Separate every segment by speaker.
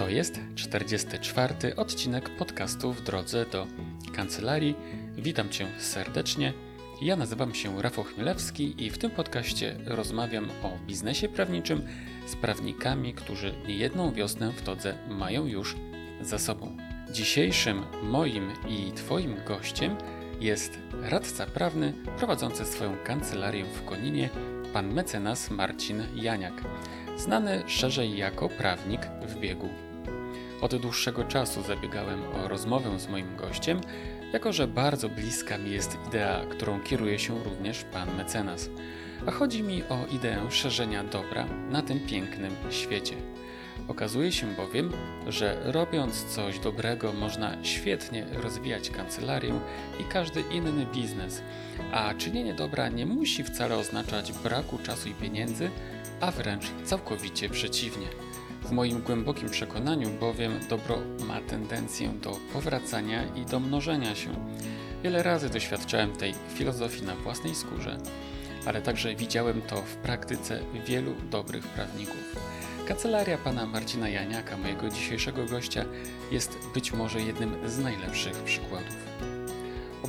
Speaker 1: To jest 44. odcinek podcastu w drodze do kancelarii. Witam Cię serdecznie. Ja nazywam się Rafał Chmielewski i w tym podcaście rozmawiam o biznesie prawniczym z prawnikami, którzy niejedną wiosnę w todze mają już za sobą. Dzisiejszym moim i Twoim gościem jest radca prawny prowadzący swoją kancelarię w Koninie, pan mecenas Marcin Janiak, znany szerzej jako prawnik w biegu. Od dłuższego czasu zabiegałem o rozmowę z moim gościem, jako że bardzo bliska mi jest idea, którą kieruje się również pan mecenas. A chodzi mi o ideę szerzenia dobra na tym pięknym świecie. Okazuje się bowiem, że robiąc coś dobrego można świetnie rozwijać kancelarię i każdy inny biznes, a czynienie dobra nie musi wcale oznaczać braku czasu i pieniędzy, a wręcz całkowicie przeciwnie. W moim głębokim przekonaniu bowiem dobro ma tendencję do powracania i do mnożenia się. Wiele razy doświadczałem tej filozofii na własnej skórze, ale także widziałem to w praktyce wielu dobrych prawników. Kancelaria pana Marcina Janiaka, mojego dzisiejszego gościa, jest być może jednym z najlepszych przykładów.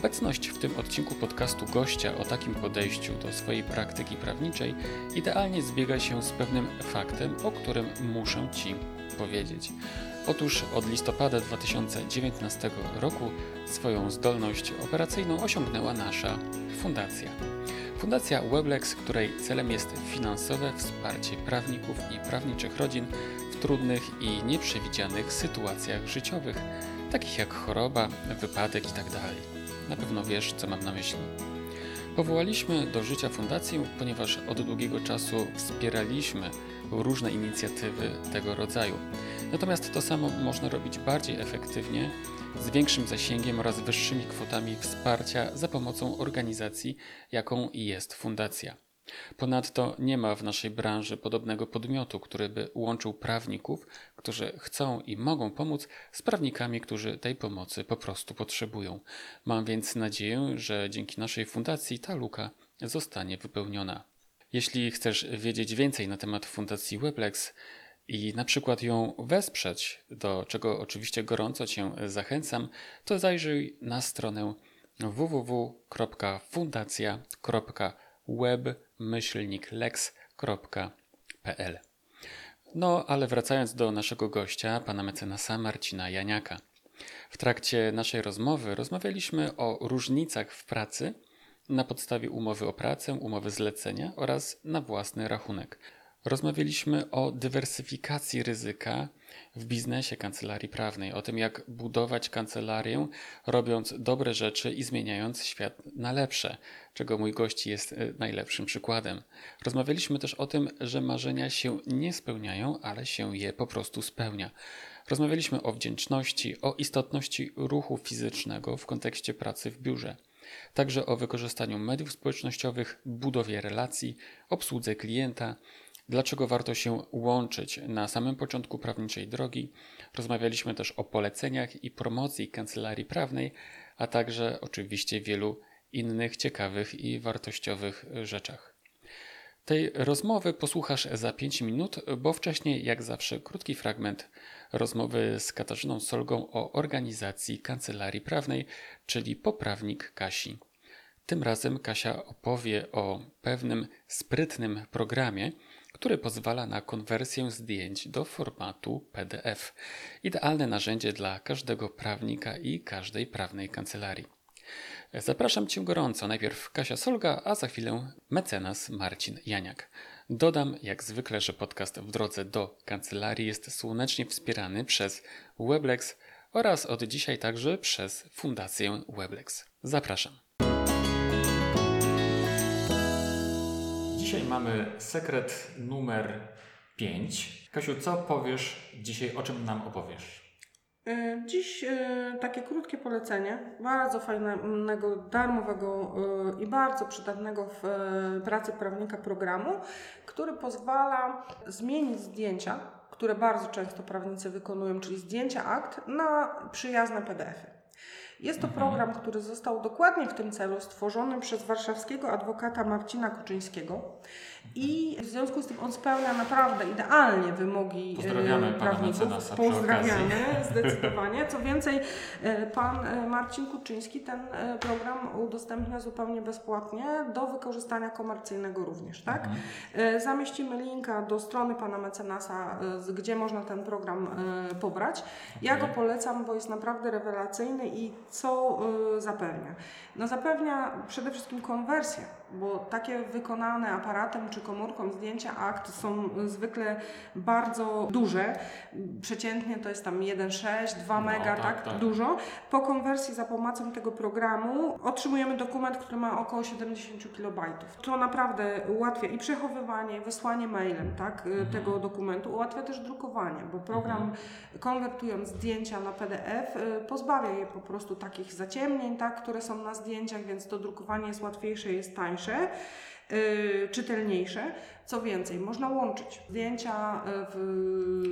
Speaker 1: Obecność w tym odcinku podcastu gościa o takim podejściu do swojej praktyki prawniczej idealnie zbiega się z pewnym faktem, o którym muszę Ci powiedzieć. Otóż od listopada 2019 roku swoją zdolność operacyjną osiągnęła nasza fundacja. Fundacja Weblex, której celem jest finansowe wsparcie prawników i prawniczych rodzin w trudnych i nieprzewidzianych sytuacjach życiowych, takich jak choroba, wypadek itd. Na pewno wiesz, co mam na myśli. Powołaliśmy do życia fundację, ponieważ od długiego czasu wspieraliśmy różne inicjatywy tego rodzaju. Natomiast to samo można robić bardziej efektywnie, z większym zasięgiem oraz wyższymi kwotami wsparcia za pomocą organizacji, jaką jest fundacja. Ponadto nie ma w naszej branży podobnego podmiotu, który by łączył prawników, którzy chcą i mogą pomóc, z prawnikami, którzy tej pomocy po prostu potrzebują. Mam więc nadzieję, że dzięki naszej fundacji ta luka zostanie wypełniona. Jeśli chcesz wiedzieć więcej na temat Fundacji Weblex i na przykład ją wesprzeć, do czego oczywiście gorąco Cię zachęcam, to zajrzyj na stronę www.fundacja.web-lex.pl. No, ale wracając do naszego gościa, pana mecenasa Marcina Janiaka. W trakcie naszej rozmowy rozmawialiśmy o różnicach w pracy na podstawie umowy o pracę, umowy zlecenia oraz na własny rachunek. Rozmawialiśmy o dywersyfikacji ryzyka w biznesie kancelarii prawnej, o tym jak budować kancelarię, robiąc dobre rzeczy i zmieniając świat na lepsze, czego mój gość jest e, najlepszym przykładem. Rozmawialiśmy też o tym, że marzenia się nie spełniają, ale się je po prostu spełnia. Rozmawialiśmy o wdzięczności, o istotności ruchu fizycznego w kontekście pracy w biurze także o wykorzystaniu mediów społecznościowych, budowie relacji, obsłudze klienta, dlaczego warto się łączyć na samym początku prawniczej drogi. Rozmawialiśmy też o poleceniach i promocji kancelarii prawnej, a także oczywiście wielu innych ciekawych i wartościowych rzeczach. Tej rozmowy posłuchasz za 5 minut, bo wcześniej, jak zawsze, krótki fragment rozmowy z Katarzyną Solgą o organizacji kancelarii prawnej, czyli poprawnik Kasi. Tym razem Kasia opowie o pewnym sprytnym programie, który pozwala na konwersję zdjęć do formatu PDF. Idealne narzędzie dla każdego prawnika i każdej prawnej kancelarii. Zapraszam Cię gorąco. Najpierw Kasia Solga, a za chwilę mecenas Marcin Janiak. Dodam, jak zwykle, że podcast w drodze do kancelarii jest słonecznie wspierany przez Weblex oraz od dzisiaj także przez Fundację Weblex. Zapraszam. Dzisiaj mamy sekret numer 5. Kasiu, co powiesz dzisiaj, o czym nam opowiesz?
Speaker 2: E, dziś e, takie krótkie polecenie, bardzo fajnego, darmowego e, i bardzo przydatnego w pracy prawnika programu, który pozwala zmienić zdjęcia, które bardzo często prawnicy wykonują, czyli zdjęcia akt, na przyjazne PDF-y. Jest to mhm. program, który został dokładnie w tym celu stworzony przez warszawskiego adwokata Marcina Kuczyńskiego. I w związku z tym on spełnia naprawdę idealnie wymogi
Speaker 1: e, Pozdrawiamy prawników.
Speaker 2: Pozdrawiamy zdecydowanie. Co więcej, e, pan e, Marcin Kuczyński ten program udostępnia zupełnie bezpłatnie do wykorzystania komercyjnego również. Tak? Mhm. Zamieścimy linka do strony pana mecenasa, gdzie można ten program pobrać. Ja go polecam, bo jest naprawdę rewelacyjny i co zapewnia? No zapewnia przede wszystkim konwersję, bo takie wykonane aparatem czy komórką zdjęcia akt są zwykle bardzo duże. Przeciętnie to jest tam 1,6, 2 no, mega, tak, tak, tak, dużo. Po konwersji za pomocą tego programu otrzymujemy dokument, który ma około 70 KB. To naprawdę ułatwia i przechowywanie, i wysłanie mailem tak, mhm. tego dokumentu, ułatwia też drukowanie, bo program mhm. konwertując zdjęcia na PDF y, pozbawia je po prostu takich zaciemnień, tak, które są na zdjęciach, więc to drukowanie jest łatwiejsze, jest tańsze. Y, czytelniejsze. Co więcej, można łączyć zdjęcia y,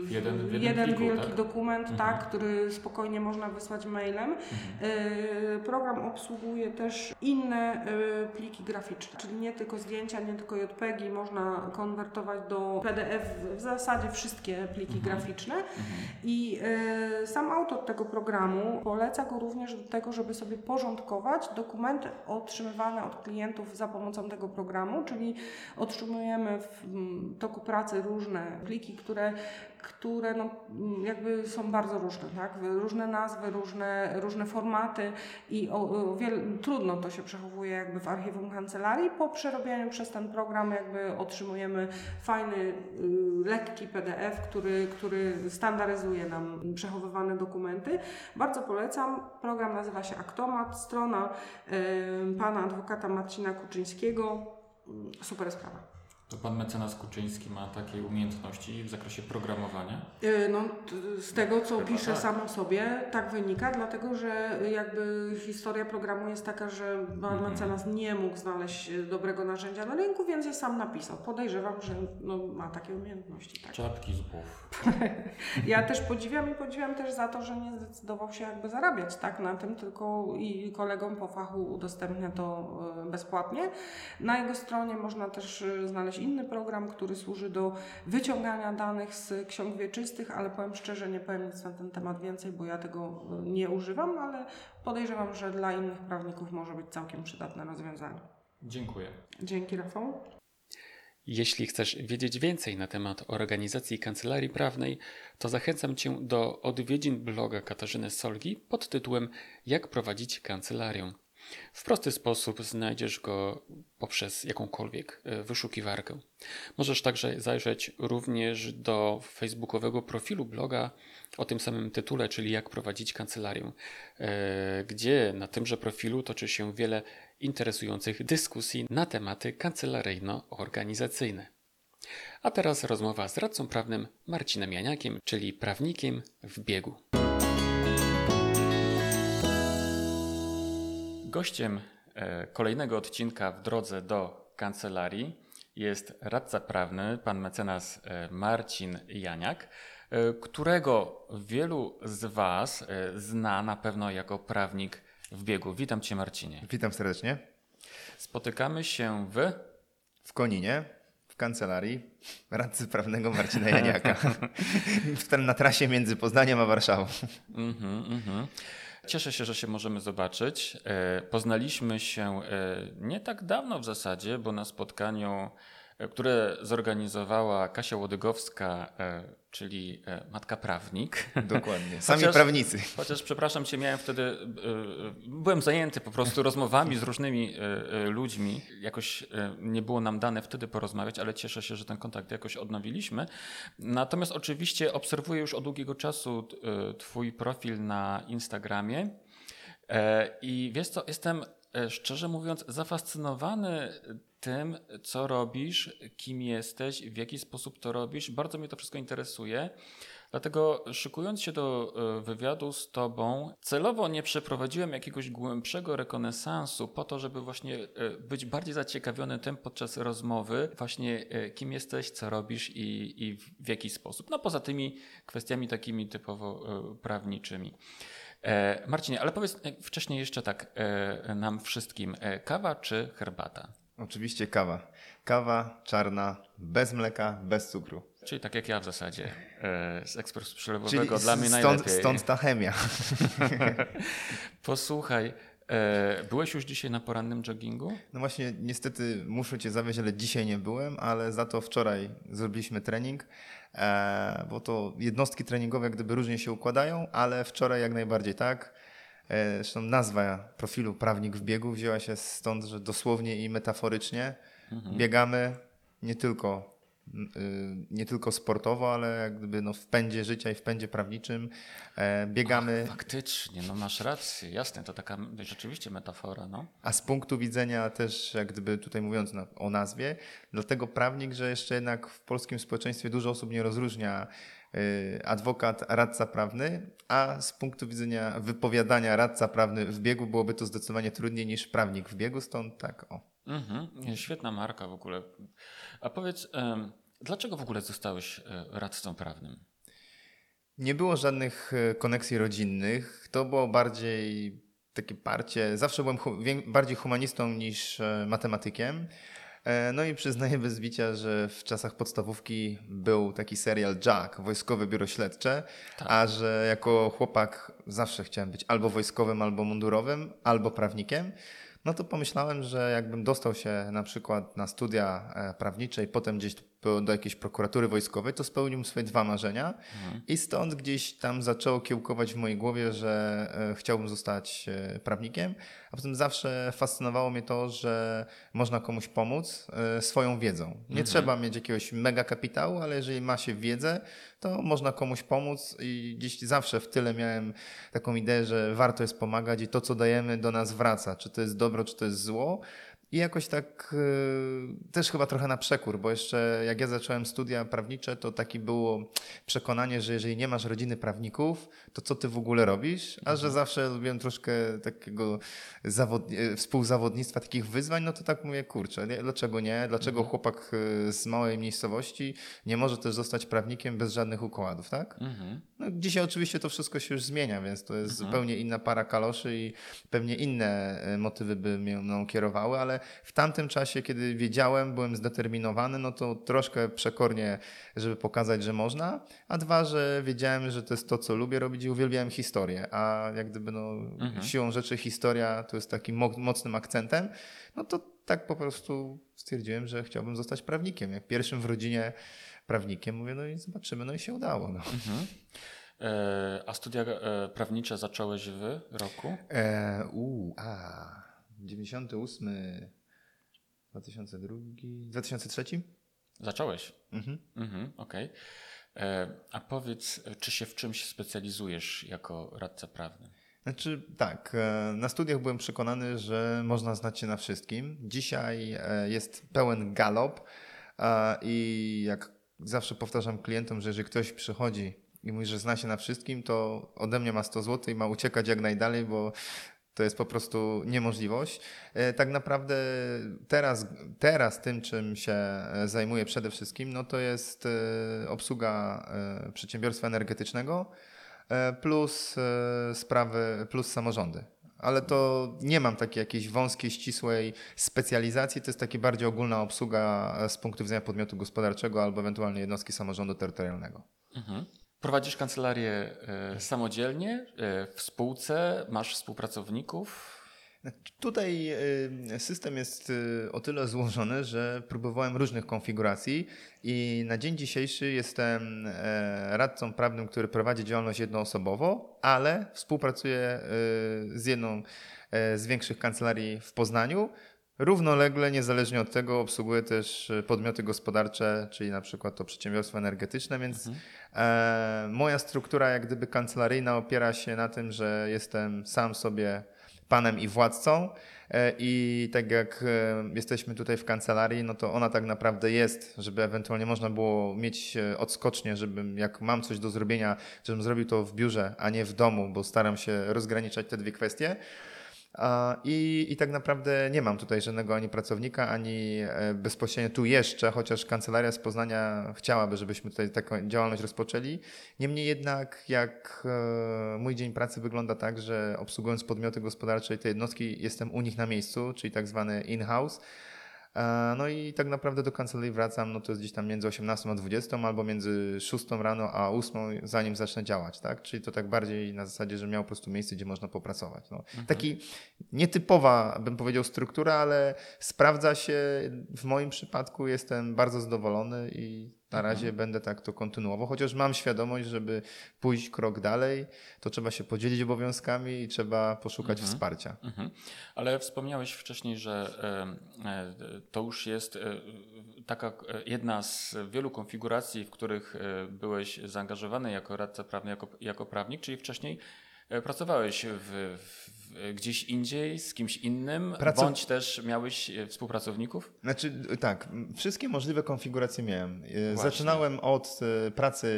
Speaker 2: w jeden, w jeden pliku, wielki tak? dokument, mhm. tak, który spokojnie można wysłać mailem. Mhm. Y, program obsługuje też inne pliki graficzne, czyli nie tylko zdjęcia, nie tylko JPEGi, można konwertować do PDF w zasadzie wszystkie pliki mhm. graficzne. Mhm. I sam autor tego programu poleca go również do tego, żeby sobie porządkować dokumenty otrzymywane od klientów za pomocą tego programu, czyli otrzymujemy w mm, toku pracy różne pliki, które, które no, mm, jakby są bardzo różne, tak? różne nazwy, różne, różne formaty i o, o wiel, trudno to się przechowuje jakby w archiwum kancelarii. Po przerobieniu przez ten program jakby otrzymujemy fajny, y, lekki PDF, który, który standaryzuje nam przechowywane dokumenty. Bardzo polecam. Program nazywa się Aktomat, strona y, pana adwokata Marcina Kuczyńskiego super sprawa.
Speaker 1: To pan mecenas Kuczyński ma takie umiejętności w zakresie programowania?
Speaker 2: E, no, z tego, co Chyba pisze tak. sam o sobie, tak wynika, dlatego że jakby historia programu jest taka, że pan -hmm. mecenas nie mógł znaleźć dobrego narzędzia na rynku, więc je sam napisał. Podejrzewam, że no, ma takie umiejętności. Tak.
Speaker 1: Czapki z głów.
Speaker 2: ja też podziwiam i podziwiam też za to, że nie zdecydował się jakby zarabiać tak na tym, tylko i kolegom po fachu udostępnia to e, bezpłatnie. Na jego stronie można też znaleźć inny program, który służy do wyciągania danych z ksiąg wieczystych, ale powiem szczerze, nie powiem nic na ten temat więcej, bo ja tego e, nie używam, ale podejrzewam, że dla innych prawników może być całkiem przydatne rozwiązanie.
Speaker 1: Dziękuję.
Speaker 2: Dzięki Rafał.
Speaker 1: Jeśli chcesz wiedzieć więcej na temat organizacji kancelarii prawnej, to zachęcam Cię do odwiedzin bloga Katarzyny Solgi pod tytułem Jak prowadzić kancelarię. W prosty sposób znajdziesz go poprzez jakąkolwiek e, wyszukiwarkę. Możesz także zajrzeć również do facebookowego profilu bloga o tym samym tytule, czyli jak prowadzić kancelarię, e, gdzie na tymże profilu toczy się wiele interesujących dyskusji na tematy kancelaryjno-organizacyjne. A teraz rozmowa z radcą prawnym Marcinem Janiakiem, czyli prawnikiem w biegu. Gościem e, kolejnego odcinka w drodze do kancelarii jest radca prawny, pan mecenas e, Marcin Janiak, e, którego wielu z Was zna na pewno jako prawnik w biegu. Witam Cię, Marcinie.
Speaker 3: Witam serdecznie.
Speaker 1: Spotykamy się w.
Speaker 3: W Koninie, w kancelarii radcy prawnego Marcina Janiaka. na trasie między Poznaniem a Warszawą. Mm-hmm,
Speaker 1: mm-hmm. Cieszę się, że się możemy zobaczyć. E, poznaliśmy się e, nie tak dawno w zasadzie, bo na spotkaniu które zorganizowała Kasia Łodygowska, e, czyli e, matka prawnik.
Speaker 3: Dokładnie, sami chociaż, prawnicy.
Speaker 1: Chociaż, przepraszam cię, miałem wtedy, byłem zajęty po prostu rozmowami z różnymi ludźmi. Jakoś nie było nam dane wtedy porozmawiać, ale cieszę się, że ten kontakt jakoś odnowiliśmy. Natomiast oczywiście obserwuję już od długiego czasu twój profil na Instagramie i wiesz co, jestem szczerze mówiąc zafascynowany tym, co robisz, kim jesteś, w jaki sposób to robisz. Bardzo mnie to wszystko interesuje. Dlatego szykując się do e, wywiadu z Tobą, celowo nie przeprowadziłem jakiegoś głębszego rekonesansu po to, żeby właśnie e, być bardziej zaciekawiony tym podczas rozmowy, właśnie e, kim jesteś, co robisz i, i w jaki sposób. No poza tymi kwestiami takimi typowo prawniczymi. Marcinie, ale powiedz wcześniej jeszcze tak nam wszystkim, kawa czy herbata?
Speaker 3: Oczywiście kawa. Kawa czarna, bez mleka, bez cukru.
Speaker 1: Czyli tak jak ja w zasadzie, e, z ekspresu przelewowego
Speaker 3: Czyli
Speaker 1: dla mnie
Speaker 3: stąd,
Speaker 1: najlepiej.
Speaker 3: stąd ta chemia.
Speaker 1: Posłuchaj, e, byłeś już dzisiaj na porannym joggingu?
Speaker 3: No właśnie, niestety muszę Cię zawieźć, ale dzisiaj nie byłem, ale za to wczoraj zrobiliśmy trening, e, bo to jednostki treningowe jak gdyby różnie się układają, ale wczoraj jak najbardziej tak. E, zresztą nazwa profilu Prawnik w biegu wzięła się stąd, że dosłownie i metaforycznie biegamy nie tylko nie tylko sportowo, ale jak gdyby no w pędzie życia i w pędzie prawniczym e, biegamy.
Speaker 1: Faktycznie, no masz rację, jasne, to taka rzeczywiście metafora, no.
Speaker 3: A z punktu widzenia też, jak gdyby tutaj mówiąc na, o nazwie, dlatego prawnik, że jeszcze jednak w polskim społeczeństwie dużo osób nie rozróżnia y, adwokat, radca prawny, a z punktu widzenia wypowiadania radca prawny w biegu byłoby to zdecydowanie trudniej niż prawnik w biegu, stąd tak o.
Speaker 1: Mhm, nie, świetna marka w ogóle. A powiedz, dlaczego w ogóle zostałeś e, radcą prawnym?
Speaker 3: Nie było żadnych e, koneksji rodzinnych. To było bardziej takie parcie. Zawsze byłem hu- bardziej humanistą niż e, matematykiem. No i przyznaję bez bicia, że w czasach podstawówki był taki serial Jack, Wojskowe Biuro Śledcze, a że jako chłopak zawsze chciałem być albo wojskowym, albo mundurowym, albo prawnikiem. No to pomyślałem, że jakbym dostał się na przykład na studia e, prawnicze i potem gdzieś do, jakiejś prokuratury wojskowej, to spełnił swoje dwa marzenia i stąd gdzieś tam zaczęło kiełkować w mojej głowie, że e, chciałbym zostać e, prawnikiem, a potem zawsze fascynowało mnie to, że można komuś pomóc e, swoją wiedzą. Nie trzeba mieć jakiegoś mega kapitału, ale jeżeli ma się wiedzę, to można komuś pomóc i gdzieś zawsze w tyle miałem taką ideę, że warto jest pomagać i to, co dajemy, do nas wraca. Czy to jest dobro, czy to jest zło. I jakoś tak y, też chyba trochę na przekór, bo jeszcze jak ja zacząłem studia prawnicze, to takie było przekonanie, że jeżeli nie masz rodziny prawników, to co ty w ogóle robisz? A że zawsze lubiłem troszkę takiego zawod... y, współzawodnictwa, takich wyzwań, no to tak mówię, kurczę, nie? dlaczego nie? Dlaczego chłopak y, z małej miejscowości nie może też zostać prawnikiem bez żadnych układów, tak?
Speaker 1: Mhm.
Speaker 3: No, dzisiaj oczywiście to wszystko się już zmienia, więc to jest zupełnie inna para kaloszy i pewnie inne motywy by mnie mną kierowały, ale w tamtym czasie, kiedy wiedziałem, byłem zdeterminowany, no to troszkę przekornie, żeby pokazać, że można, a dwa, że wiedziałem, że to jest to, co lubię robić i uwielbiałem historię, a jak gdyby no, siłą rzeczy historia to jest takim mo- mocnym akcentem, no to tak po prostu stwierdziłem, że chciałbym zostać prawnikiem. Jak pierwszym w rodzinie prawnikiem, mówię, no i zobaczymy, no i się udało. No.
Speaker 1: E, a studia e, prawnicze zacząłeś w roku?
Speaker 3: E, u, a, 98, 2002, 2003?
Speaker 1: Zacząłeś?
Speaker 3: Mhm.
Speaker 1: Mhm, okej. E, A powiedz, czy się w czymś specjalizujesz jako radca prawny?
Speaker 3: Znaczy tak, e, na studiach byłem przekonany, że można znać się na wszystkim. Dzisiaj e, jest pełen galop i jak zawsze powtarzam klientom, że jeżeli ktoś przychodzi i mówi, że zna się na wszystkim, to ode mnie ma 100 zł i ma uciekać jak najdalej, bo to jest po prostu niemożliwość. E, Tak naprawdę teraz, teraz tym, czym się e, zajmuję przede wszystkim, no to jest e, obsługa przedsiębiorstwa energetycznego plus sprawy, plus samorządy. Ale to nie mam takiej jakiejś wąskiej, ścisłej specjalizacji, to jest taka bardziej ogólna obsługa z punktu widzenia podmiotu gospodarczego albo ewentualnie jednostki samorządu terytorialnego.
Speaker 1: Mhm. Prowadzisz kancelarię e, samodzielnie, e, w spółce, masz współpracowników?
Speaker 3: Tutaj y, system jest o tyle złożony, że próbowałem różnych konfiguracji i na dzień dzisiejszy jestem e, radcą prawnym, który prowadzi działalność jednoosobowo, ale współpracuję z jedną e, z większych kancelarii w Poznaniu. Równolegle, niezależnie od tego, obsługuję też e, podmioty gospodarcze, czyli na przykład to przedsiębiorstwo energetyczne, więc e, moja struktura jak gdyby kancelaryjna opiera się na tym, że jestem sam sobie panem i władcą e, i tak jak e, jesteśmy tutaj w kancelarii, no to ona tak naprawdę jest, żeby ewentualnie można było mieć e, odskocznie, żebym jak mam coś do zrobienia, żebym zrobił to w biurze, a nie w domu, bo staram się rozgraniczać te dwie kwestie. I, I tak naprawdę nie mam tutaj żadnego ani pracownika, ani e, bezpośrednio tu jeszcze, chociaż kancelaria z Poznania chciałaby, żebyśmy tutaj taką działalność rozpoczęli. Niemniej jednak, jak e, mój dzień pracy wygląda tak, że obsługując podmioty gospodarcze i te jednostki, jestem u nich na miejscu, czyli tak zwany in-house. E, no i tak naprawdę do kancelarii wracam, no to jest gdzieś tam między 18 a 20, albo między 6 rano a 8, zanim zacznę działać, tak? Czyli to tak bardziej na zasadzie, że miał po prostu miejsce, gdzie można popracować. No. Mhm. Taki nietypowa, bym powiedział, struktura, ale sprawdza się. W moim przypadku jestem bardzo zadowolony i na razie mhm. będę tak to kontynuował, chociaż mam świadomość, żeby pójść krok dalej, to trzeba się podzielić obowiązkami i trzeba poszukać mhm. wsparcia. Mhm.
Speaker 1: Ale wspomniałeś wcześniej, że e, to już jest e, taka e, jedna z wielu konfiguracji, w których byłeś zaangażowany jako radca prawny, jako, jako prawnik, czyli wcześniej pracowałeś w, w gdzieś indziej, z kimś innym, bądź też miałeś e, współpracowników?
Speaker 3: Znaczy tak, wszystkie możliwe konfiguracje miałem. E, Właśnie. Zaczynałem od e, pracy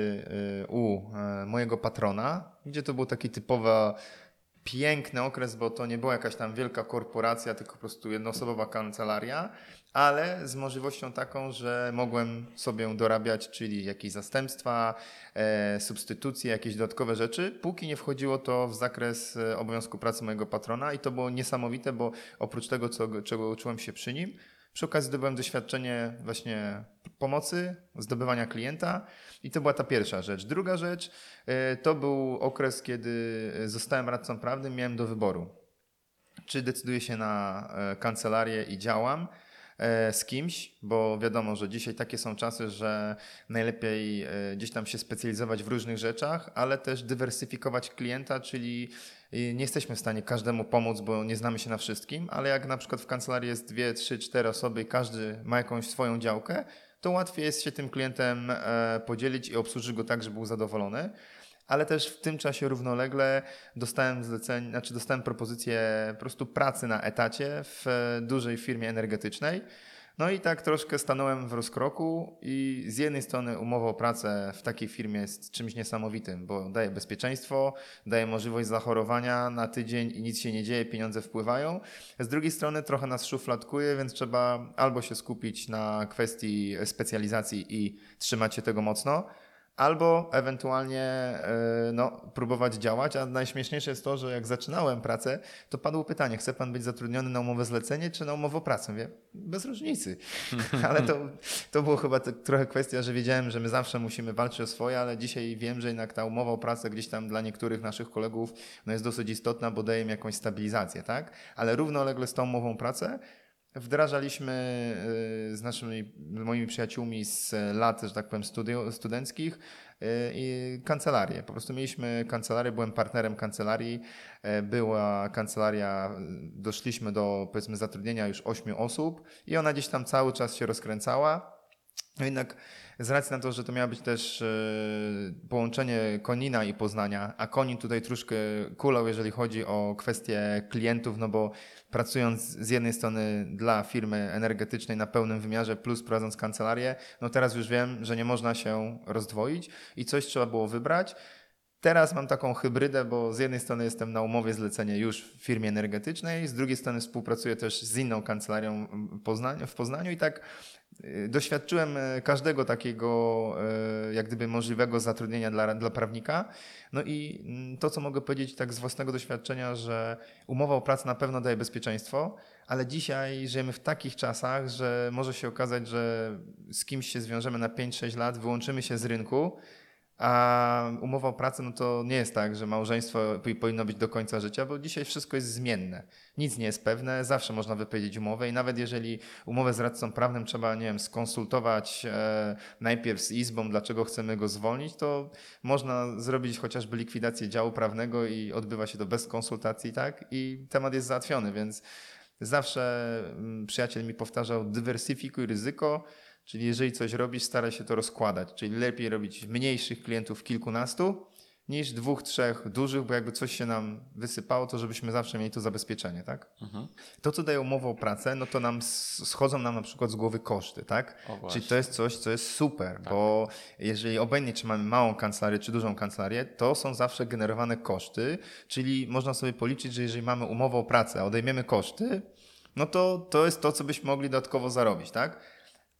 Speaker 3: u mojego patrona, gdzie to był taki typowy piękny okres, bo to nie była jakaś tam wielka korporacja, tylko po prostu jednoosobowa kancelaria ale z możliwością taką, że mogłem sobie dorabiać, czyli jakieś zastępstwa, e, substytucje, jakieś dodatkowe rzeczy, póki nie wchodziło to w zakres e, obowiązku pracy mojego patrona i to było niesamowite, bo oprócz tego, co, czego uczyłem się przy nim, przy okazji zdobyłem doświadczenie właśnie pomocy, zdobywania klienta i to była ta pierwsza rzecz. Druga rzecz e, to był okres, kiedy zostałem radcą prawnym, miałem do wyboru. Czy decyduję się na e, kancelarię i działam, z kimś, bo wiadomo, że dzisiaj takie są czasy, że najlepiej e, gdzieś tam się specjalizować w różnych rzeczach, ale też dywersyfikować klienta, czyli e, nie jesteśmy w stanie każdemu pomóc, bo nie znamy się na wszystkim, ale jak na przykład w kancelarii jest dwie, trzy, cztery osoby i każdy ma jakąś swoją działkę, to łatwiej jest się tym klientem podzielić i obsłużyć go tak, żeby był zadowolony ale też w tym czasie równolegle dostałem zlecenie, znaczy dostałem propozycję po prostu pracy na etacie w dużej firmie energetycznej. No i tak troszkę stanąłem w rozkroku i z jednej strony umowa o pracę w takiej firmie jest czymś niesamowitym, bo daje bezpieczeństwo, daje możliwość zachorowania na tydzień i nic się nie dzieje, pieniądze wpływają. Z drugiej strony trochę nas szufladkuje, więc trzeba albo się skupić na kwestii specjalizacji i trzymać się tego mocno, albo ewentualnie e, no, próbować działać. A najśmieszniejsze jest to, że jak zaczynałem pracę, to padło pytanie, chce pan być zatrudniony na umowę zlecenie czy na umowę o pracę? Mówię, bez różnicy. ale to, to było chyba trochę kwestia, że wiedziałem, że my zawsze musimy walczyć o swoje, ale dzisiaj wiem, że jednak ta umowa o pracę gdzieś tam dla niektórych naszych kolegów no, jest dosyć istotna, bo daje im jakąś stabilizację, tak? Ale równolegle z tą umową o pracę Wdrażaliśmy y, z naszymi, moimi przyjaciółmi z lat, że tak powiem, studenckich y, i kancelarię. Po prostu mieliśmy kancelarię, byłem partnerem kancelarii. Y, była kancelaria, doszliśmy do powiedzmy zatrudnienia już ośmiu osób i ona gdzieś tam cały czas się rozkręcała. No jednak z racji na to, że to miało być też połączenie Konina i Poznania, a Konin tutaj troszkę kulał, jeżeli chodzi o kwestie klientów, no bo pracując z jednej strony dla firmy energetycznej na pełnym wymiarze, plus prowadząc kancelarię, no teraz już wiem, że nie można się rozdwoić i coś trzeba było wybrać. Teraz mam taką hybrydę, bo z jednej strony jestem na umowie zlecenia już w firmie energetycznej, z drugiej strony współpracuję też z inną kancelarią w Poznaniu i tak doświadczyłem y, każdego takiego y, jak gdyby możliwego zatrudnienia dla, dla prawnika. No i mm, to, co mogę powiedzieć tak z własnego doświadczenia, że umowa o pracę na pewno daje bezpieczeństwo, ale dzisiaj żyjemy w takich czasach, że może się okazać, że z kimś się zwiążemy na 5-6 lat, wyłączymy się z rynku, a umowa o pracę, no to nie jest tak, że małżeństwo powinno być do końca życia, bo dzisiaj wszystko jest zmienne. Nic nie jest pewne, zawsze można wypowiedzieć umowę i nawet jeżeli umowę z radcą prawnym trzeba, nie wiem, skonsultować e, najpierw z izbą, dlaczego chcemy go zwolnić, to można zrobić chociażby likwidację działu prawnego i odbywa się to bez konsultacji, tak? I temat jest załatwiony, więc zawsze mm, przyjaciel mi powtarzał, dywersyfikuj ryzyko, Czyli jeżeli coś robisz, staraj się to rozkładać. Czyli lepiej robić mniejszych klientów kilkunastu, niż dwóch, trzech dużych, bo jakby coś się nam wysypało, to żebyśmy zawsze mieli to zabezpieczenie, tak?
Speaker 1: Mhm.
Speaker 3: To, co daje umowę o pracę, no to nam schodzą nam na przykład z głowy koszty, tak?
Speaker 1: O.
Speaker 3: Czyli to jest coś, co jest super,
Speaker 1: Tak.
Speaker 3: bo jeżeli obojętnie czy mamy małą kancelarię, czy dużą kancelarię, to są zawsze generowane koszty, czyli można sobie policzyć, że jeżeli mamy umowę o pracę, a odejmiemy koszty, no to to jest to, co byśmy mogli dodatkowo zarobić, tak?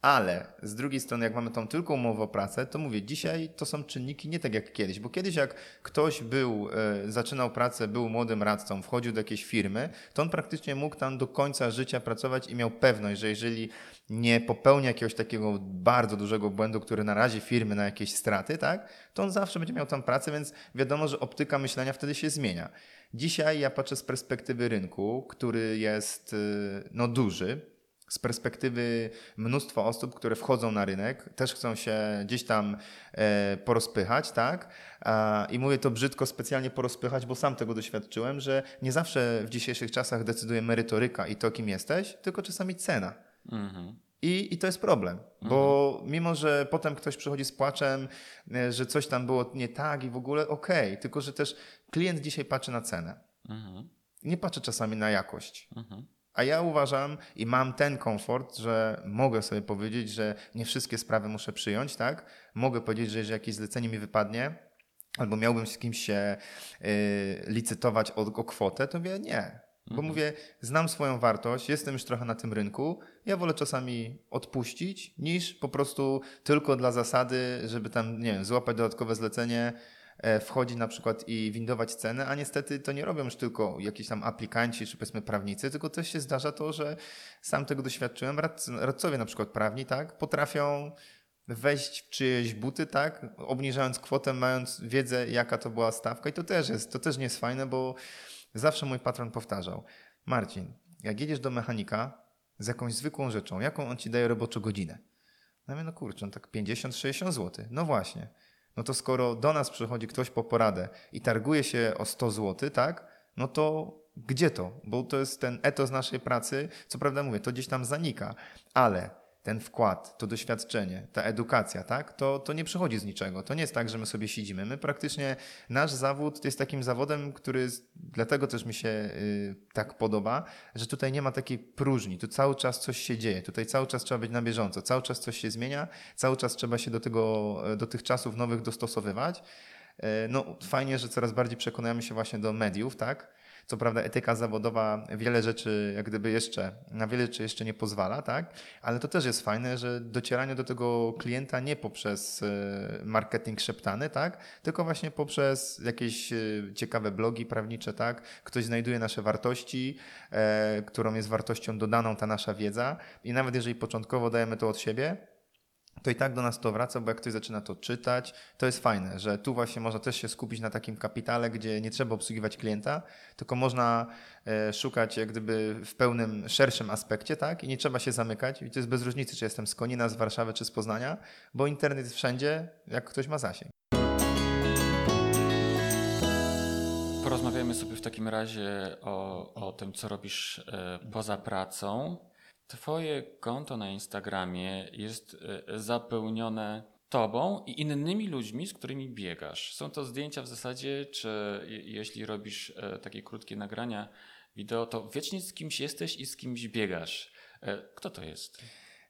Speaker 3: Ale z drugiej strony, jak mamy tą tylko umowę o pracę, to mówię, dzisiaj to są czynniki nie tak jak kiedyś, bo kiedyś jak ktoś był, e, zaczynał pracę, był młodym radcą, wchodził do jakiejś firmy, to on praktycznie mógł tam do końca życia pracować i miał pewność, że jeżeli nie popełni jakiegoś takiego bardzo dużego błędu, który narazi firmy na jakieś straty, tak, to on zawsze będzie miał tam pracę, więc wiadomo, że optyka myślenia wtedy się zmienia. Dzisiaj ja patrzę z perspektywy rynku, który jest y, no, duży, z perspektywy mnóstwa osób, które wchodzą na rynek, też chcą się gdzieś tam e, porozpychać, tak? A, I mówię to brzydko specjalnie porozpychać, bo sam tego doświadczyłem, że nie zawsze w dzisiejszych czasach decyduje merytoryka i to, kim jesteś, tylko czasami cena.
Speaker 1: Mhm.
Speaker 3: I, I to jest problem, bo mimo, że potem ktoś przychodzi z płaczem, e, że coś tam było nie tak i w ogóle okej, tylko że też klient dzisiaj patrzy na cenę.
Speaker 1: Mhm.
Speaker 3: Nie patrzy czasami na jakość.
Speaker 1: Mhm.
Speaker 3: A ja uważam i mam ten komfort, że mogę sobie powiedzieć, że nie wszystkie sprawy muszę przyjąć, tak? Mogę powiedzieć, że jeżeli jakieś zlecenie mi wypadnie, albo miałbym z kimś się y, licytować o, o kwotę, to mówię nie. Bo mówię, znam swoją wartość, jestem już trochę na tym rynku, ja wolę czasami odpuścić, niż po prostu tylko dla zasady, żeby tam, nie wiem, złapać dodatkowe zlecenie, e, wchodzić na przykład i windować cenę, a niestety to nie robią już tylko jakieś tam aplikanci czy powiedzmy prawnicy, tylko też się zdarza to, że sam tego doświadczyłem, radcowie na przykład prawni, tak, potrafią wejść w czyjeś buty, tak, obniżając kwotę, mając wiedzę, jaka to była stawka i to też jest, to też nie jest fajne, bo zawsze mój patron powtarzał, Marcin, jak jedziesz do mechanika z jakąś zwykłą rzeczą, jaką on ci daje roboczą godzinę? No mówię, no kurczę, no tak 50-60 zł. No właśnie. No to skoro do nas przychodzi ktoś po poradę i targuje się o 100 zł, tak? No to gdzie to? Bo to jest ten etos naszej pracy. Co prawda mówię, to gdzieś tam zanika, ale ten wkład, to doświadczenie, ta edukacja, tak? To, to nie przychodzi z niczego. To nie jest tak, że my sobie siedzimy. My praktycznie, nasz zawód jest takim zawodem, który dlatego też mi się y, tak podoba, że tutaj nie ma takiej próżni. Tu cały czas coś się dzieje. Tutaj cały czas trzeba być na bieżąco. Cały czas coś się zmienia. Cały czas trzeba się do tego, do tych czasów nowych dostosowywać. E, No, fajnie, że coraz bardziej przekonujemy się właśnie do mediów, tak? Co prawda etyka zawodowa wiele rzeczy, jak gdyby jeszcze, na wiele rzeczy jeszcze nie pozwala, tak? Ale to też jest fajne, że docieranie do tego klienta nie poprzez e, marketing szeptany, tak? Tylko właśnie poprzez jakieś e, ciekawe blogi prawnicze, tak? Ktoś znajduje nasze wartości, e, którą jest wartością dodaną ta nasza wiedza i nawet jeżeli początkowo dajemy to od siebie, to i tak do nas to wraca, bo jak ktoś zaczyna to czytać, to jest fajne, że tu właśnie można też się skupić na takim kapitale, gdzie nie trzeba obsługiwać klienta, tylko można e, szukać jak gdyby w pełnym, szerszym aspekcie, tak? I nie trzeba się zamykać. I to jest bez różnicy, czy jestem z Konina, z Warszawy, czy z Poznania, bo internet jest wszędzie, jak ktoś ma zasięg.
Speaker 1: Porozmawiamy sobie w takim razie o, o tym, co robisz e, poza pracą. Twoje konto na Instagramie jest e, zapełnione tobą i innymi ludźmi, z którymi biegasz. Są to zdjęcia w zasadzie, czy je- jeśli robisz e, takie krótkie nagrania wideo, to wiecznie z kimś jesteś i z kimś biegasz. E, Kto to jest?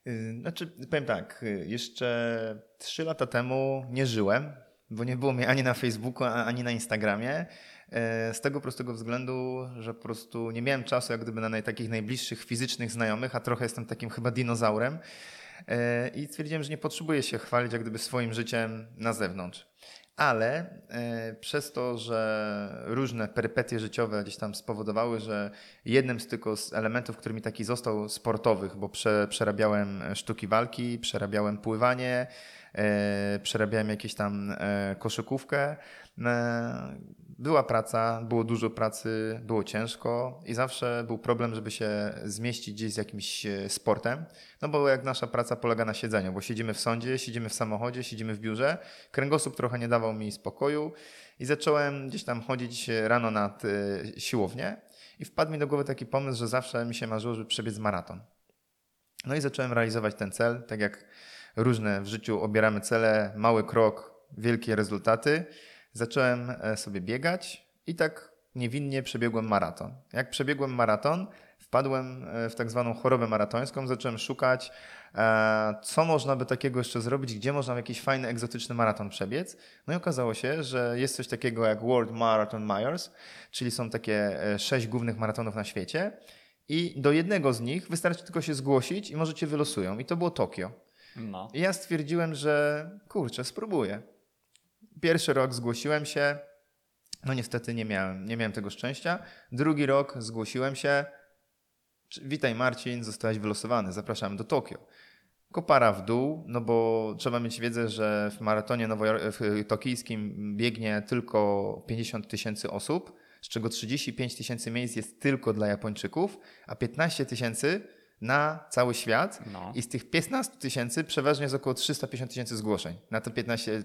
Speaker 3: Y, Znaczy, powiem tak, y, jeszcze trzy lata temu nie żyłem, bo nie było mnie ani na Facebooku, ani na Instagramie. E, Z tego prostego względu, że po prostu nie miałem czasu jak gdyby na takich najbliższych fizycznych znajomych, a trochę jestem takim chyba dinozaurem. E, I stwierdziłem, że nie potrzebuję się chwalić jak gdyby swoim życiem na zewnątrz. Ale e, przez to, że różne perypetie życiowe gdzieś tam spowodowały, że jednym z tylko z elementów, który mi taki został sportowych, bo prze, przerabiałem sztuki walki, przerabiałem pływanie, przerabiałem jakieś tam koszykówkę. E, była praca, było dużo pracy, było ciężko i zawsze był problem, żeby się zmieścić gdzieś z jakimś e, sportem. No bo jak nasza praca polega na siedzeniu, bo siedzimy w sądzie, siedzimy w samochodzie, siedzimy w biurze, kręgosłup trochę nie dawał mi spokoju i zacząłem gdzieś tam chodzić rano nad e, siłownię i wpadł mi do głowy taki pomysł, że zawsze mi się marzyło, żeby przebiec maraton. No i zacząłem realizować ten cel, tak jak różne w życiu obieramy cele, mały krok, wielkie rezultaty. Zacząłem e, sobie biegać i tak niewinnie przebiegłem maraton. Jak przebiegłem maraton, wpadłem e, w tak zwaną chorobę maratońską, zacząłem szukać, e, co można by takiego jeszcze zrobić, gdzie można jakiś fajny, egzotyczny maraton przebiec. No i okazało się, że jest coś takiego jak World Marathon Myers, czyli są takie sześć głównych maratonów na świecie. I do jednego z nich wystarczy tylko się zgłosić i może cię wylosują. I to było Tokio. No. I ja stwierdziłem, że kurczę, spróbuję. Pierwszy rok zgłosiłem się, no niestety nie miałem, nie miałem tego szczęścia. Drugi rok zgłosiłem się. Witaj Marcin, zostałeś wylosowany, zapraszamy do Tokio. Kopara w dół, no bo trzeba mieć wiedzę, że w maratonie tokijskim biegnie tylko 50 tysięcy osób, z czego 35 tysięcy miejsc jest tylko dla Japończyków, a 15 tysięcy na cały świat no. i z tych 15 tysięcy przeważnie jest około 350 tysięcy zgłoszeń na te 15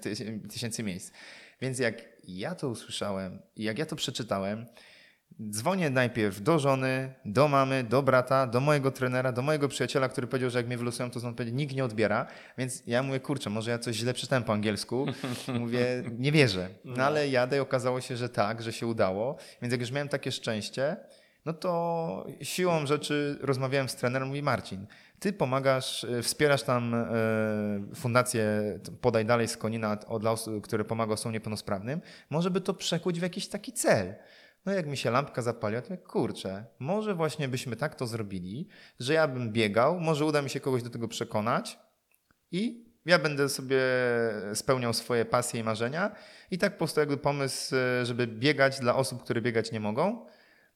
Speaker 3: tysięcy miejsc. Więc jak ja to usłyszałem i jak ja to przeczytałem, dzwonię najpierw do żony, do mamy, do brata, do mojego trenera, do mojego przyjaciela, który powiedział, że jak mnie wylosują, to znowu nikt nie odbiera. Więc ja mówię, kurczę, może ja coś źle przeczytałem po angielsku. Mówię, nie wierzę. No, no ale jadę i okazało się, że tak, że się udało. Więc jak już miałem takie szczęście, no to siłą rzeczy rozmawiałem z trenerem, mówi Marcin, ty pomagasz, e, wspierasz tam e, fundację Podaj Dalej z Konina dla osób, które pomaga osobom niepełnosprawnym, może by to przekuć w jakiś taki cel. No jak mi się lampka zapaliła, to kurczę, może właśnie byśmy tak to zrobili, że ja bym biegał, może uda mi się kogoś do tego przekonać i ja będę sobie spełniał swoje pasje i marzenia. I tak powstał jakby pomysł, e, żeby biegać dla osób, które biegać nie mogą.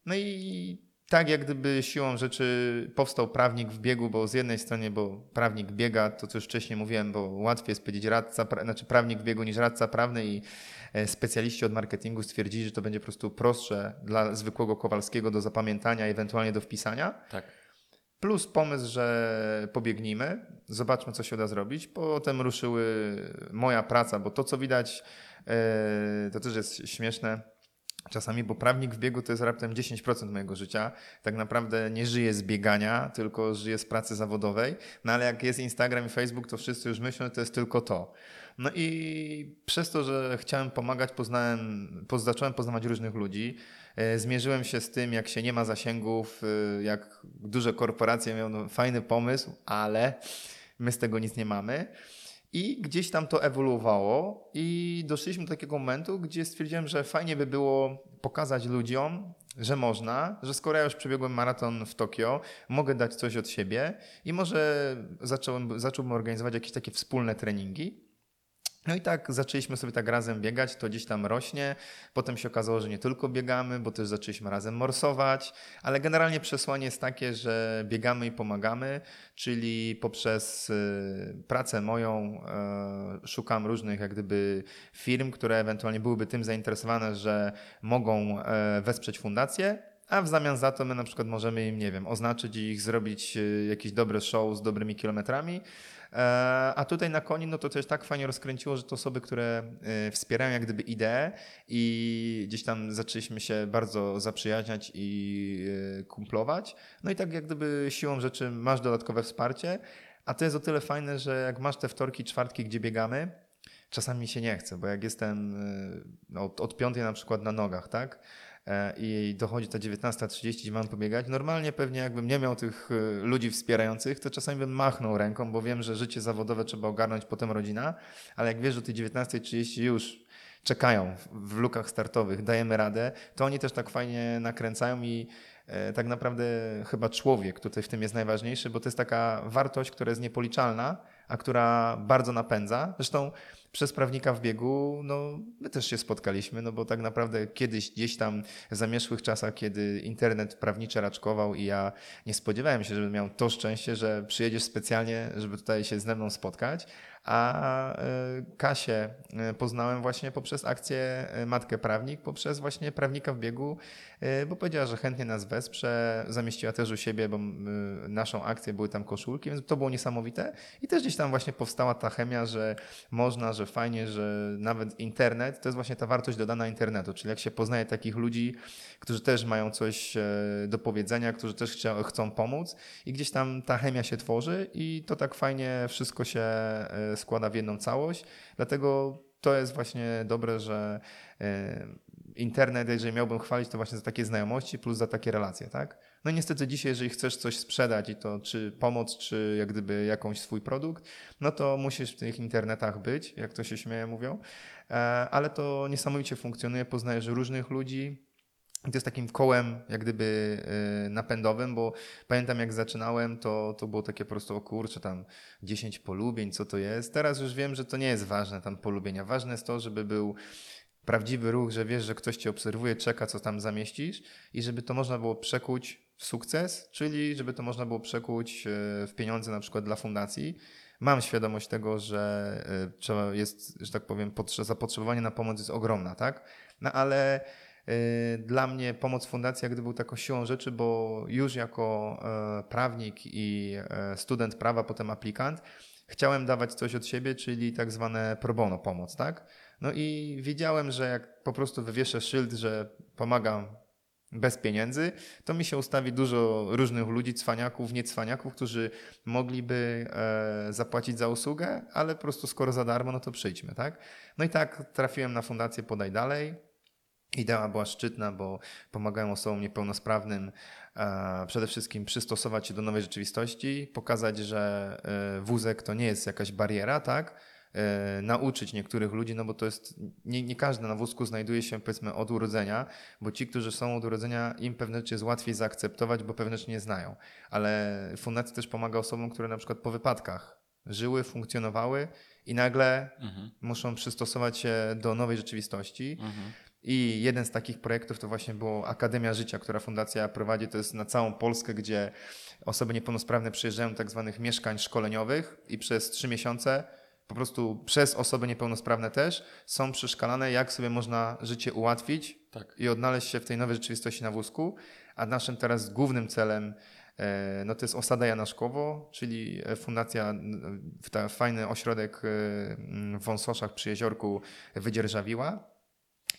Speaker 3: No i tak jak gdyby siłą rzeczy powstał prawnik w biegu, bo z jednej strony, bo prawnik biega, to co już wcześniej mówiłem, bo łatwiej jest powiedzieć radca, znaczy prawnik w biegu niż radca prawny i e, specjaliści od marketingu stwierdzili, że to będzie po prostu prostsze dla zwykłego Kowalskiego do zapamiętania, ewentualnie do wpisania. Tak. Plus pomysł, że pobiegnijmy, zobaczmy, co się da zrobić. Potem ruszyły moja praca, bo to, co widać, e, to też jest śmieszne Czasami, bo prawnik w biegu to jest raptem 10% mojego życia. Tak naprawdę nie żyję z biegania, tylko żyję z pracy zawodowej. No ale jak jest Instagram i Facebook, to wszyscy już myślą, że to jest tylko to. No i przez to, że chciałem pomagać, poznałem, zacząłem poznawać różnych ludzi. E, zmierzyłem się z tym, jak się nie ma zasięgów, e, jak duże korporacje mają fajny pomysł, ale my z tego nic nie mamy. I gdzieś tam to ewoluowało i doszliśmy do takiego momentu, gdzie stwierdziłem, że fajnie by było pokazać ludziom, że można, że skoro ja już przebiegłem maraton w Tokio, mogę dać coś od siebie i może zacząłbym organizować jakieś takie wspólne treningi. No i tak zaczęliśmy sobie tak razem biegać, to gdzieś tam rośnie. Potem się okazało, że nie tylko biegamy, bo też zaczęliśmy razem morsować, ale generalnie przesłanie jest takie, że biegamy i pomagamy, czyli poprzez y, pracę moją y, szukam różnych jak gdyby firm, które ewentualnie byłyby tym zainteresowane, że mogą y, wesprzeć fundację, a w zamian za to my na przykład możemy im, nie wiem, oznaczyć ich, zrobić jakiś dobry show z dobrymi kilometrami, a tutaj na koni, no to też tak fajnie rozkręciło, że to osoby, które e, wspierają jak gdyby ideę i gdzieś tam zaczęliśmy się bardzo zaprzyjaźniać i e, kumplować. No i tak jak gdyby siłą rzeczy masz dodatkowe wsparcie, a to jest o tyle fajne, że jak masz te wtorki, czwartki, gdzie biegamy, czasami się nie chce, bo jak jestem no, od, od piątej na przykład na nogach, tak? E, i dochodzi ta 19.30, gdzie mam pobiegać, normalnie pewnie jakbym nie miał tych e, ludzi wspierających, to czasami bym machnął ręką, bo wiem, że życie zawodowe trzeba ogarnąć, potem rodzina, ale jak wiesz, że tej 19.30 już czekają w lukach startowych, dajemy radę, to oni też tak fajnie nakręcają i e, tak naprawdę chyba człowiek tutaj w tym jest najważniejszy, bo to jest taka wartość, która jest niepoliczalna, a która bardzo napędza. Zresztą przez prawnika w biegu, no my też się spotkaliśmy, no bo tak naprawdę kiedyś gdzieś tam w zamieszłych czasach, kiedy internet prawniczy raczkował i ja nie spodziewałem się, żebym miał to szczęście, że przyjedziesz specjalnie, żeby tutaj się ze mną spotkać, a e, Kasię e, poznałem właśnie poprzez akcję e, Matkę Prawnik, poprzez właśnie prawnika w biegu, bo powiedziała, że chętnie nas wesprze, zamieściła też u siebie, bo naszą akcję były tam koszulki, więc to było niesamowite. I też gdzieś tam właśnie powstała ta chemia, że można, że fajnie, że nawet internet to jest właśnie ta wartość dodana internetu, czyli jak się poznaje takich ludzi, którzy też mają coś do powiedzenia, którzy też chcą pomóc i gdzieś tam ta chemia się tworzy i to tak fajnie wszystko się składa w jedną całość. Dlatego to jest właśnie dobre, że e, internet, jeżeli miałbym chwalić, to właśnie za takie znajomości plus za takie relacje, tak? No niestety dzisiaj, jeżeli chcesz coś sprzedać i to czy pomoc, czy jak gdyby jakąś swój produkt, no to musisz w tych internetach być, jak to się śmieje mówią, e, ale to niesamowicie funkcjonuje, poznajesz różnych ludzi, to jest takim kołem, jak gdyby yy, napędowym, bo pamiętam jak zaczynałem, to, to było takie po prostu, o kurczę, tam 10 polubień, co to jest. Teraz już wiem, że to nie jest ważne, tam polubienia. Ważne jest to, żeby był prawdziwy ruch, że wiesz, że ktoś cię obserwuje, czeka, co tam zamieścisz i żeby to można było przekuć w sukces, czyli żeby to można było przekuć yy, w pieniądze na przykład dla fundacji. Mam świadomość tego, że yy, trzeba jest, że tak powiem, zapotrzebowanie na pomoc jest ogromna, tak? No ale Y, dla mnie pomoc fundacji jak gdyby był taką siłą rzeczy, bo już jako e, prawnik i e, student prawa, potem aplikant, chciałem dawać coś od siebie, czyli tak zwane pro bono pomoc, tak? No i wiedziałem, że jak po prostu wywieszę szyld, że pomagam bez pieniędzy, to mi się ustawi dużo różnych ludzi, cwaniaków, niecwaniaków, którzy mogliby e, zapłacić za usługę, ale po prostu skoro za darmo, no to przyjdźmy, tak? No i tak trafiłem na fundację Podaj Dalej. Idea była szczytna, bo pomagają osobom niepełnosprawnym e, przede wszystkim przystosować się do nowej rzeczywistości, pokazać, że e, wózek to nie jest jakaś bariera, tak? E, nauczyć niektórych ludzi, no bo to jest, nie, nie każdy na wózku znajduje się powiedzmy od urodzenia, bo ci, którzy są od urodzenia, im pewne rzeczy jest łatwiej zaakceptować, bo pewne rzeczy nie znają. Ale fundacja też pomaga osobom, które na przykład po wypadkach żyły, funkcjonowały i nagle mhm. muszą przystosować się do nowej rzeczywistości. Mhm. I jeden z takich projektów to właśnie było Akademia Życia, która fundacja prowadzi. To jest na całą Polskę, gdzie osoby niepełnosprawne przyjeżdżają do tak zwanych mieszkań szkoleniowych i przez trzy miesiące po prostu przez osoby niepełnosprawne też są przeszkalane, jak sobie można życie ułatwić tak. i odnaleźć się w tej nowej rzeczywistości na wózku. A naszym teraz głównym celem e, no to jest Osada Janaszkowo, czyli fundacja, fajny ośrodek e, w Wąsoszach przy jeziorku wydzierżawiła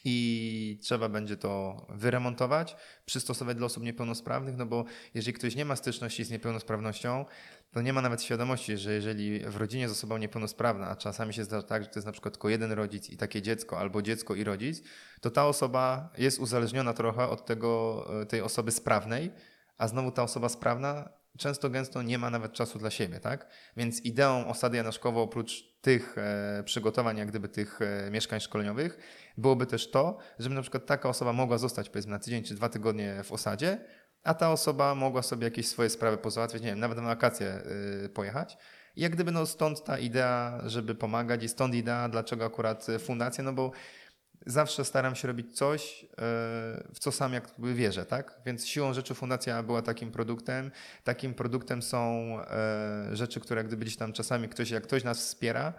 Speaker 3: i trzeba będzie to wyremontować, przystosować dla osób niepełnosprawnych, no bo jeżeli ktoś nie ma styczności z niepełnosprawnością, to nie ma nawet świadomości, że jeżeli w rodzinie jest osoba niepełnosprawna, a czasami się zdarza tak, że to jest na przykład tylko jeden rodzic i takie dziecko, albo dziecko i rodzic, to ta osoba jest uzależniona trochę od tego, e, tej osoby sprawnej, a znowu ta osoba sprawna często gęsto nie ma nawet czasu dla siebie, tak? Więc ideą osady Janaszkowo oprócz tych e, przygotowań, jak gdyby tych e, mieszkań szkoleniowych, byłoby też to, żeby na przykład taka osoba mogła zostać powiedzmy na tydzień czy dwa tygodnie w osadzie, a ta osoba mogła sobie jakieś swoje sprawy pozałatwiać, nie wiem, nawet na wakacje y, pojechać. I jak gdyby no stąd ta idea, żeby pomagać i stąd idea, dlaczego akurat fundacja, no bo zawsze staram się robić coś, e, w co sam jakby wierzę, tak? Więc siłą rzeczy fundacja była takim produktem. Takim produktem są e, rzeczy, które gdyby gdzieś tam czasami ktoś, jak ktoś nas wspiera,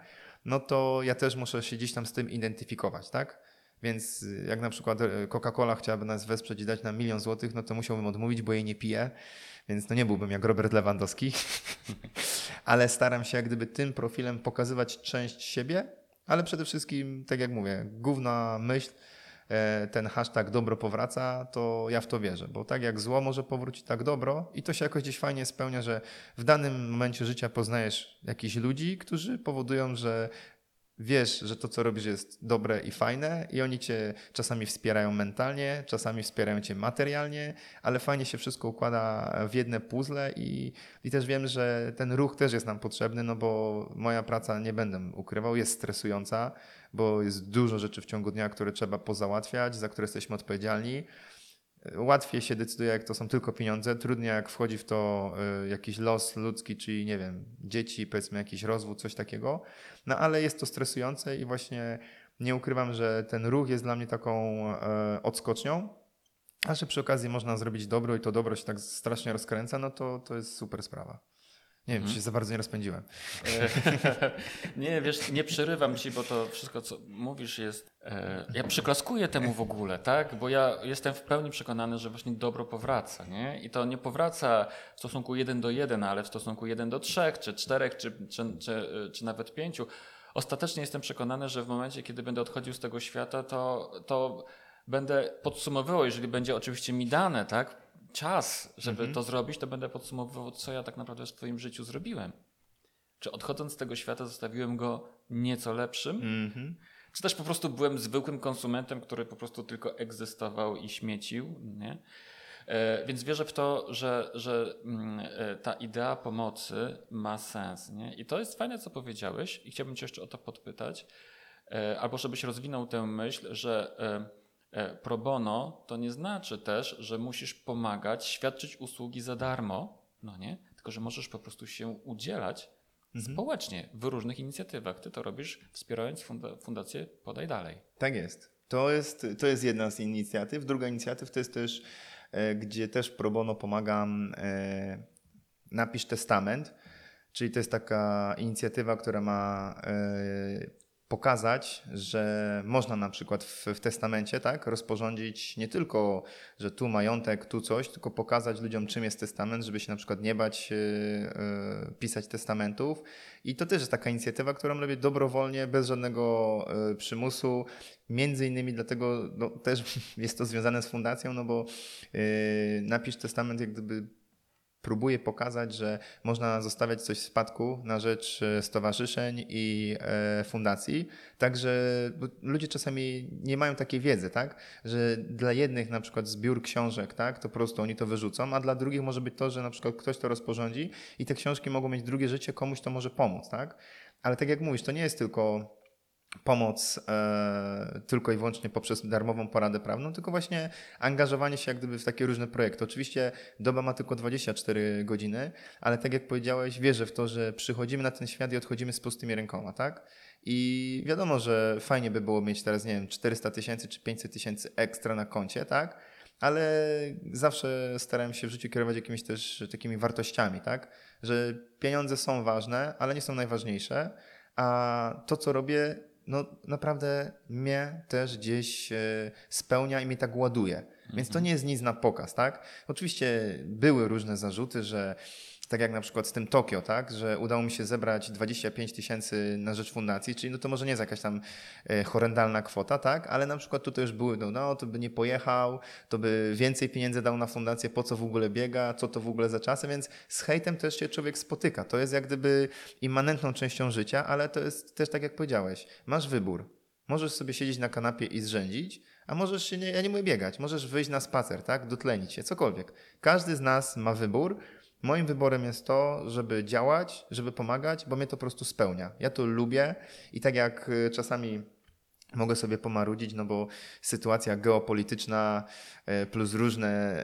Speaker 3: no to ja też muszę się gdzieś tam z tym identyfikować, tak? Więc jak na przykład e, Coca-Cola chciałaby nas wesprzeć i dać nam milion złotych, no to musiałbym odmówić, bo jej nie piję, więc no nie byłbym jak Robert Lewandowski. Ale staram się jak gdyby tym profilem pokazywać część siebie, ale przede wszystkim, tak jak mówię, główna myśl, e, ten hashtag dobro powraca, to ja w to wierzę, bo tak jak zło może powrócić, tak dobro. I to się jakoś gdzieś fajnie spełnia, że w danym momencie życia poznajesz jakichś ludzi, którzy powodują, że wiesz, że to, co robisz, jest dobre i fajne, i oni cię czasami wspierają mentalnie, czasami wspierają cię materialnie, ale fajnie się wszystko układa w jedne puzzle i, i też wiem, że ten ruch też jest nam potrzebny, no bo moja praca, nie będę ukrywał, jest stresująca, bo jest dużo rzeczy w ciągu dnia, które trzeba pozałatwiać, za które jesteśmy odpowiedzialni. Łatwiej się decyduje, jak to są tylko pieniądze, trudniej jak wchodzi w to y, jakiś los ludzki, czyli nie wiem, dzieci, powiedzmy jakiś rozwód, coś takiego. No ale jest to stresujące i właśnie nie ukrywam, że ten ruch jest dla mnie taką e, odskocznią, a że przy okazji można zrobić dobro i to dobro się tak strasznie rozkręca, no to, to jest super sprawa. Nie wiem, hmm. czy się za bardzo nie rozpędziłem.
Speaker 1: nie, wiesz, nie przerywam ci, bo to wszystko, co mówisz jest... E, ja przyklaskuję temu w ogóle, tak? Bo ja jestem w pełni przekonany, że właśnie dobro powraca, nie? I to nie powraca w stosunku 1 do 1, ale w stosunku 1 do 3, czy 4, czy, czy, czy, czy nawet 5. Ostatecznie jestem przekonany, że w momencie, kiedy będę odchodził z tego świata, to, to będę podsumowywał, jeżeli będzie oczywiście mi dane, tak? Czas, żeby mhm. to zrobić, to będę podsumowywał, co ja tak naprawdę w swoim życiu zrobiłem. Czy odchodząc z tego świata zostawiłem go nieco lepszym? Mhm. czy też po prostu byłem zwykłym konsumentem, który po prostu tylko egzystował i śmiecił, nie? E, więc wierzę w to, że, że mm, e, ta idea pomocy ma sens. Nie? I to jest fajne, co powiedziałeś, i chciałbym Cię jeszcze o to podpytać, e, albo żebyś rozwinął tę myśl, że pro bono to nie znaczy też, że musisz pomagać, świadczyć usługi za darmo, no nie? Tylko, że możesz po prostu się udzielać mhm. społecznie w różnych inicjatywach. Ty to robisz wspierając funda fundację Podaj Dalej.
Speaker 3: Tak jest. To jest, to jest jedna z inicjatyw. Druga inicjatyw to jest też E, gdzie też pro bono pomagam e, Napisz Testament, czyli to jest taka inicjatywa, która ma e, pokazać, że można na przykład w, w, testamencie tak, rozporządzić nie tylko, że tu majątek, tu coś, tylko pokazać ludziom, czym jest testament, żeby się na przykład nie bać yy, yy, pisać testamentów. I to też jest taka inicjatywa, którą robię dobrowolnie, bez żadnego yy, przymusu. Między innymi dlatego no, też jest to związane z fundacją, no bo napisz testament jak gdyby próbuje pokazać, że można zostawiać coś w spadku na rzecz e, stowarzyszeń i e, fundacji. Także ludzie czasami nie mają takiej wiedzy, tak? Że dla jednych na przykład zbiór książek, tak? To po prostu oni to wyrzucą, a dla drugich może być to, że na przykład ktoś to rozporządzi i te książki mogą mieć drugie życie, komuś to może pomóc, tak? Ale tak jak mówisz, to nie jest tylko pomoc e, tylko i wyłącznie poprzez darmową poradę prawną, tylko właśnie angażowanie się jak gdyby w takie różne projekty. Oczywiście doba ma tylko 24 godziny, ale tak jak powiedziałeś, wierzę w to, że przychodzimy na ten świat i odchodzimy z pustymi rękoma, tak? I wiadomo, że fajnie by było mieć teraz, nie wiem, 400 tysięcy czy 500 tysięcy ekstra na koncie, tak? Ale zawsze starałem się w życiu kierować jakimiś też takimi wartościami, tak? Że pieniądze są ważne, ale nie są najważniejsze, a to, co robię, no naprawdę mnie też gdzieś e, spełnia i mnie tak ładuje. Więc to mhm. nie jest nic na pokaz, tak? Oczywiście były różne zarzuty, że tak jak na przykład z tym Tokio, tak, że udało mi się zebrać 25 tysięcy na rzecz fundacji, czyli no to może nie jest jakaś tam e, horrendalna kwota, tak, ale na przykład tutaj już były, no, no to by nie pojechał, to by więcej pieniędzy dał na fundację, po co w ogóle biega, co to w ogóle za czasy, więc z hejtem też się człowiek spotyka. To jest jak gdyby immanentną częścią życia, ale to jest też tak jak powiedziałeś, masz wybór. Możesz sobie siedzieć na kanapie i zrzędzić, a możesz się nie, ja nie mówię biegać, możesz wyjść na spacer, tak, dotlenić się, cokolwiek. Każdy z nas ma wybór Moim wyborem jest to, żeby działać, żeby pomagać, bo mnie to po prostu spełnia. Ja to lubię i tak jak y, czasami mogę sobie pomarudzić, no bo sytuacja geopolityczna e, plus różne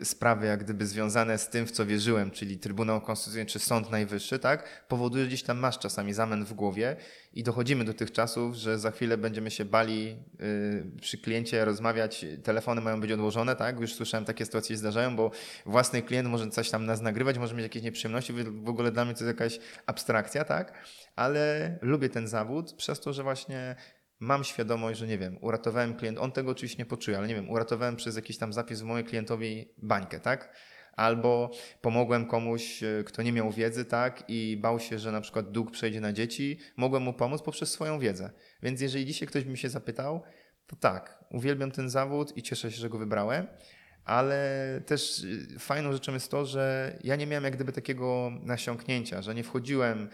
Speaker 3: e, sprawy, jak gdyby związane z tym, w co wierzyłem, czyli Trybunał Konstytucyjny czy Sąd Najwyższy, tak, powoduje, że gdzieś tam masz czasami zamęt w głowie i dochodzimy do tych czasów, że za chwilę będziemy się bali e, przy kliencie rozmawiać, telefony mają być odłożone, tak, już słyszałem takie sytuacje się zdarzają, bo własny klient może coś tam nas nagrywać, może mieć jakieś nieprzyjemności, w ogóle dla mnie to jest jakaś abstrakcja, tak, ale lubię ten zawód przez to, że właśnie mam świadomość, że nie wiem, uratowałem klient, on tego oczywiście nie poczuje, ale nie wiem, uratowałem przez jakiś tam zapis w mojej klientowi bańkę, tak? Albo pomogłem komuś, e, kto nie miał wiedzy, tak, i bał się, że na przykład dług przejdzie na dzieci, mogłem mu pomóc poprzez swoją wiedzę. Więc jeżeli dzisiaj ktoś by mi się zapytał, to tak, uwielbiam ten zawód i cieszę się, że go wybrałem ale też y, fajną rzeczą jest to, że ja nie miałem jak gdyby takiego nasiąknięcia, że nie wchodziłem y,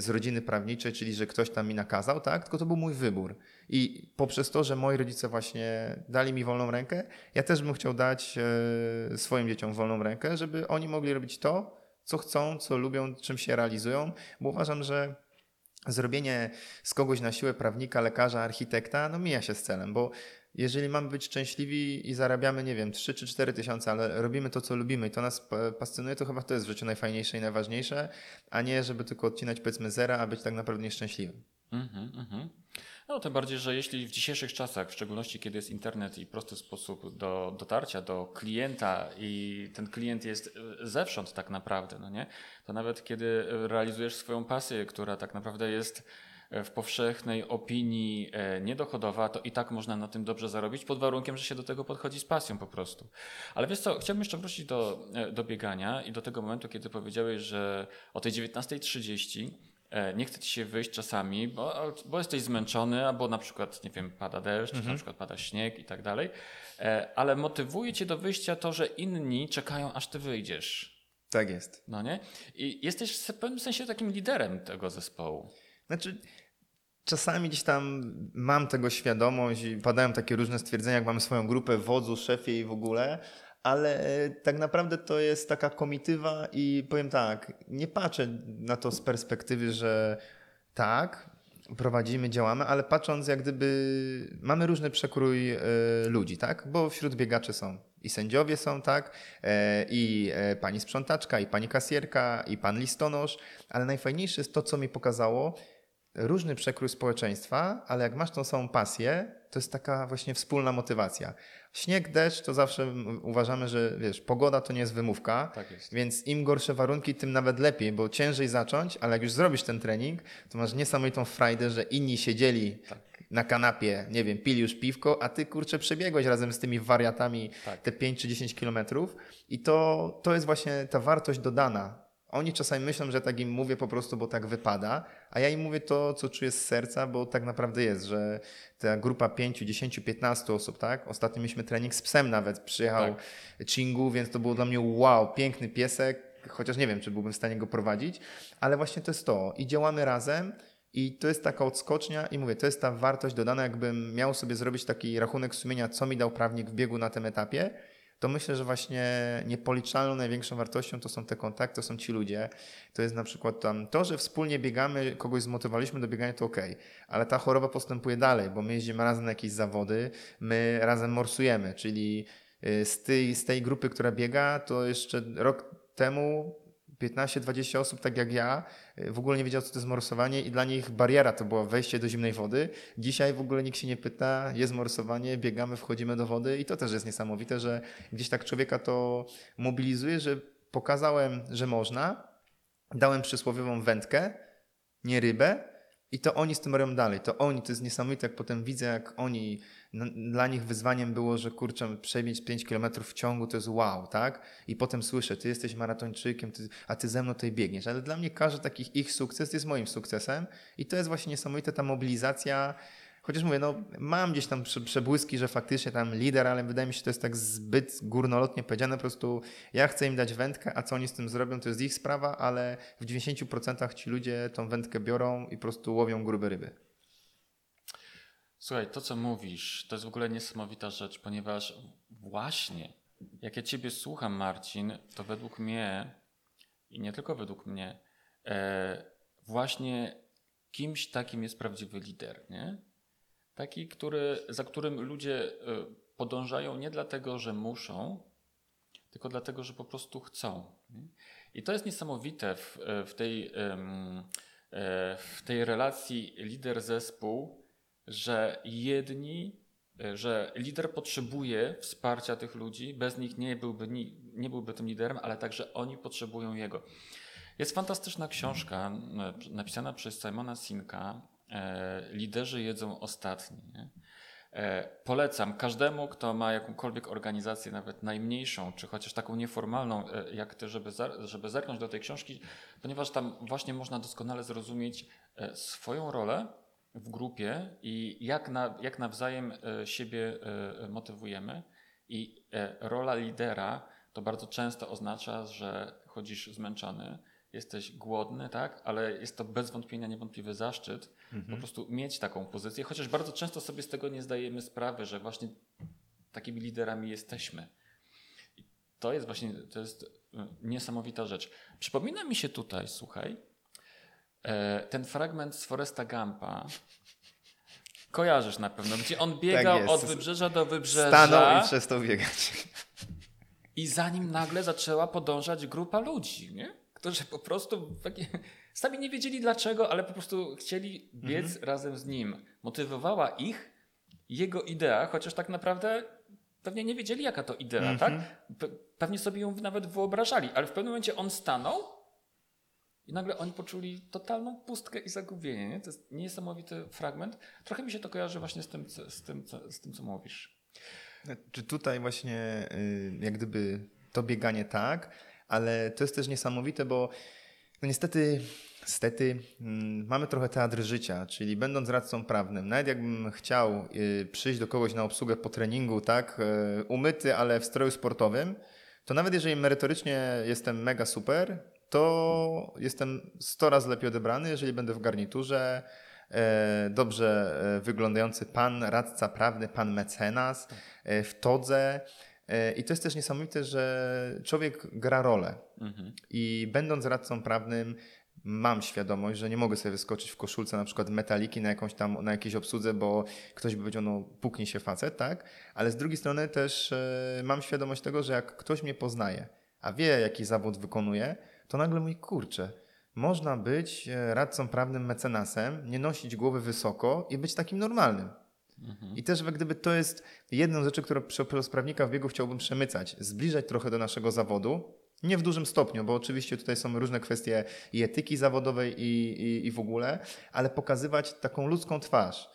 Speaker 3: z rodziny prawniczej, czyli że ktoś tam mi nakazał, tak? tylko to był mój wybór. I poprzez to, że moi rodzice właśnie dali mi wolną rękę, ja też bym chciał dać y, swoim dzieciom wolną rękę, żeby oni mogli robić to, co chcą, co lubią, czym się realizują, bo uważam, że zrobienie z kogoś na siłę prawnika, lekarza, architekta, no mija się z celem, bo jeżeli mamy być szczęśliwi i zarabiamy, nie wiem, 3 czy 4 tysiące, ale robimy to, co lubimy i to nas pasjonuje, to chyba to jest w życiu najfajniejsze i najważniejsze, a nie, żeby tylko odcinać powiedzmy zera, a być tak naprawdę nieszczęśliwym. Mhm,
Speaker 1: mhm. No, tym bardziej, że jeśli w dzisiejszych czasach, w szczególności kiedy jest internet i prosty sposób do dotarcia do klienta i ten klient jest e, zewsząd tak naprawdę, no nie? To nawet kiedy realizujesz swoją pasję, która tak naprawdę jest w powszechnej opinii e, niedochodowa, to i tak można na tym dobrze zarobić, pod warunkiem, że się do tego podchodzi z pasją po prostu. Ale wiesz co, chciałbym jeszcze wrócić do, e, do biegania i do tego momentu, kiedy powiedziałeś, że o tej 19.30 nie chce ci się wyjść czasami, bo, bo jesteś zmęczony, albo na przykład, nie wiem, pada deszcz, mhm. na przykład pada śnieg i tak dalej, ale motywuje cię do wyjścia to, że inni czekają, aż ty wyjdziesz.
Speaker 3: Tak jest.
Speaker 1: No nie? I jesteś w pewnym sensie takim liderem tego zespołu.
Speaker 3: Znaczy, czasami gdzieś tam mam tego świadomość i padają takie różne stwierdzenia, jak mamy swoją grupę wodzu, szefie i w ogóle, ale tak naprawdę to jest taka komitywa i powiem tak, nie patrzę na to z perspektywy, że tak, prowadzimy, działamy, ale patrząc jak gdyby mamy różny przekrój y, ludzi, tak? Bo wśród biegaczy są i sędziowie są, tak? E, I e, pani sprzątaczka, i pani kasjerka, i pan listonosz, ale najfajniejsze jest to, co mi pokazało, różny przekrój społeczeństwa, ale jak masz tą samą pasję, to jest taka właśnie wspólna motywacja. Śnieg, deszcz to zawsze uważamy, że wiesz, pogoda to nie jest wymówka,
Speaker 1: tak jest.
Speaker 3: więc im gorsze warunki, tym nawet lepiej, bo ciężej zacząć, ale jak już zrobisz ten trening, to masz niesamowitą frajdę, że inni siedzieli tak. na kanapie, nie wiem, pili już piwko, a ty kurczę przebiegłeś razem z tymi wariatami tak. te 5 czy 10 kilometrów i to, to jest właśnie ta wartość dodana oni czasami myślą, że tak im mówię po prostu, bo tak wypada, a ja im mówię to, co czuję z serca, bo tak naprawdę jest, że ta grupa 5, 10, 15 osób, tak? Ostatnio mieliśmy trening z psem nawet, przyjechał tak. Chingu, więc to było dla mnie wow, piękny piesek, chociaż nie wiem, czy byłbym w stanie go prowadzić, ale właśnie to jest to. I działamy razem i to jest taka odskocznia i mówię, to jest ta wartość dodana, jakbym miał sobie zrobić taki rachunek sumienia, co mi dał prawnik w biegu na tym etapie to myślę, że właśnie niepoliczalną największą wartością to są te kontakty, to są ci ludzie. To jest na przykład tam to, że wspólnie biegamy, kogoś zmotywowaliśmy do biegania, to ok, ale ta choroba postępuje dalej, bo my jeździmy razem na jakieś zawody, my razem morsujemy, czyli y, z tej, z tej grupy, która biega, to jeszcze rok temu 15-20 osób, tak jak ja, y, w ogóle nie wiedział, co to jest morsowanie i dla nich bariera to było wejście do zimnej wody. Dzisiaj w ogóle nikt się nie pyta, jest morsowanie, biegamy, wchodzimy do wody i to też jest niesamowite, że gdzieś tak człowieka to mobilizuje, że pokazałem, że można, dałem przysłowiową wędkę, nie rybę i to oni z tym robią dalej. To oni, to jest niesamowite, jak potem widzę, jak oni dla nich wyzwaniem było, że kurczę, przebiec 5 km w ciągu to jest wow, tak? I potem słyszę, ty jesteś maratończykiem, ty, a ty ze mną tutaj biegniesz. Ale dla mnie każdy taki ich sukces jest moim sukcesem i to jest właśnie niesamowita ta mobilizacja. Chociaż mówię, no mam gdzieś tam przebłyski, że faktycznie tam lider, ale wydaje mi się, że to jest tak zbyt górnolotnie powiedziane. Po prostu ja chcę im dać wędkę, a co oni z tym zrobią, to jest ich sprawa, ale w 90% ci ludzie tą wędkę biorą i po prostu łowią grube ryby.
Speaker 1: Słuchaj, to co mówisz, to jest w ogóle niesamowita rzecz, ponieważ właśnie jak ja Ciebie słucham, Marcin, to według mnie i nie tylko według mnie, e, właśnie kimś takim jest prawdziwy lider, nie? Taki, który, za którym ludzie e, podążają nie dlatego, że muszą, tylko dlatego, że po prostu chcą. I to jest niesamowite w, w, tej, e, w tej relacji lider-zespół, że jedni, e, że lider potrzebuje wsparcia tych ludzi, bez nich nie byłby, nie byłby tym liderem, ale także oni potrzebują jego. Jest fantastyczna książka napisana przez Simona Sinka, e, Liderzy jedzą ostatni. E, polecam każdemu, kto ma jakąkolwiek organizację, nawet najmniejszą, czy chociaż taką nieformalną, jak ty, żeby, żeby zerknąć do tej książki, ponieważ tam właśnie można doskonale zrozumieć swoją rolę w grupie i jak, na, jak nawzajem e, siebie e, motywujemy. I e, rola lidera to bardzo często oznacza, że chodzisz zmęczony, jesteś głodny, tak? Ale jest to bez wątpienia niewątpliwy zaszczyt mhm. po prostu mieć taką pozycję, chociaż bardzo często sobie z tego nie zdajemy sprawy, że właśnie takimi liderami jesteśmy. I to jest właśnie, to jest niesamowita rzecz. Przypomina mi się tutaj, słuchaj, ten fragment z Foresta Gampa kojarzysz na pewno, gdzie on biegał tak od wybrzeża do wybrzeża.
Speaker 3: Stanął i przestał biegać.
Speaker 1: I za nim nagle zaczęła podążać grupa ludzi, nie? którzy po prostu sami nie wiedzieli dlaczego, ale po prostu chcieli biec mhm. razem z nim. Motywowała ich jego idea, chociaż tak naprawdę pewnie nie wiedzieli, jaka to idea, mhm. tak? Pewnie sobie ją nawet wyobrażali, ale w pewnym momencie on stanął i nagle oni poczuli totalną pustkę i zagubienie. Nie? To jest niesamowity fragment. Trochę mi się to kojarzy właśnie z tym, z tym, co, z tym co mówisz.
Speaker 3: Czy tutaj właśnie y, jak gdyby to bieganie tak, ale to jest też niesamowite, bo no niestety, niestety mm, mamy trochę teatr życia, czyli będąc radcą prawnym, nawet jakbym chciał y, przyjść do kogoś na obsługę po treningu, tak, y, umyty, ale w stroju sportowym, to nawet jeżeli merytorycznie jestem mega super, to jestem 100 razy lepiej odebrany, jeżeli będę w garniturze, e, dobrze e, wyglądający pan radca prawny, pan mecenas e, w todze. I to jest też niesamowite, że człowiek gra rolę.
Speaker 1: Mhm.
Speaker 3: I będąc radcą prawnym, mam świadomość, że nie mogę sobie wyskoczyć w koszulce na przykład metaliki na jakąś tam, na jakiejś obsłudze, bo ktoś by powiedział, no puknie się facet, tak? Ale z drugiej strony też mam świadomość tego, że jak ktoś mnie poznaje, a wie jaki zawód wykonuje, to nagle mówi, kurczę, można być e, radcą prawnym mecenasem, nie nosić głowy wysoko i być takim normalnym. I też jak gdyby to jest jedną z rzeczy, którą przez prawnika w biegu chciałbym przemycać, zbliżać trochę do naszego zawodu, nie w dużym stopniu, bo oczywiście tutaj są różne kwestie i etyki zawodowej i, i, i w ogóle, ale pokazywać taką ludzką twarz.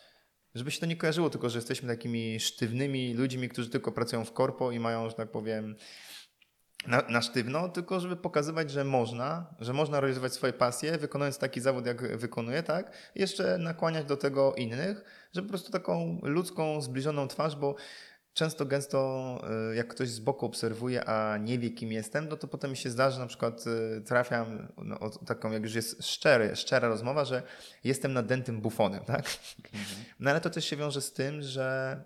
Speaker 3: Żeby się to nie kojarzyło tylko, że jesteśmy takimi sztywnymi ludźmi, którzy tylko pracują w korpo i mają, że tak powiem, na, na sztywno, tylko żeby pokazywać, że można, że można realizować swoje pasje, wykonując taki zawód, jak wykonuję, tak? Jeszcze nakłaniać do tego innych, żeby po prostu taką ludzką, zbliżoną twarz, bo często, gęsto, y, jak ktoś z boku obserwuje, a nie wie, kim jestem, no to potem mi się zdarza, na przykład y, trafiam no, o taką, jak już jest szczery, szczera rozmowa, że jestem nadętym bufonem, tak? No ale to też się wiąże z tym, że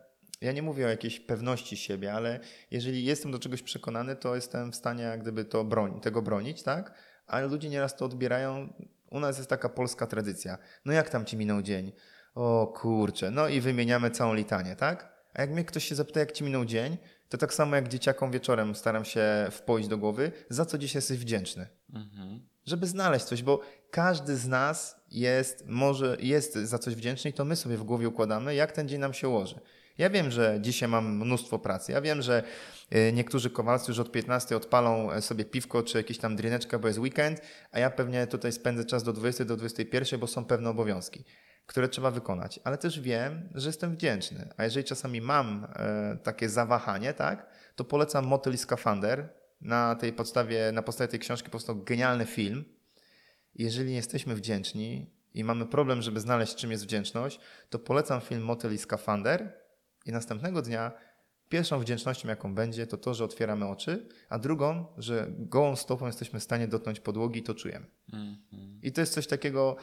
Speaker 3: ja nie mówię o jakiejś pewności siebie, ale jeżeli jestem do czegoś przekonany, to jestem w stanie jak gdyby to broni, tego bronić, tak? Ale ludzie nieraz to odbierają. U nas jest taka polska tradycja. No jak tam ci minął dzień? O kurczę, no i wymieniamy całą litanię, tak? A jak mnie ktoś się zapyta, jak ci minął dzień, to tak samo jak dzieciakom wieczorem staram się wpoić do głowy, za co dzisiaj jesteś wdzięczny.
Speaker 1: Mhm.
Speaker 3: Żeby znaleźć coś, bo każdy z nas jest, może jest za coś wdzięczny i to my sobie w głowie układamy, jak ten dzień nam się ułoży. Ja wiem, że dzisiaj mam mnóstwo pracy. Ja wiem, że y, niektórzy kowalscy już od 15 odpalą e, sobie piwko czy jakieś tam drineczka, bo jest weekend, a ja pewnie tutaj spędzę czas do 20, do 21, bo są pewne obowiązki, które trzeba wykonać. Ale też wiem, że jestem wdzięczny. A jeżeli czasami mam e, takie zawahanie, tak, to polecam Motyl i Skafander. Na tej podstawie, na podstawie tej książki powstał genialny film. Jeżeli nie jesteśmy wdzięczni i mamy problem, żeby znaleźć, czym jest wdzięczność, to polecam film Motyl i Skafander i następnego dnia pierwszą wdzięcznością, jaką będzie, to to, że otwieramy oczy, a drugą, że gołą stopą jesteśmy w stanie dotknąć podłogi i to czujemy.
Speaker 1: Mhm.
Speaker 3: I to jest coś takiego,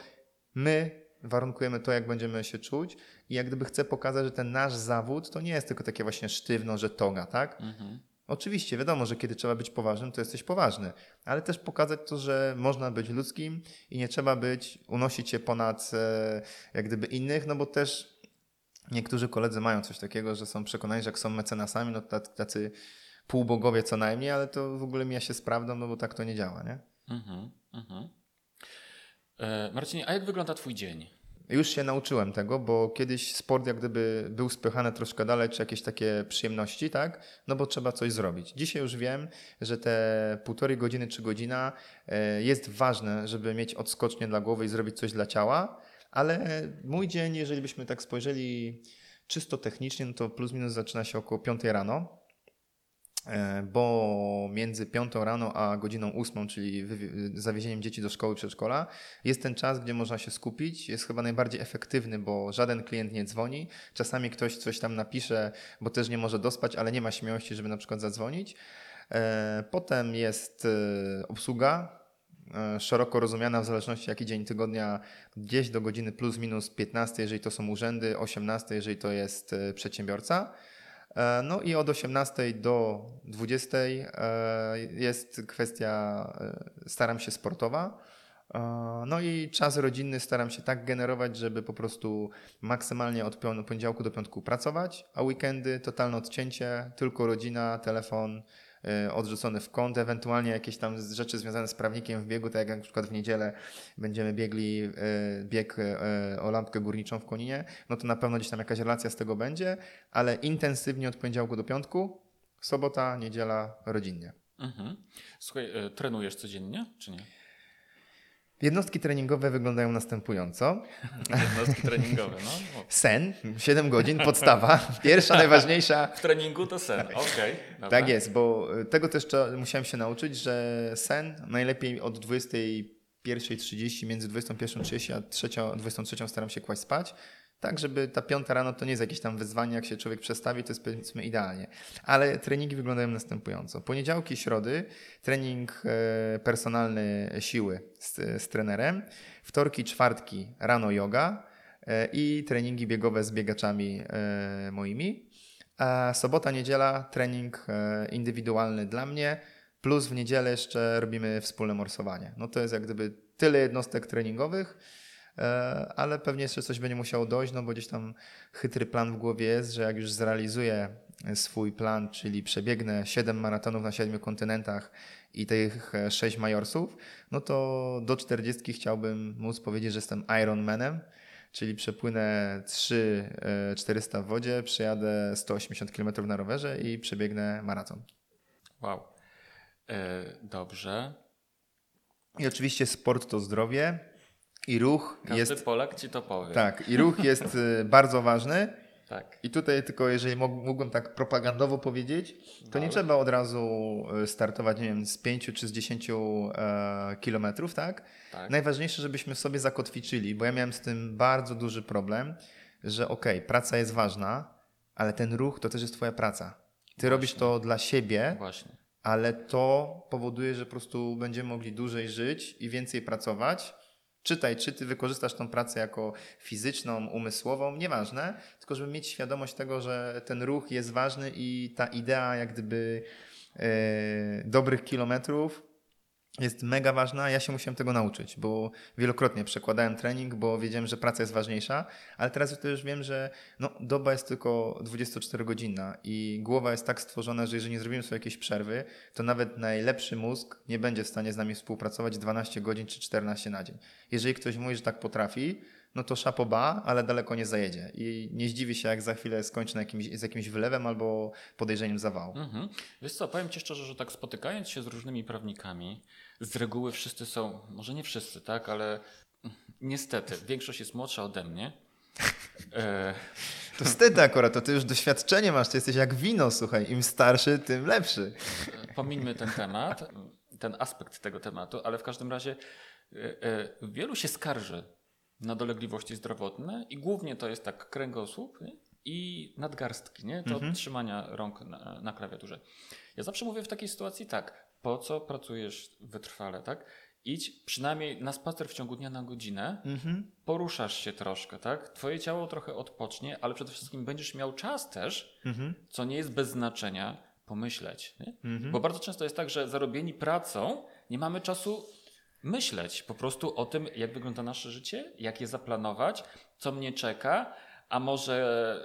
Speaker 3: my warunkujemy to, jak będziemy się czuć i jak gdyby chcę pokazać, że ten nasz zawód to nie jest tylko takie właśnie sztywno, że toga, tak?
Speaker 1: Mhm.
Speaker 3: Oczywiście, wiadomo, że kiedy trzeba być poważnym, to jesteś poważny, ale też pokazać to, że można być ludzkim i nie trzeba być, unosić się ponad e, jak gdyby innych, no bo też niektórzy koledzy mają coś takiego, że są przekonani, że jak są mecenasami, no tacy, tacy półbogowie co najmniej, ale to w ogóle mija się z prawdą, no bo tak to nie działa, nie?
Speaker 1: Mhm. Mhm. E, Marcinie, a jak wygląda Twój dzień?
Speaker 3: Już się nauczyłem tego, bo kiedyś sport jak gdyby był spychany troszkę dalej, czy jakieś takie przyjemności, tak? No bo trzeba coś zrobić. Dzisiaj już wiem, że te półtorej godziny czy godzina e, jest ważne, żeby mieć odskocznie dla głowy i zrobić coś dla ciała, ale mój dzień, jeżeli byśmy tak spojrzeli czysto technicznie, no to plus minus zaczyna się około 5 rano. E, bo między 5 rano a godziną 8, czyli zawiezieniem dzieci do szkoły, przedszkola, jest ten czas, gdzie można się skupić. Jest chyba najbardziej efektywny, bo żaden klient nie dzwoni. Czasami ktoś coś tam napisze, bo też nie może dospać, ale nie ma śmiałości, żeby na przykład zadzwonić. E, Potem jest e, obsługa, szeroko rozumiana w zależności jaki dzień tygodnia, gdzieś do godziny plus minus 15, jeżeli to są urzędy, 18, jeżeli to jest e, przedsiębiorca. E, No i od 18 do 20 e, jest kwestia, e, staram się sportowa. E, No i czas rodzinny staram się tak generować, żeby po prostu maksymalnie od poniedziałku do piątku pracować, a weekendy totalne odcięcie, tylko rodzina, telefon e, odrzucony w kąt, ewentualnie jakieś tam rzeczy związane z prawnikiem w biegu, tak jak na przykład w niedzielę będziemy biegli e, bieg e, o lampkę górniczą w Koninie, no to na pewno gdzieś tam jakaś relacja z tego będzie, ale intensywnie od poniedziałku do piątku, sobota, niedziela rodzinnie.
Speaker 1: Mhm. Słuchaj, e, trenujesz codziennie, czy nie?
Speaker 3: Jednostki treningowe wyglądają następująco.
Speaker 1: Jednostki treningowe, no. O.
Speaker 3: Sen, 7 godzin, podstawa. Pierwsza, najważniejsza.
Speaker 1: W treningu to sen, okej. dobra.
Speaker 3: Tak jest, bo tego też musiałem się nauczyć, że sen najlepiej od 21.30, między 21.30 a 3, 23 staram się kłaść spać. Tak, żeby ta piąta rano to nie jest jakieś tam wyzwanie, jak się człowiek przestawi, to jest powiedzmy idealnie. Ale treningi wyglądają następująco. Poniedziałki, środy, trening e, personalny siły z, z trenerem. Wtorki, czwartki, rano yoga. e, i treningi biegowe z biegaczami e, moimi. A sobota, niedziela trening indywidualny dla mnie, plus w niedzielę jeszcze robimy wspólne morsowanie. No to jest jak gdyby tyle jednostek treningowych, ale pewnie jeszcze coś będzie musiało dojść, no bo gdzieś tam chytry plan w głowie jest, że jak już zrealizuję swój plan, czyli przebiegnę 7 maratonów na 7 kontynentach i tych 6 majorsów, no to do 40 chciałbym móc powiedzieć, że jestem Ironmanem, czyli przepłynę 3 400 w wodzie, przejadę 180 km na rowerze i przebiegnę maraton.
Speaker 1: Wow. E, dobrze.
Speaker 3: I oczywiście sport to zdrowie i ruch
Speaker 1: Każdy
Speaker 3: jest...
Speaker 1: Polak ci to powie.
Speaker 3: Tak, i ruch jest e, bardzo ważny.
Speaker 1: Tak.
Speaker 3: I tutaj tylko jeżeli mógłbym tak propagandowo powiedzieć, to nie trzeba od razu e, startować, nie wiem, z 5 czy z 10 e, kilometrów, tak? tak? Najważniejsze, żebyśmy sobie zakotwiczyli, bo ja miałem z tym bardzo duży problem, że okej, okay, praca jest ważna, ale ten ruch to też jest twoja praca. Ty Właśnie. robisz to dla siebie, Właśnie. ale to powoduje, że po prostu będziemy mogli dłużej żyć i więcej pracować Czytaj, czy ty wykorzystasz tą pracę jako fizyczną, umysłową, nieważne, tylko żeby mieć świadomość tego, że ten ruch jest ważny i ta idea jak gdyby e, dobrych kilometrów jest mega ważna. Ja się musiałem tego nauczyć, bo wielokrotnie przekładałem trening, bo wiedziałem, że praca jest ważniejsza, ale teraz już wiem, że no, doba jest tylko 24-godzinna i głowa jest tak stworzona, że jeżeli nie zrobimy sobie jakiejś przerwy, to nawet najlepszy mózg nie będzie w stanie z nami współpracować 12 godzin czy 14 na dzień. Jeżeli ktoś mówi, że tak potrafi, no to szapoba, ale daleko nie zajedzie. I nie zdziwi się, jak za chwilę skończy jakimś, z jakimś wylewem albo podejrzeniem zawału. Mhm.
Speaker 1: Wiesz co, powiem Ci szczerze, że tak spotykając się z różnymi prawnikami, z reguły wszyscy są, może nie wszyscy, tak, ale niestety, większość jest młodsza ode mnie.
Speaker 3: E... To wtedy akurat, to ty już doświadczenie masz, ty jesteś jak wino, słuchaj, im starszy, tym lepszy.
Speaker 1: Pomińmy ten temat, ten aspekt tego tematu, ale w każdym razie e, e, wielu się skarży na dolegliwości zdrowotne i głównie to jest tak kręgosłup i nadgarstki, nie? to mhm. trzymania rąk na, na klawiaturze. Ja zawsze mówię w takiej sytuacji tak, po co pracujesz wytrwale, tak? Idź przynajmniej na spacer w ciągu dnia na godzinę, mhm. poruszasz się troszkę, tak? Twoje ciało trochę odpocznie, ale przede wszystkim będziesz miał czas też, mhm. co nie jest bez znaczenia, pomyśleć. Mhm. Bo bardzo często jest tak, że zarobieni pracą nie mamy czasu myśleć po prostu o tym, jak wygląda nasze życie, jak je zaplanować, co mnie czeka, a może,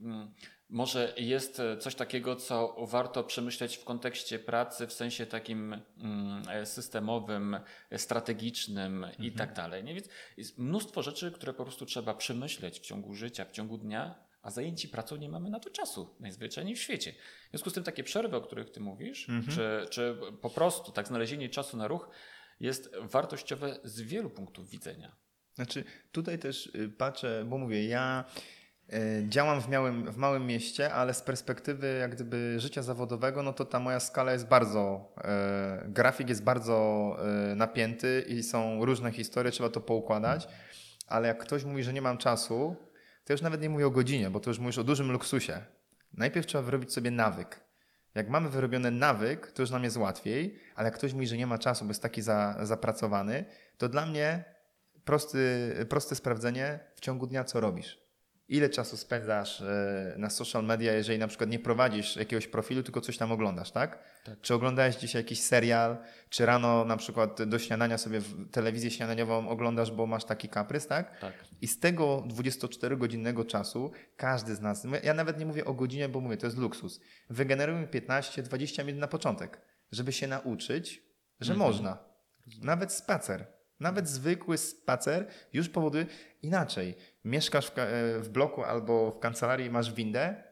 Speaker 1: mm, może jest coś takiego, co warto przemyśleć w kontekście pracy, w sensie takim mm, systemowym, strategicznym mhm. i tak dalej. Nie? Więc jest mnóstwo rzeczy, które po prostu trzeba przemyśleć w ciągu życia, w ciągu dnia, a zajęci pracą nie mamy na to czasu, najzwyczajniej w świecie. W związku z tym takie przerwy, o których ty mówisz, mhm. czy, czy po prostu tak znalezienie czasu na ruch, jest wartościowe z wielu punktów widzenia.
Speaker 3: Znaczy, tutaj też y, patrzę, bo mówię, ja y, działam w małym, w małym mieście, ale z perspektywy jak gdyby życia zawodowego, no to ta moja skala jest bardzo, e, grafik jest bardzo napięty i są różne historie, trzeba to poukładać, ale jak ktoś mówi, że nie mam czasu, to już nawet nie mówię o godzinie, bo to już mówisz o dużym luksusie. Najpierw trzeba wyrobić sobie nawyk. Jak mamy wyrobiony nawyk, to już nam jest łatwiej, ale jak ktoś mówi, że nie ma czasu, bo jest taki za, zapracowany, to dla mnie prosty, proste sprawdzenie w ciągu dnia, co robisz ile czasu spędzasz e, na social media, jeżeli na przykład nie prowadzisz jakiegoś profilu, tylko coś tam oglądasz, tak? tak. Czy oglądałeś dzisiaj jakiś serial, czy rano na przykład do śniadania sobie telewizję śniadaniową oglądasz, bo masz taki kaprys, tak? tak. I z tego 24-godzinnego czasu każdy z nas, ja nawet nie mówię o godzinie, bo mówię, to jest luksus, wygenerujemy 15-20 minut na początek, żeby się nauczyć, że mhm. można. Nawet spacer. Nawet zwykły spacer już powoduje inaczej. Mieszkasz w, e, w bloku albo w kancelarii masz windę,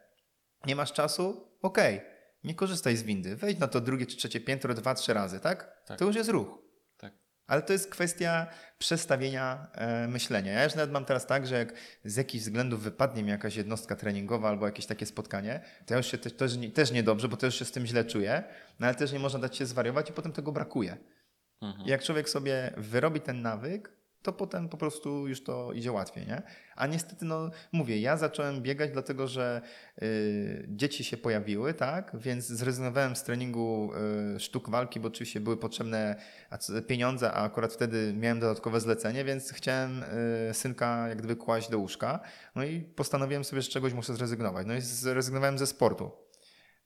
Speaker 3: nie masz czasu, okej, okay. nie korzystaj z windy. Wejdź na to drugie czy trzecie piętro dwa, trzy razy, tak? tak. To już jest ruch. Tak. Ale to jest kwestia przestawienia e, myślenia. Ja już nawet mam teraz tak, że jak z jakichś względów wypadnie mi jakaś jednostka treningowa albo jakieś takie spotkanie, to ja już się też, też, też niedobrze, bo też się z tym źle czuję, no ale też nie można dać się zwariować i potem tego brakuje. Mhm. Jak człowiek sobie wyrobi ten nawyk, to potem po prostu już to idzie łatwiej, nie? A niestety, no mówię, ja zacząłem biegać dlatego, że y, dzieci się pojawiły, tak? Więc zrezygnowałem z treningu y, sztuk walki, bo oczywiście były potrzebne pieniądze, a akurat wtedy miałem dodatkowe zlecenie, więc chciałem y, synka jak gdyby kłaść do łóżka. No i postanowiłem sobie, że czegoś muszę zrezygnować. No i zrezygnowałem ze sportu.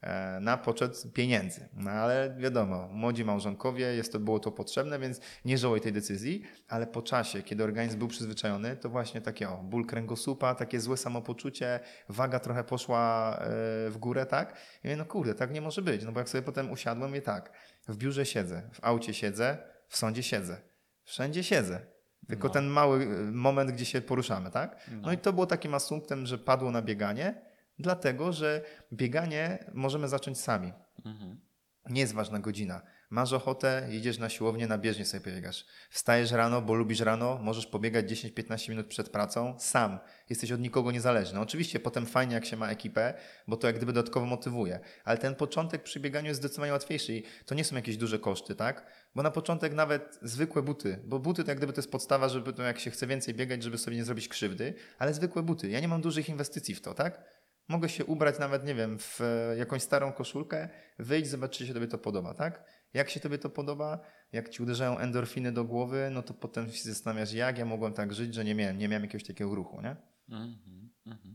Speaker 3: E, na poczet pieniędzy. No ale wiadomo, młodzi małżonkowie, jest to, było to potrzebne, więc nie żałuję tej decyzji, ale po czasie, kiedy organizm był przyzwyczajony, to właśnie takie o, ból kręgosłupa, takie złe samopoczucie, waga trochę poszła e, w górę, tak? I mówię, no kurde, tak nie może być, no bo jak sobie potem usiadłem, i tak, w biurze siedzę, w aucie siedzę, w sądzie siedzę, wszędzie siedzę. Tylko no. ten mały e, moment, gdzie się poruszamy, tak? No, no i to było takim asumptem, że padło na bieganie, Dlatego, że bieganie możemy zacząć sami. Mhm. Nie jest ważna godzina. Masz ochotę, jedziesz na siłownię, na bieżnie sobie pobiegasz. Wstajesz rano, bo lubisz rano, możesz pobiegać 10-15 minut przed pracą sam. Jesteś od nikogo niezależny. Oczywiście potem fajnie, jak się ma ekipę, bo to jak gdyby dodatkowo motywuje. Ale ten początek przy bieganiu jest zdecydowanie łatwiejszy i to nie są jakieś duże koszty, tak? Bo na początek nawet zwykłe buty, bo buty to jak gdyby to jest podstawa, żeby to jak się chce więcej biegać, żeby sobie nie zrobić krzywdy, ale zwykłe buty. Ja nie mam dużych inwestycji w to, tak? Mogę się ubrać nawet, nie wiem, w jakąś starą koszulkę, wyjść, zobaczyć, czy się tobie to podoba, tak? Jak się tobie to podoba, jak ci uderzają endorfiny do głowy, no to potem się zastanawiasz, jak ja mogłem tak żyć, że nie miałem, nie miałem jakiegoś takiego ruchu, nie? Mm -hmm,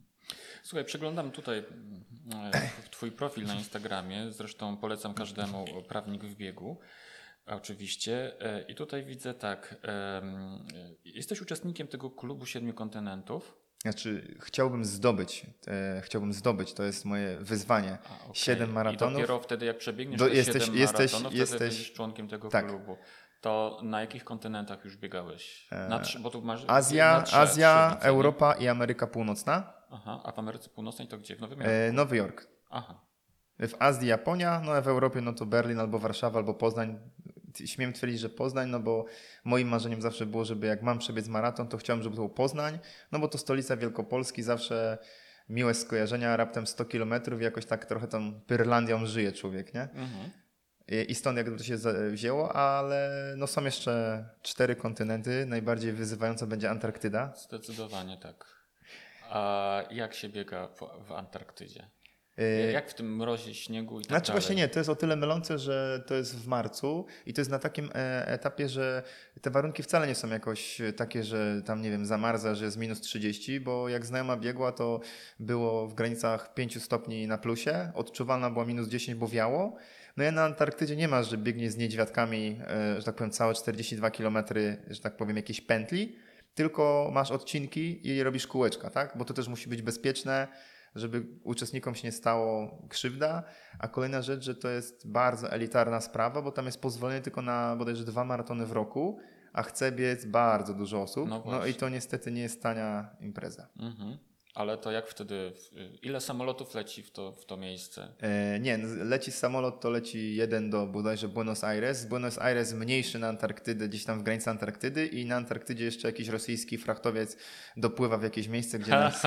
Speaker 1: Słuchaj, przeglądam tutaj e, twój profil na Instagramie, zresztą polecam każdemu prawnik w biegu. Oczywiście. E, I tutaj widzę tak. Jesteś uczestnikiem tego klubu siedmiu kontynentów.
Speaker 3: Znaczy, chciałbym zdobyć, e, chciałbym zdobyć, to jest moje wyzwanie. A, okay. Siedem maratonów.
Speaker 1: I dopiero wtedy, jak przebiegniesz do, jesteś, siedem jesteś, maratonów, jesteś, członkiem tego tak. klubu. To na jakich kontynentach już biegałeś? Na trzy, bo tu masz
Speaker 3: Azja, trzy, Azja trzy Europa i Ameryka Północna.
Speaker 1: Aha, a w Ameryce Północnej to gdzie? W Nowym e, Jorku?
Speaker 3: E, Nowy Jork. Aha. W Azji Japonia, no a w Europie no to Berlin albo Warszawa albo Poznań śmiem twierdzić, że Poznań, no bo moim marzeniem zawsze było, żeby jak mam przebiec maraton, to chciałem, żeby to był Poznań, no bo to stolica Wielkopolski, zawsze miłe skojarzenia, raptem 100 kilometrów, jakoś tak trochę tą Pyrlandią żyje człowiek, nie? Mhm. I stąd jakby to się wzięło, ale no są jeszcze cztery kontynenty. Najbardziej wyzywająca będzie Antarktyda.
Speaker 1: Zdecydowanie tak. A jak się biega w, w Antarktydzie? Y, jak w tym mrozie, śniegu i tak
Speaker 3: Znaczy
Speaker 1: dalej?
Speaker 3: właśnie nie, to jest o tyle mylące, że to jest w marcu i to jest na takim e, etapie, że te warunki wcale nie są jakoś takie, że tam nie wiem, zamarza, że jest minus 30, bo jak znajoma biegła, to było w granicach 5 stopni na plusie, odczuwalna była minus 10, bo wiało. No ja na Antarktydzie nie masz, że biegnie z niedźwiadkami, e, że tak powiem, całe 42 km, że tak powiem, jakieś pętli, tylko masz odcinki i robisz kółeczka, tak? Bo to też musi być bezpieczne, żeby uczestnikom się nie stało krzywda. A kolejna rzecz, że to jest bardzo elitarna sprawa, bo tam jest pozwolenie tylko na bodajże dwa maratony w roku, a chce biec bardzo dużo osób. No, no i to niestety nie jest tania impreza. Mhm.
Speaker 1: Ale to jak wtedy, ile samolotów leci w to, w to miejsce?
Speaker 3: E, nie, leci samolot, to leci jeden do bodajże Buenos Aires. Buenos Aires mniejszy na Antarktydę, gdzieś tam w granicy Antarktydy i na Antarktydzie jeszcze jakiś rosyjski frachtowiec dopływa w jakieś miejsce, gdzie nas...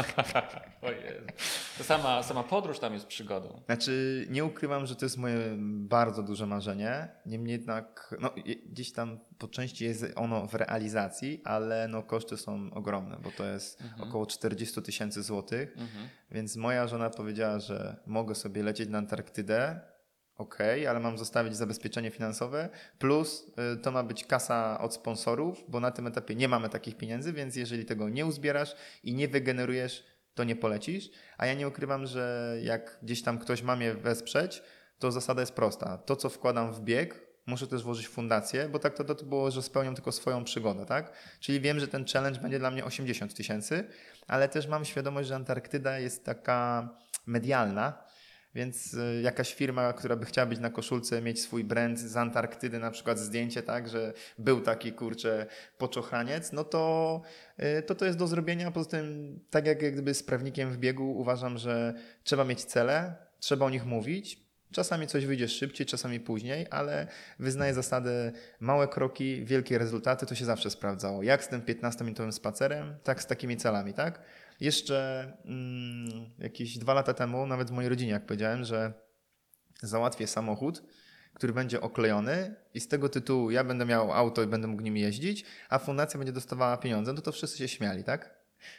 Speaker 1: to sama, sama podróż tam jest przygodą.
Speaker 3: Znaczy, nie ukrywam, że to jest moje bardzo duże marzenie. Niemniej jednak, no, gdzieś tam po części jest ono w realizacji, ale no, koszty są ogromne, bo to jest mhm. około 40 tysięcy złotych. Mhm. Więc moja żona powiedziała, że mogę sobie lecieć na Antarktydę, ok, ale mam zostawić zabezpieczenie finansowe, plus y, to ma być kasa od sponsorów, bo na tym etapie nie mamy takich pieniędzy, więc jeżeli tego nie uzbierasz i nie wygenerujesz, to nie polecisz. A ja nie ukrywam, że jak gdzieś tam ktoś ma mnie wesprzeć, to zasada jest prosta. To, co wkładam w bieg, muszę też włożyć fundację, bo tak to, to było, że spełniam tylko swoją przygodę, tak? Czyli wiem, że ten challenge będzie dla mnie 80 tysięcy, ale też mam świadomość, że Antarktyda jest taka medialna, więc y, jakaś firma, która by chciała być na koszulce, mieć swój brand z Antarktydy, na przykład zdjęcie, tak, że był taki kurczę poczochraniec, no to, y, to to jest do zrobienia. Poza tym, tak jak gdyby z prawnikiem w biegu, uważam, że trzeba mieć cele, trzeba o nich mówić, Czasami coś wyjdzie szybciej, czasami później, ale wyznaję zasadę małe kroki, wielkie rezultaty, to się zawsze sprawdzało. Jak z tym 15-minutowym spacerem, tak z takimi celami, tak? Jeszcze mm, jakieś dwa lata temu, nawet w mojej rodzinie, jak powiedziałem, że załatwię samochód, który będzie oklejony i z tego tytułu ja będę miał auto i będę mógł nim jeździć, a fundacja będzie dostawała pieniądze, no to wszyscy się śmiali, tak?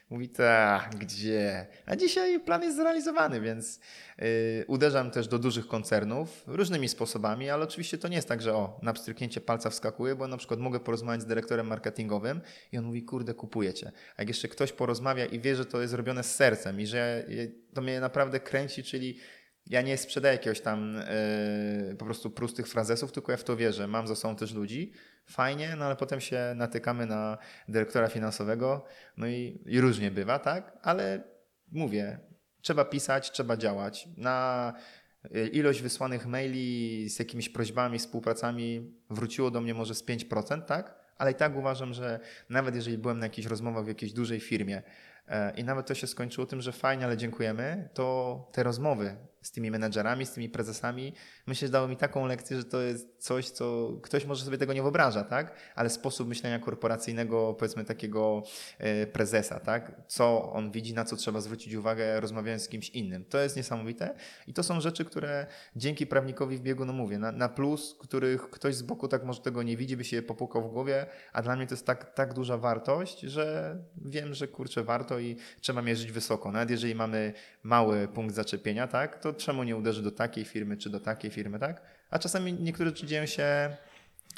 Speaker 3: Mówi, tak, gdzie? A dzisiaj plan jest zrealizowany, więc yy, uderzam też do dużych koncernów różnymi sposobami, ale oczywiście to nie jest tak, że o, na pstryknięcie palca wskakuje, bo na przykład mogę porozmawiać z dyrektorem marketingowym i on mówi, kurde, kupujecie. A jak jeszcze ktoś porozmawia i wie, że to jest robione z sercem i że to mnie naprawdę kręci, czyli ja nie sprzedaję jakiegoś tam yy, po prostu prostych frazesów, tylko ja w to wierzę. Mam za sobą też ludzi, fajnie, no ale potem się natykamy na dyrektora finansowego, no i, i różnie bywa, tak? Ale mówię, trzeba pisać, trzeba działać. Na y, ilość wysłanych maili z jakimiś prośbami, współpracami wróciło do mnie może z 5%, tak? Ale i tak uważam, że nawet jeżeli byłem na jakichś rozmowach w jakiejś dużej firmie e, i nawet to się skończyło tym, że fajnie, ale dziękujemy, to te rozmowy z tymi menedżerami, z tymi prezesami, myślę, że dało mi taką lekcję, że to jest coś, co ktoś może sobie tego nie wyobraża, tak? Ale sposób myślenia korporacyjnego, powiedzmy takiego e, prezesa, tak? Co on widzi, na co trzeba zwrócić uwagę, rozmawiając z kimś innym. To jest niesamowite i to są rzeczy, które dzięki prawnikowi w biegu, no mówię, na, na plus, których ktoś z boku tak może tego nie widzi, by się popukał w głowie, a dla mnie to jest tak, tak duża wartość, że wiem, że kurczę, warto i trzeba mierzyć wysoko. Nawet jeżeli mamy mały punkt zaczepienia, tak? To czemu nie uderzy do takiej firmy czy do takiej firmy, tak? A czasami niektóre rzeczy dzieją się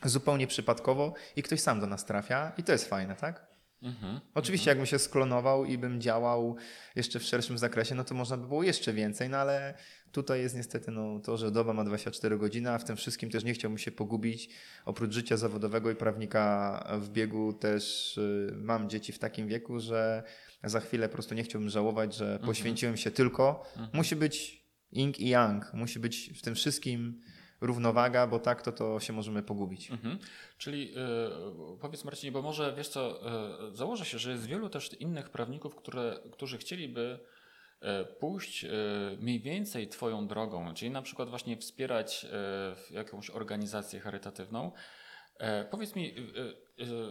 Speaker 3: zupełnie przypadkowo i ktoś sam do nas trafia i to jest fajne, tak? Mhm, Oczywiście, jakbym się sklonował i bym działał jeszcze w szerszym zakresie, no to można by było jeszcze więcej, no ale tutaj jest niestety no, to, że doba ma 24 godziny, a w tym wszystkim też nie chciałbym się pogubić. Oprócz życia zawodowego i prawnika w biegu też y, mam dzieci w takim wieku, że za chwilę po prostu nie chciałbym żałować, że mhm. poświęciłem się tylko. Musi być ing i yang. Musi być w tym wszystkim równowaga, bo tak to, to się możemy pogubić. Mhm.
Speaker 1: Czyli yy, powiedz Marcinie, bo może wiesz co, yy, założę się, że jest wielu też innych prawników, które, którzy chcieliby yy, pójść mniej więcej Twoją drogą, czyli na przykład właśnie wspierać jakąś organizację charytatywną. Powiedz mi,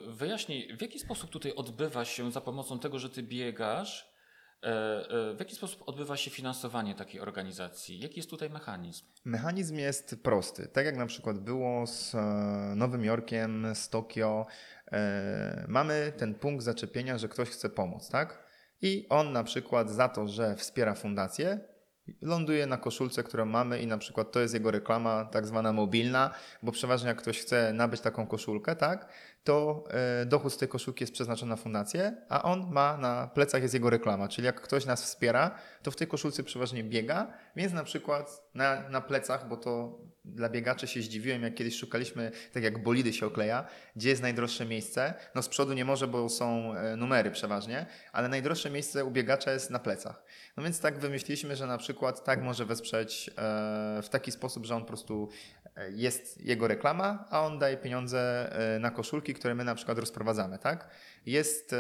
Speaker 1: wyjaśnij, w jaki sposób tutaj odbywa się za pomocą tego, że Ty biegasz, E, e, w jaki sposób odbywa się finansowanie takiej organizacji? Jaki jest tutaj mechanizm?
Speaker 3: Mechanizm jest prosty. Tak jak na przykład było z e, Nowym Jorkiem, z Tokio, mamy ten punkt zaczepienia, że ktoś chce pomóc, tak? I on na przykład za to, że wspiera fundację, ląduje na koszulce, którą mamy i na przykład to jest jego reklama tak zwana mobilna, bo przeważnie jak ktoś chce nabyć taką koszulkę, tak, to e, dochód z tej koszulki jest przeznaczony na fundację, a on ma na plecach jest jego reklama, czyli jak ktoś nas wspiera, to w tej koszulce przeważnie biega, więc na przykład na, na plecach, bo to dla biegaczy się zdziwiłem, jak kiedyś szukaliśmy, tak jak bolidy się okleja, gdzie jest najdroższe miejsce. No z przodu nie może, bo są e, numery przeważnie, ale najdroższe miejsce u biegacza jest na plecach. No więc tak wymyśliliśmy, że na przykład tak może wesprzeć e, w taki sposób, że on po prostu e, jest jego reklama, a on daje pieniądze na koszulki, które my na przykład rozprowadzamy, tak? Jest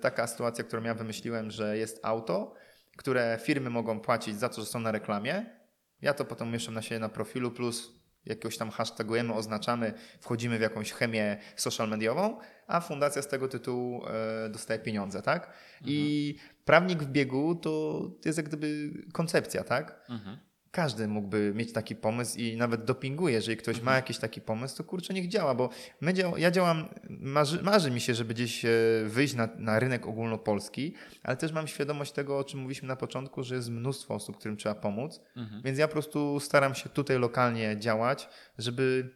Speaker 3: taka sytuacja, którą ja wymyśliłem, że jest auto, które firmy mogą płacić za to, że są na reklamie. Ja to potem umieszczam na siebie na profilu, plus jakiegoś tam hashtagujemy, oznaczamy, wchodzimy w jakąś chemię social mediową, a fundacja z tego tytułu e, dostaje pieniądze, tak? Mhm. I prawnik w biegu to jest jak gdyby koncepcja, tak? Mhm każdy mógłby mieć taki pomysł i nawet dopinguje, jeżeli ktoś ma mhm. jakiś taki pomysł, to kurczę, niech działa, bo my dział, ja działam, marzy, marzy, mi się, żeby gdzieś e, wyjść na, na rynek ogólnopolski, ale też mam świadomość tego, o czym mówiliśmy na początku, że jest mnóstwo osób, którym trzeba pomóc, mhm. więc ja po prostu staram się tutaj lokalnie działać, żeby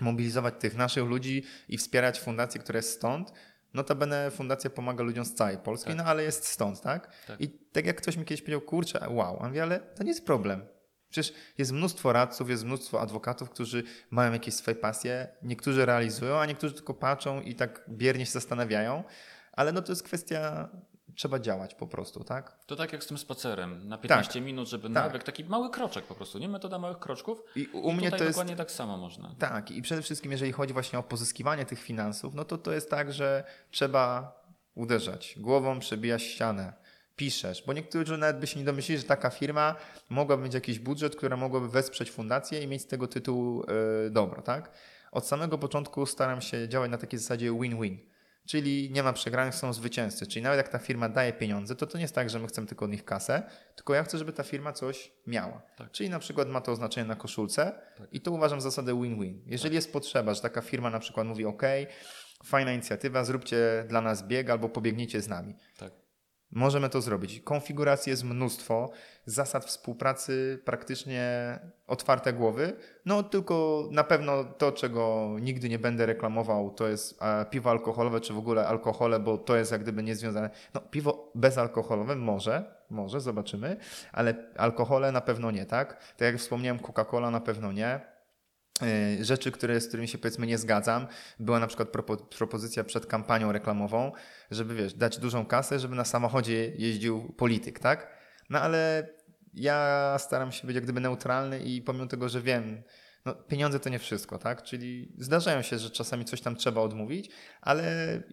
Speaker 3: mobilizować tych naszych ludzi i wspierać fundację, która jest stąd, Notabene fundacja pomaga ludziom z całej Polski, tak. no ale jest stąd, tak? tak? I tak jak ktoś mi kiedyś powiedział, kurczę, wow, a mówię, ale to nie jest problem. Przecież jest mnóstwo radców, jest mnóstwo adwokatów, którzy mają jakieś swoje pasje, niektórzy realizują, a niektórzy tylko patrzą i tak biernie się zastanawiają, ale no to jest kwestia trzeba działać po prostu, tak?
Speaker 1: To tak jak z tym spacerem, na 15 tak, minut, żeby tak. nawet taki mały kroczek po prostu, nie metoda małych kroczków. I u I mnie to jest dokładnie tak samo można.
Speaker 3: Tak, i przede wszystkim jeżeli chodzi właśnie o pozyskiwanie tych finansów, no to to jest tak, że trzeba uderzać, głową przebijać ścianę, piszesz, bo niektórzy nawet by się nie domyślili, że taka firma mogłaby mieć jakiś budżet, która mogłaby wesprzeć fundację i mieć z tego tytułu yy, dobro, tak? Od samego początku staram się działać na takiej zasadzie win-win. Czyli nie ma przegranych, są zwycięzcy. Czyli nawet jak ta firma daje pieniądze, to to nie jest tak, że my chcemy tylko od nich kasę, tylko ja chcę, żeby ta firma coś miała.
Speaker 1: Tak.
Speaker 3: Czyli na przykład ma to oznaczenie na koszulce
Speaker 1: Tak.
Speaker 3: i to uważam zasadę win-win. Jeżeli jest potrzeba, że taka firma na przykład mówi OK, fajna inicjatywa, zróbcie dla nas bieg albo pobiegnijcie z nami.
Speaker 1: Tak.
Speaker 3: Możemy to zrobić. Konfiguracji jest mnóstwo, zasad współpracy praktycznie otwarte głowy. No tylko na pewno to, czego nigdy nie będę reklamował, to jest e, piwo alkoholowe, czy w ogóle alkohole, bo to jest jak gdyby niezwiązane. No piwo bezalkoholowe może, może, zobaczymy, ale alkohole na pewno nie, tak? Tak jak wspomniałem, Coca-Cola na pewno nie. E, Rzeczy, które, z którymi się powiedzmy nie zgadzam. Była na przykład propo, propozycja przed kampanią reklamową, żeby wiesz, dać dużą kasę, żeby na samochodzie jeździł polityk, tak? No ale ja staram się być jak gdyby neutralny i pomimo tego, że wiem, no pieniądze to nie wszystko, tak? Czyli zdarzają się, że czasami coś tam trzeba odmówić, ale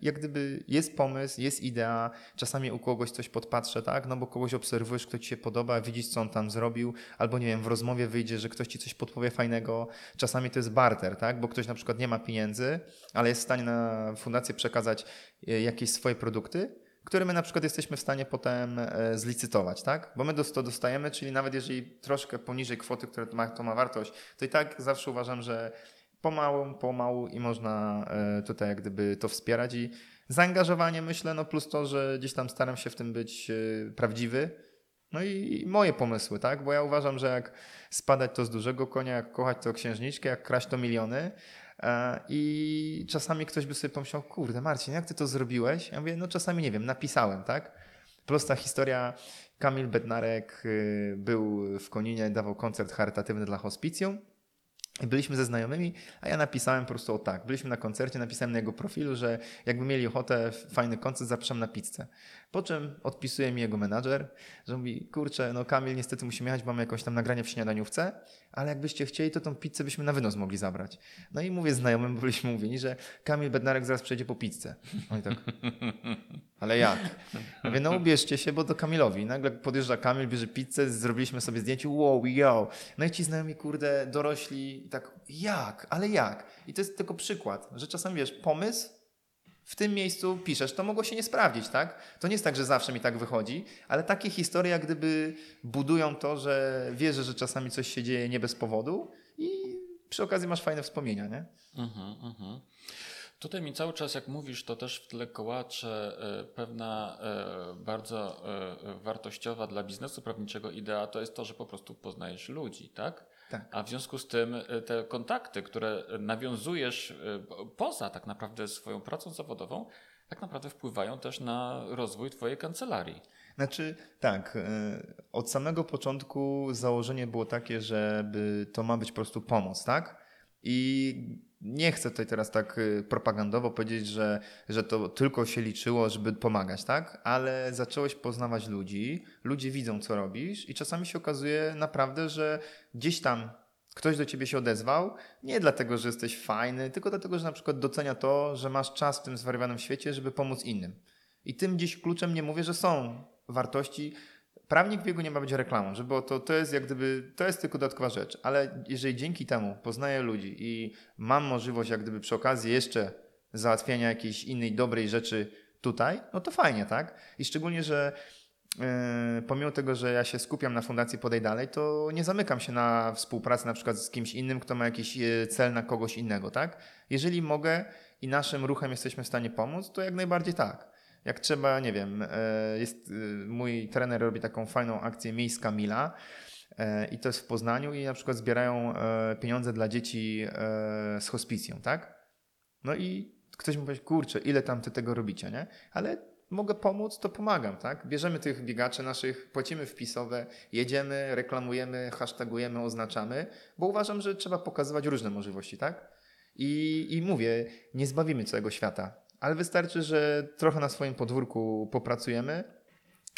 Speaker 3: jak gdyby jest pomysł, jest idea, czasami u kogoś coś podpatrzę, tak? No bo kogoś obserwujesz, kto ci się podoba, widzisz, co on tam zrobił, albo nie wiem, w rozmowie wyjdzie, że ktoś ci coś podpowie fajnego. Czasami to jest barter, tak? Bo ktoś na przykład nie ma pieniędzy, ale jest w stanie na fundację przekazać e, jakieś swoje produkty, które my na przykład jesteśmy w stanie potem e, zlicytować, tak? Bo my to dostajemy, czyli nawet jeżeli troszkę poniżej kwoty, która to ma, to ma wartość, to i tak zawsze uważam, że pomału, pomału i można e, tutaj jak gdyby to wspierać i zaangażowanie myślę, no plus to, że gdzieś tam staram się w tym być e, prawdziwy, no i, moje pomysły, tak? Bo ja uważam, że jak spadać to z dużego konia, jak kochać to księżniczkę, jak kraść to miliony, I czasami ktoś by sobie pomyślał, kurde Marcin, jak ty to zrobiłeś? Ja mówię, no czasami nie wiem, napisałem, tak? Prosta historia, Kamil Bednarek y, był w Koninie, dawał koncert charytatywny dla hospicjum. Byliśmy ze znajomymi, a ja napisałem po prostu o tak. Byliśmy na koncercie, napisałem na jego profilu, że jakby mieli ochotę, fajny koncert, zapraszam na pizzę. Po czym odpisuje mi jego menadżer, że mówi, kurczę, no Kamil, niestety musimy jechać, mamy jakieś tam nagranie w śniadaniówce, ale jakbyście chcieli, to tą pizzę byśmy na wynos mogli zabrać. No i mówię znajomym, bo byliśmy mówieni, że Kamil Bednarek zaraz przejdzie po pizzę. Oni tak, ale jak? Mówię, no ubierzcie się, bo do Kamilowi. Nagle podjeżdża Kamil, bierze pizzę, zrobiliśmy sobie zdjęcie, wow, yo. No i ci znajomi, kurde, dorośli, tak, jak? Ale jak? I to jest tylko przykład, że czasami, wiesz, pomysł, w tym miejscu piszesz, to mogło się nie sprawdzić, tak? To nie jest tak, że zawsze mi tak wychodzi, ale takie historie jak gdyby budują to, że wierzę, że czasami coś się dzieje nie bez powodu i przy okazji masz fajne wspomnienia, nie?
Speaker 1: Mhm, mhm. Tutaj mi cały czas, jak mówisz, to też w tle kołacze e, pewna e, bardzo e, wartościowa dla biznesu prawniczego idea to jest to, że po prostu poznajesz ludzi, tak?
Speaker 3: Tak.
Speaker 1: A w związku z tym e, te kontakty, które nawiązujesz e, poza tak naprawdę swoją pracą zawodową, tak naprawdę wpływają też na rozwój Twojej kancelarii.
Speaker 3: Znaczy, tak, y, od samego początku założenie było takie, żeby to ma być po prostu pomoc, tak? I nie chcę tutaj teraz tak y, propagandowo powiedzieć, że, że to tylko się liczyło, żeby pomagać, tak? Ale zacząłeś poznawać ludzi, ludzie widzą, co robisz, i czasami się okazuje naprawdę, że gdzieś tam ktoś do ciebie się odezwał, nie dlatego, że jesteś fajny, tylko dlatego, że na przykład docenia to, że masz czas w tym zwariowanym świecie, żeby pomóc innym. I tym gdzieś kluczem nie mówię, że są wartości. Prawnik w biegu nie ma być reklamą, żeby to, to jest jak gdyby, to jest tylko dodatkowa rzecz, ale jeżeli dzięki temu poznaję ludzi i mam możliwość jak gdyby przy okazji jeszcze załatwiania jakiejś innej dobrej rzeczy tutaj, no to fajnie, tak? I szczególnie, że yy, pomimo tego, że ja się skupiam na fundacji Podej Dalej, to nie zamykam się na współpracę na przykład z kimś innym, kto ma jakiś yy, cel na kogoś innego, tak? Jeżeli mogę i naszym ruchem jesteśmy w stanie pomóc, to jak najbardziej tak. Jak trzeba, nie wiem, e, jest, e, mój trener robi taką fajną akcję Miejska Mila e, i to jest w Poznaniu i na przykład zbierają pieniądze dla dzieci z hospicją, tak? No i ktoś mi powie, kurczę, ile tam ty tego robicie, nie? Ale mogę pomóc, to pomagam, tak? Bierzemy tych biegaczy naszych, płacimy wpisowe, jedziemy, reklamujemy, hashtagujemy, oznaczamy, bo uważam, że trzeba pokazywać różne możliwości, tak? I, I mówię, nie zbawimy całego świata, ale wystarczy, że trochę na swoim podwórku popracujemy.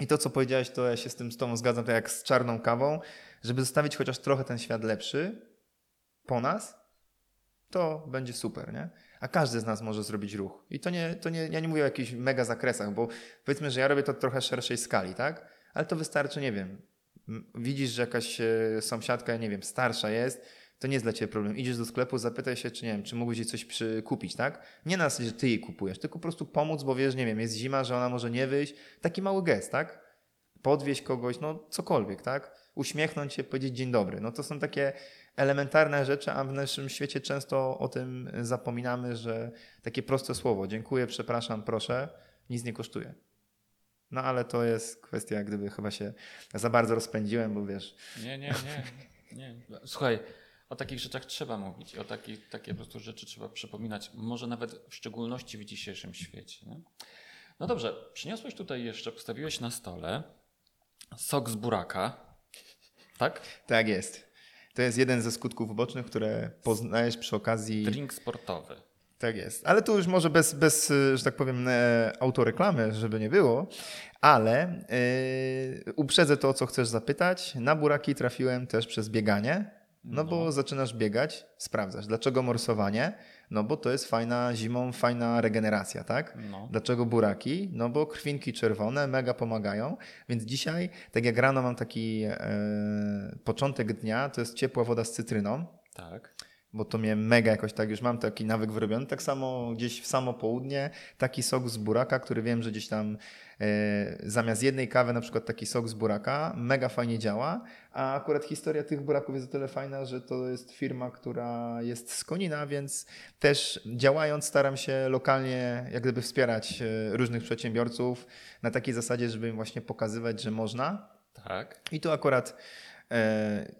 Speaker 3: I to, co powiedziałeś, to ja się z tym z Tobą zgadzam, tak jak z czarną kawą, żeby zostawić chociaż trochę ten świat lepszy po nas, to będzie super, nie? A każdy z nas może zrobić ruch. I to nie, to nie, ja nie mówię o jakichś mega zakresach, bo powiedzmy, że ja robię to trochę szerszej skali, tak? Ale to wystarczy, nie wiem, widzisz, że jakaś e, sąsiadka, nie wiem, starsza jest, To nie jest dla ciebie problem. Idziesz do sklepu, zapytaj się, czy nie wiem, czy mógłbyś jej coś kupić, tak? Nie na zasadzie, że ty jej kupujesz, tylko po prostu pomóc, bo wiesz, nie wiem, jest zima, że ona może nie wyjść. Taki mały gest, tak? Podwieźć kogoś, no cokolwiek, tak? Uśmiechnąć się, powiedzieć dzień dobry. No to są takie elementarne rzeczy, a w naszym świecie często o tym zapominamy, że takie proste słowo, dziękuję, przepraszam, proszę, nic nie kosztuje. No ale to jest kwestia, gdyby chyba się za bardzo rozpędziłem, bo wiesz.
Speaker 1: Nie, nie, nie. nie. Słuchaj, o takich rzeczach trzeba mówić, o taki, takie po prostu rzeczy trzeba przypominać, może nawet w szczególności w dzisiejszym świecie. Nie? No dobrze, przyniosłeś tutaj jeszcze, postawiłeś na stole sok z buraka, tak?
Speaker 3: Tak jest. To jest jeden ze skutków ubocznych, które poznajesz przy okazji.
Speaker 1: Drink sportowy.
Speaker 3: Tak jest. Ale tu już może bez, bez że tak powiem, e, autoreklamy, żeby nie było, ale yy, uprzedzę to, o co chcesz zapytać. Na buraki trafiłem też przez bieganie, no, no bo zaczynasz biegać, sprawdzasz. Dlaczego morsowanie? No bo to jest fajna zimą, fajna regeneracja, tak? No. Dlaczego buraki? No bo krwinki czerwone mega pomagają, więc dzisiaj, tak jak rano mam taki e, początek dnia, to jest ciepła woda z cytryną.
Speaker 1: Tak
Speaker 3: bo to mnie mega jakoś tak, już mam taki nawyk wyrobiony. Tak samo gdzieś w samo południe taki sok z buraka, który wiem, że gdzieś tam zamiast jednej kawy na przykład taki sok z buraka mega fajnie działa, a akurat historia tych buraków jest o tyle fajna, że to jest firma, która jest z Konina, więc też działając staram się lokalnie jak gdyby wspierać e, różnych przedsiębiorców na takiej zasadzie, żeby im właśnie pokazywać, że można.
Speaker 1: Tak.
Speaker 3: I tu akurat e,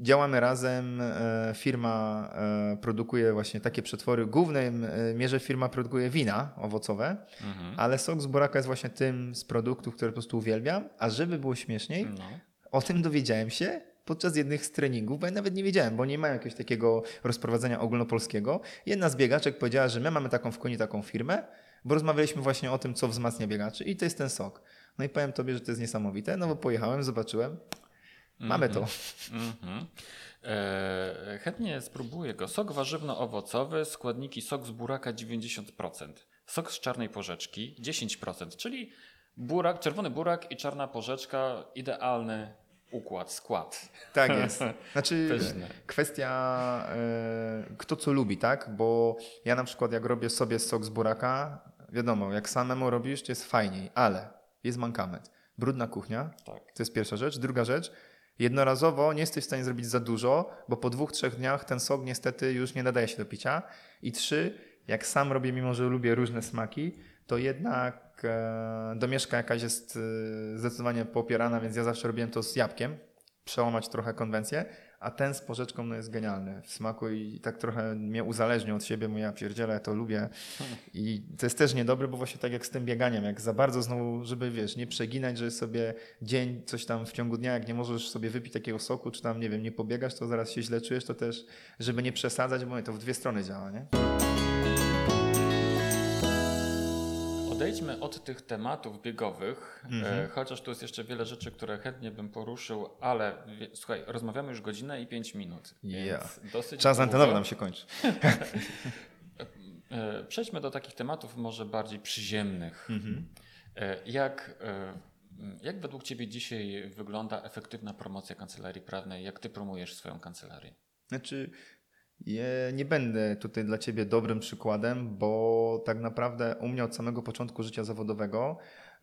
Speaker 3: Działamy razem, e, firma e, produkuje właśnie takie przetwory. W głównej e, mierze firma produkuje wina owocowe, mhm. ale sok z buraka jest właśnie tym z produktów, które po prostu uwielbiam. A żeby było śmieszniej, no. o tym dowiedziałem się podczas jednych z treningów, bo ja nawet nie wiedziałem, bo nie mają jakiegoś takiego rozprowadzenia ogólnopolskiego. Jedna z biegaczek powiedziała, że my mamy taką w koni taką firmę, bo rozmawialiśmy właśnie o tym, co wzmacnia biegaczy i to jest ten sok. No i powiem Tobie, że to jest niesamowite, no bo pojechałem, zobaczyłem, Mamy to. Mm -hmm.
Speaker 1: e, chętnie spróbuję go. Sok warzywno-owocowy, składniki sok z buraka 90%, sok z czarnej porzeczki 10%, czyli burak, czerwony burak i czarna porzeczka, idealny układ, skład.
Speaker 3: Tak jest. Znaczy Pyszne. kwestia e, kto co lubi, tak? Bo ja na przykład jak robię sobie sok z buraka, wiadomo, jak samemu robisz, to jest fajniej, ale jest mankament. Brudna kuchnia, tak. to jest pierwsza rzecz. Druga rzecz, Jednorazowo nie jesteś w stanie zrobić za dużo, bo po dwóch, trzech dniach ten sok niestety już nie nadaje się do picia. I trzy, jak sam robię, mimo że lubię różne smaki, to jednak e, domieszka jakaś jest e, zdecydowanie popierana, więc ja zawsze robiłem to z jabłkiem, przełamać trochę konwencję, a ten z porzeczką no, jest genialny w smaku i tak trochę mnie uzależnił od siebie, bo ja pierdzielę, to lubię i to jest też niedobre, bo właśnie tak jak z tym bieganiem, jak za bardzo znowu, żeby wiesz, nie przeginać, że sobie dzień, coś tam w ciągu dnia, jak nie możesz sobie wypić takiego soku, czy tam, nie wiem, nie pobiegasz, to zaraz się źle czujesz, to też, żeby nie przesadzać, bo to w dwie strony działa, nie?
Speaker 1: Odejdźmy od tych tematów biegowych, mm -hmm. chociaż tu jest jeszcze wiele rzeczy, które chętnie bym poruszył, ale słuchaj, rozmawiamy już godzinę i pięć minut.
Speaker 3: Yeah. Czas antenowy nam się kończy.
Speaker 1: E, przejdźmy do takich tematów może bardziej przyziemnych. -hmm. Jak, jak według Ciebie dzisiaj wygląda efektywna promocja kancelarii prawnej? Jak Ty promujesz swoją kancelarię?
Speaker 3: Znaczy, nie będę tutaj dla Ciebie dobrym przykładem, bo tak naprawdę u mnie od samego początku życia zawodowego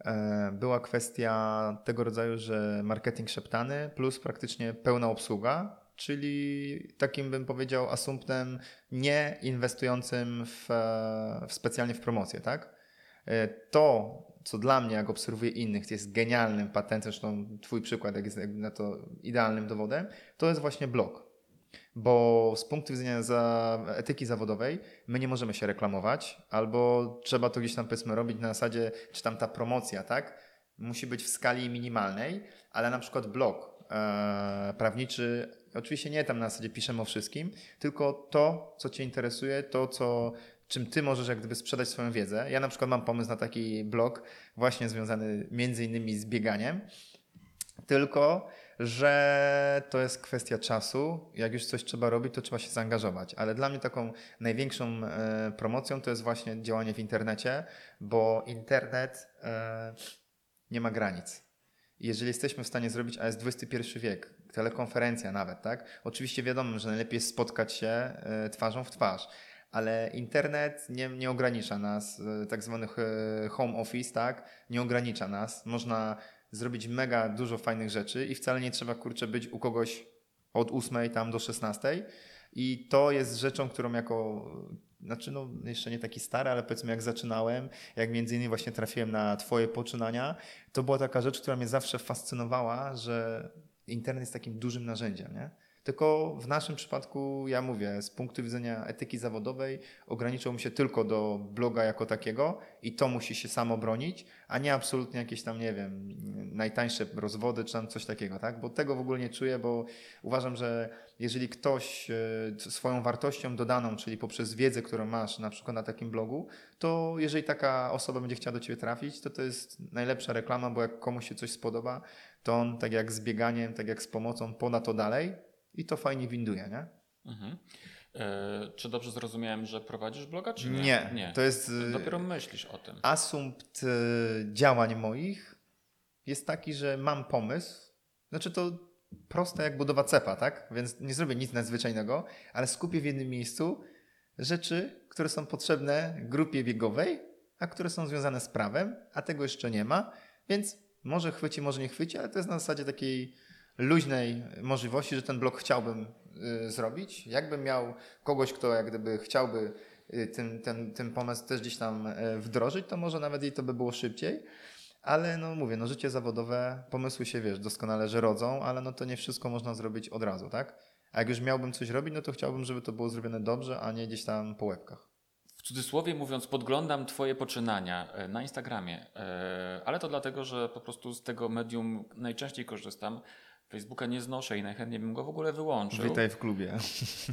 Speaker 3: e, była kwestia tego rodzaju, że marketing szeptany plus praktycznie pełna obsługa, czyli takim bym powiedział asumptem nie inwestującym w, w specjalnie w promocję, tak? E, to, co dla mnie, jak obserwuję innych, jest genialnym patentem, zresztą Twój przykład jak jest na to idealnym dowodem, to jest właśnie blog bo z punktu widzenia za etyki zawodowej my nie możemy się reklamować, albo trzeba to gdzieś tam powiedzmy robić na zasadzie, czy tam ta promocja, tak? Musi być w skali minimalnej, ale na przykład blog e, prawniczy, oczywiście nie tam na zasadzie piszemy o wszystkim, tylko to, co Cię interesuje, to, co, czym Ty możesz jak gdyby sprzedać swoją wiedzę. Ja na przykład mam pomysł na taki blog właśnie związany między innymi z bieganiem, tylko że to jest kwestia czasu. Jak już coś trzeba robić, to trzeba się zaangażować. Ale dla mnie taką największą e, promocją to jest właśnie działanie w internecie, bo internet e, nie ma granic. Jeżeli jesteśmy w stanie zrobić, a jest XXI wiek, telekonferencja nawet, tak? Oczywiście wiadomo, że najlepiej jest spotkać się e, twarzą w twarz, ale internet nie, nie ogranicza nas, tak zwany home office, tak? Nie ogranicza nas. Można zrobić mega dużo fajnych rzeczy i wcale nie trzeba, kurczę, być u kogoś od 8 tam do 16. I to jest rzeczą, którą jako znaczy no jeszcze nie taki stary, ale powiedzmy jak zaczynałem, jak między innymi właśnie trafiłem na twoje poczynania, to była taka rzecz, która mnie zawsze fascynowała, że internet jest takim dużym narzędziem, nie? Tylko w naszym przypadku, ja mówię, z punktu widzenia etyki zawodowej, ograniczył mi się tylko do bloga jako takiego i to musi się samo bronić, a nie absolutnie jakieś tam, nie wiem, najtańsze rozwody czy tam coś takiego, tak? Bo tego w ogóle nie czuję, bo uważam, że jeżeli ktoś e, swoją wartością dodaną, czyli poprzez wiedzę, którą masz na przykład na takim blogu, to jeżeli taka osoba będzie chciała do Ciebie trafić, to to jest najlepsza reklama, bo jak komuś się coś spodoba, to on tak jak z bieganiem, tak jak z pomocą poda to dalej i to fajnie winduje, nie? Mhm.
Speaker 1: E, czy dobrze zrozumiałem, że prowadzisz bloga, czy nie?
Speaker 3: Nie, nie. to jest...
Speaker 1: Dopiero myślisz o tym.
Speaker 3: Asumpt e, działań moich jest taki, że mam pomysł, znaczy to proste jak budowa cepa, tak? Więc nie zrobię nic nadzwyczajnego, ale skupię w jednym miejscu rzeczy, które są potrzebne grupie biegowej, a które są związane z prawem, a tego jeszcze nie ma, więc może chwyci, może nie chwyci, ale to jest na zasadzie takiej luźnej możliwości, że ten blok chciałbym y, zrobić. Jakbym miał kogoś, kto jak gdyby chciałby y, ten, ten, ten pomysł też gdzieś tam y, wdrożyć, to może nawet i to by było szybciej. Ale no mówię, no życie zawodowe, pomysły się wiesz, doskonale, że rodzą, ale no to nie wszystko można zrobić od razu, tak? A jak już miałbym coś robić, no to chciałbym, żeby to było zrobione dobrze, a nie gdzieś tam po łebkach.
Speaker 1: W cudzysłowie mówiąc, podglądam Twoje poczynania e, na Instagramie, e, ale to dlatego, że po prostu z tego medium najczęściej korzystam. Facebooka nie znoszę i najchętniej bym go w ogóle wyłączył.
Speaker 3: Witaj w klubie.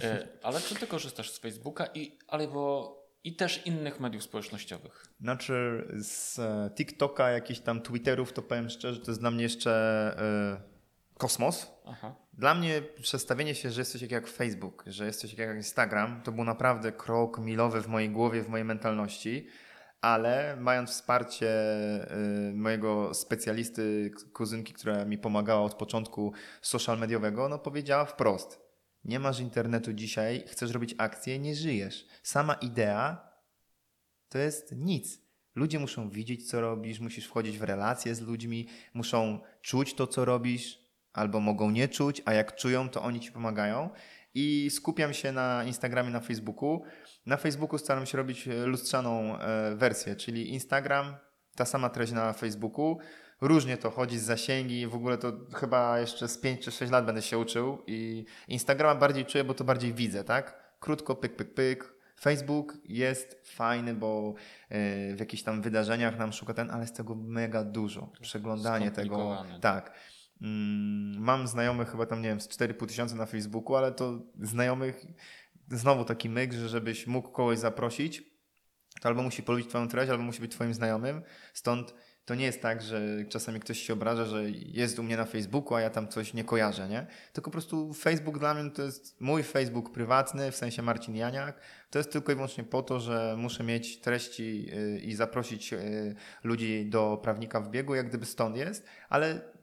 Speaker 1: E, ale czy ty korzystasz z Facebooka i, albo i też innych mediów społecznościowych?
Speaker 3: Znaczy z e, TikToka, jakichś tam Twitterów, to powiem szczerze, to jest dla mnie jeszcze y, kosmos. Aha. Dla mnie przestawienie się, że jesteś jak, jak Facebook, że jesteś jak Instagram, to był naprawdę krok milowy w mojej głowie, w mojej mentalności ale mając wsparcie y, mojego specjalisty, kuzynki, która mi pomagała od początku social mediowego, no powiedziała wprost: Nie masz internetu dzisiaj, chcesz robić akcję, nie żyjesz. Sama idea to jest nic. Ludzie muszą widzieć, co robisz, musisz wchodzić w relacje z ludźmi, muszą czuć to, co robisz, albo mogą nie czuć, a jak czują, to oni ci pomagają. I skupiam się na Instagramie, na Facebooku na Facebooku staram się robić e, lustrzaną e, wersję, czyli Instagram, ta sama treść na Facebooku. Różnie to chodzi z zasięgi, w ogóle to chyba jeszcze z 5 czy 6 lat będę się uczył i Instagrama bardziej czuję, bo to bardziej widzę, tak? Krótko, pyk, pyk, pyk. Facebook jest fajny, bo e, w jakichś tam wydarzeniach nam szuka ten, ale jest tego mega dużo. Przeglądanie tego. Tak. Mm, mam znajomych chyba tam, nie wiem, z 4,5 tysiąca na Facebooku, ale to znajomych znowu taki myk, że żebyś mógł kogoś zaprosić, to albo musi polubić Twoją treść, albo musi być Twoim znajomym. Stąd to nie jest tak, że czasami ktoś się obraża, że jest u mnie na Facebooku, a ja tam coś nie kojarzę, nie? Tylko po prostu Facebook dla mnie to jest mój Facebook prywatny, w sensie Marcin Janiak. To jest tylko i wyłącznie po to, że muszę mieć treści y, i zaprosić y, ludzi do prawnika w biegu, jak gdyby stąd jest, ale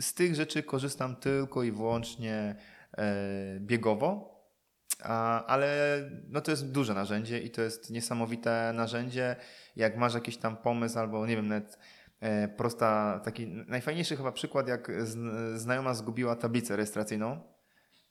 Speaker 3: z tych rzeczy korzystam tylko i wyłącznie y, biegowo, ale no to jest duże narzędzie i to jest niesamowite narzędzie. Jak masz jakiś tam pomysł albo nie wiem, nawet e, prosta, taki najfajniejszy chyba przykład, jak znajoma zgubiła tablicę rejestracyjną.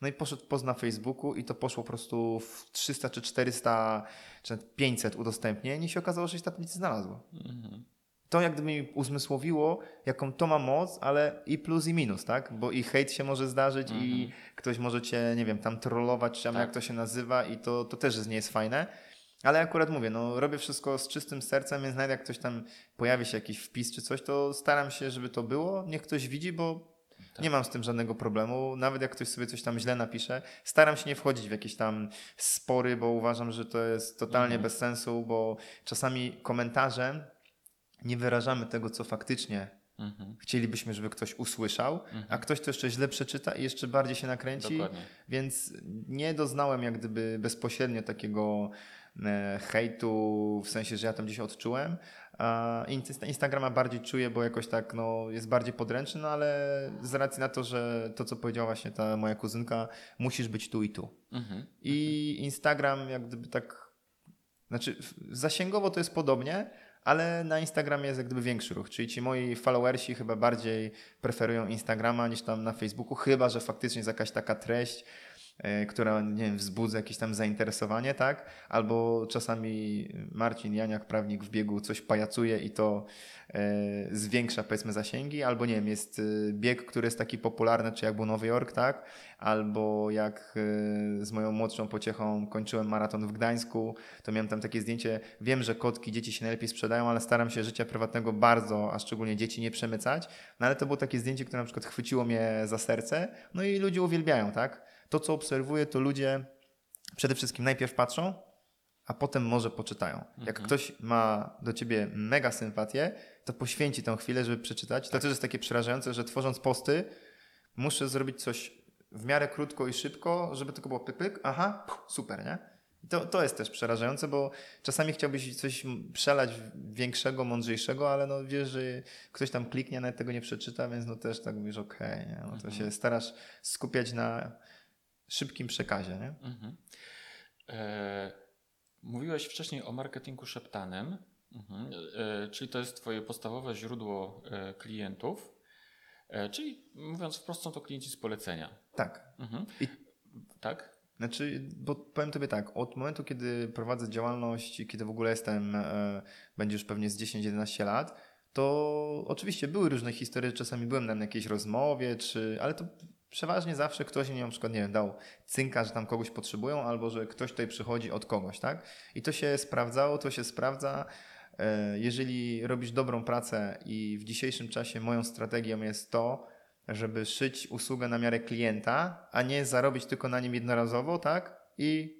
Speaker 3: No i poszedł post Facebooku i to poszło po prostu w 300 czy 400 czy 500 udostępnień i się okazało, że się tablicy znalazło. Mhm to jak gdyby mi uzmysłowiło, jaką to ma moc, ale i plus i minus, tak? Bo i hejt się może zdarzyć i mhm. ktoś może cię, nie wiem, tam trollować, czy tam tak. jak to się nazywa i to, to też nie jest fajne. Ale akurat mówię, no robię wszystko z czystym sercem, więc nawet jak ktoś tam pojawi się jakiś wpis czy coś, to staram się, żeby to było. Niech ktoś widzi, bo tak. Nie mam z tym żadnego problemu. Nawet jak ktoś sobie coś tam źle napisze, staram się nie wchodzić w jakieś tam spory, bo uważam, że to jest totalnie mhm. bez sensu, bo czasami komentarzem nie wyrażamy tego, co faktycznie mhm. chcielibyśmy, żeby ktoś usłyszał, mhm. a ktoś to jeszcze źle przeczyta i jeszcze bardziej się nakręci. Dokładnie. Więc nie doznałem jak gdyby bezpośrednio takiego e, hejtu, w sensie, że ja tam gdzieś odczułem. Instagrama bardziej czuję, bo jakoś tak no, jest bardziej podręczny, no ale z racji na to, że to, co powiedziała właśnie ta moja kuzynka, musisz być tu i tu. Mhm. I Instagram jak gdyby tak, znaczy zasięgowo to jest podobnie, ale na Instagramie jest jak gdyby większy ruch, czyli ci moi followersi chyba bardziej preferują Instagrama niż tam na Facebooku, chyba, że faktycznie jest jakaś taka treść, która, nie wiem, wzbudza jakieś tam zainteresowanie, tak? Albo czasami Marcin Janiak, prawnik w biegu, coś pajacuje i to e, zwiększa, powiedzmy, zasięgi, albo nie wiem, jest e, bieg, który jest taki popularny, czy jak był Nowy Jork, tak? Albo jak e, z moją młodszą pociechą kończyłem maraton w Gdańsku, to miałem tam takie zdjęcie, wiem, że kotki, dzieci się najlepiej sprzedają, ale staram się życia prywatnego bardzo, a szczególnie dzieci nie przemycać, no ale to było takie zdjęcie, które na przykład chwyciło mnie za serce, no i ludzie uwielbiają, tak? To, co obserwuję, to ludzie przede wszystkim najpierw patrzą, a potem może poczytają. Jak mhm. ktoś ma do ciebie mega sympatię, to poświęci tę chwilę, żeby przeczytać. To tak. też jest takie przerażające, że tworząc posty, muszę zrobić coś w miarę krótko i szybko, żeby tylko było pyk, pyk, aha, super, nie? I to, to jest też przerażające, bo czasami chciałbyś coś przelać większego, mądrzejszego, ale no wiesz, że ktoś tam kliknie, nawet tego nie przeczyta, więc no też tak mówisz, okej, okay, no to mhm. się starasz skupiać na szybkim przekazie. Nie? Mhm.
Speaker 1: E, mówiłeś wcześniej o marketingu szeptanym, mhm. e, czyli to jest Twoje podstawowe źródło e, klientów. E, czyli mówiąc wprost, są to klienci z polecenia.
Speaker 3: Tak. Mhm. I...
Speaker 1: Tak?
Speaker 3: Znaczy, bo powiem Tobie tak, od momentu, kiedy prowadzę działalność, kiedy w ogóle jestem, e, będzie już pewnie z 10-11 lat, to oczywiście były różne historie, czasami byłem na jakiejś rozmowie, czy, ale to przeważnie zawsze ktoś mi na przykład, nie wiem, dał cynka, że tam kogoś potrzebują, albo że ktoś tutaj przychodzi od kogoś, tak? I to się sprawdzało, to się sprawdza. E, jeżeli robisz dobrą pracę i w dzisiejszym czasie moją strategią jest to, żeby szyć usługę na miarę klienta, a nie zarobić tylko na nim jednorazowo, tak? I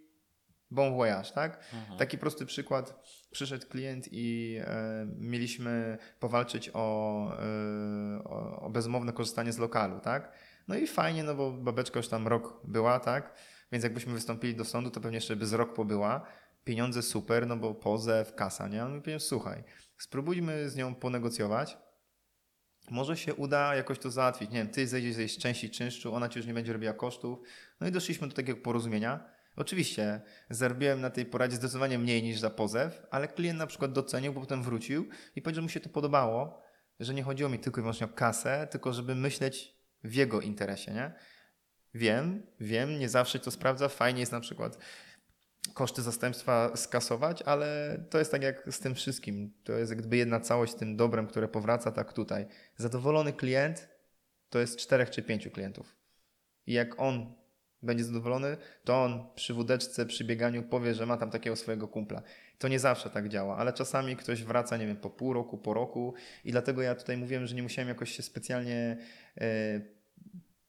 Speaker 3: bon voyage, tak? Mhm. Taki prosty przykład. Przyszedł klient i e, mieliśmy powalczyć o, e, o bezmowne korzystanie z lokalu, tak? No i fajnie, no bo babeczka już tam rok była, tak? Więc jakbyśmy wystąpili do sądu, to pewnie jeszcze by z rok pobyła. Pieniądze super, no bo pozew, kasa, nie? No i słuchaj, spróbujmy z nią ponegocjować. Może się uda jakoś to załatwić. Nie wiem, ty zejdziesz z jej części czynszczu, ona ci już nie będzie robiła kosztów. No i doszliśmy do takiego porozumienia. Oczywiście zarobiłem na tej poradzie zdecydowanie mniej niż za pozew, ale klient na przykład docenił, bo potem wrócił i powiedział, że mu się to podobało, że nie chodziło mi tylko i wyłącznie o kasę, tylko żeby myśleć w jego interesie, nie? Wiem, wiem, nie zawsze to sprawdza. Fajnie jest na przykład koszty zastępstwa skasować, ale to jest tak jak z tym wszystkim. To jest jakby jedna całość z tym dobrem, które powraca tak tutaj. Zadowolony klient to jest czterech czy pięciu klientów. I jak on będzie zadowolony, to on przy wódeczce, przy bieganiu powie, że ma tam takiego swojego kumpla. To nie zawsze tak działa, ale czasami ktoś wraca, nie wiem, po pół roku, po roku i dlatego ja tutaj mówiłem, że nie musiałem jakoś się specjalnie e,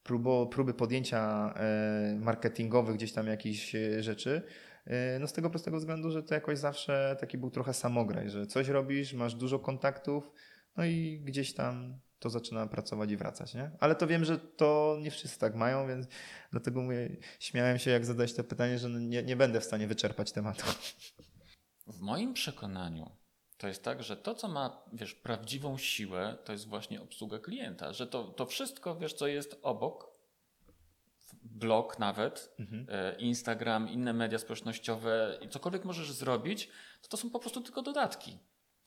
Speaker 3: próbo, próby podjęcia e, marketingowych gdzieś tam jakichś e, rzeczy, no z tego prostego względu, że to jakoś zawsze taki był trochę samograj, że coś robisz, masz dużo kontaktów, no i gdzieś tam to zaczyna pracować i wracać, nie? Ale to wiem, że to nie wszyscy tak mają, więc dlatego mówię, śmiałem się jak zadać to pytanie, że nie, nie będę w stanie wyczerpać tematu.
Speaker 1: W moim przekonaniu to jest tak, że to, co ma, wiesz, prawdziwą siłę, to jest właśnie obsługa klienta, że to, to wszystko, wiesz, co jest obok, blog nawet, mhm. E, Instagram, inne media społecznościowe i cokolwiek możesz zrobić, to to są po prostu tylko dodatki.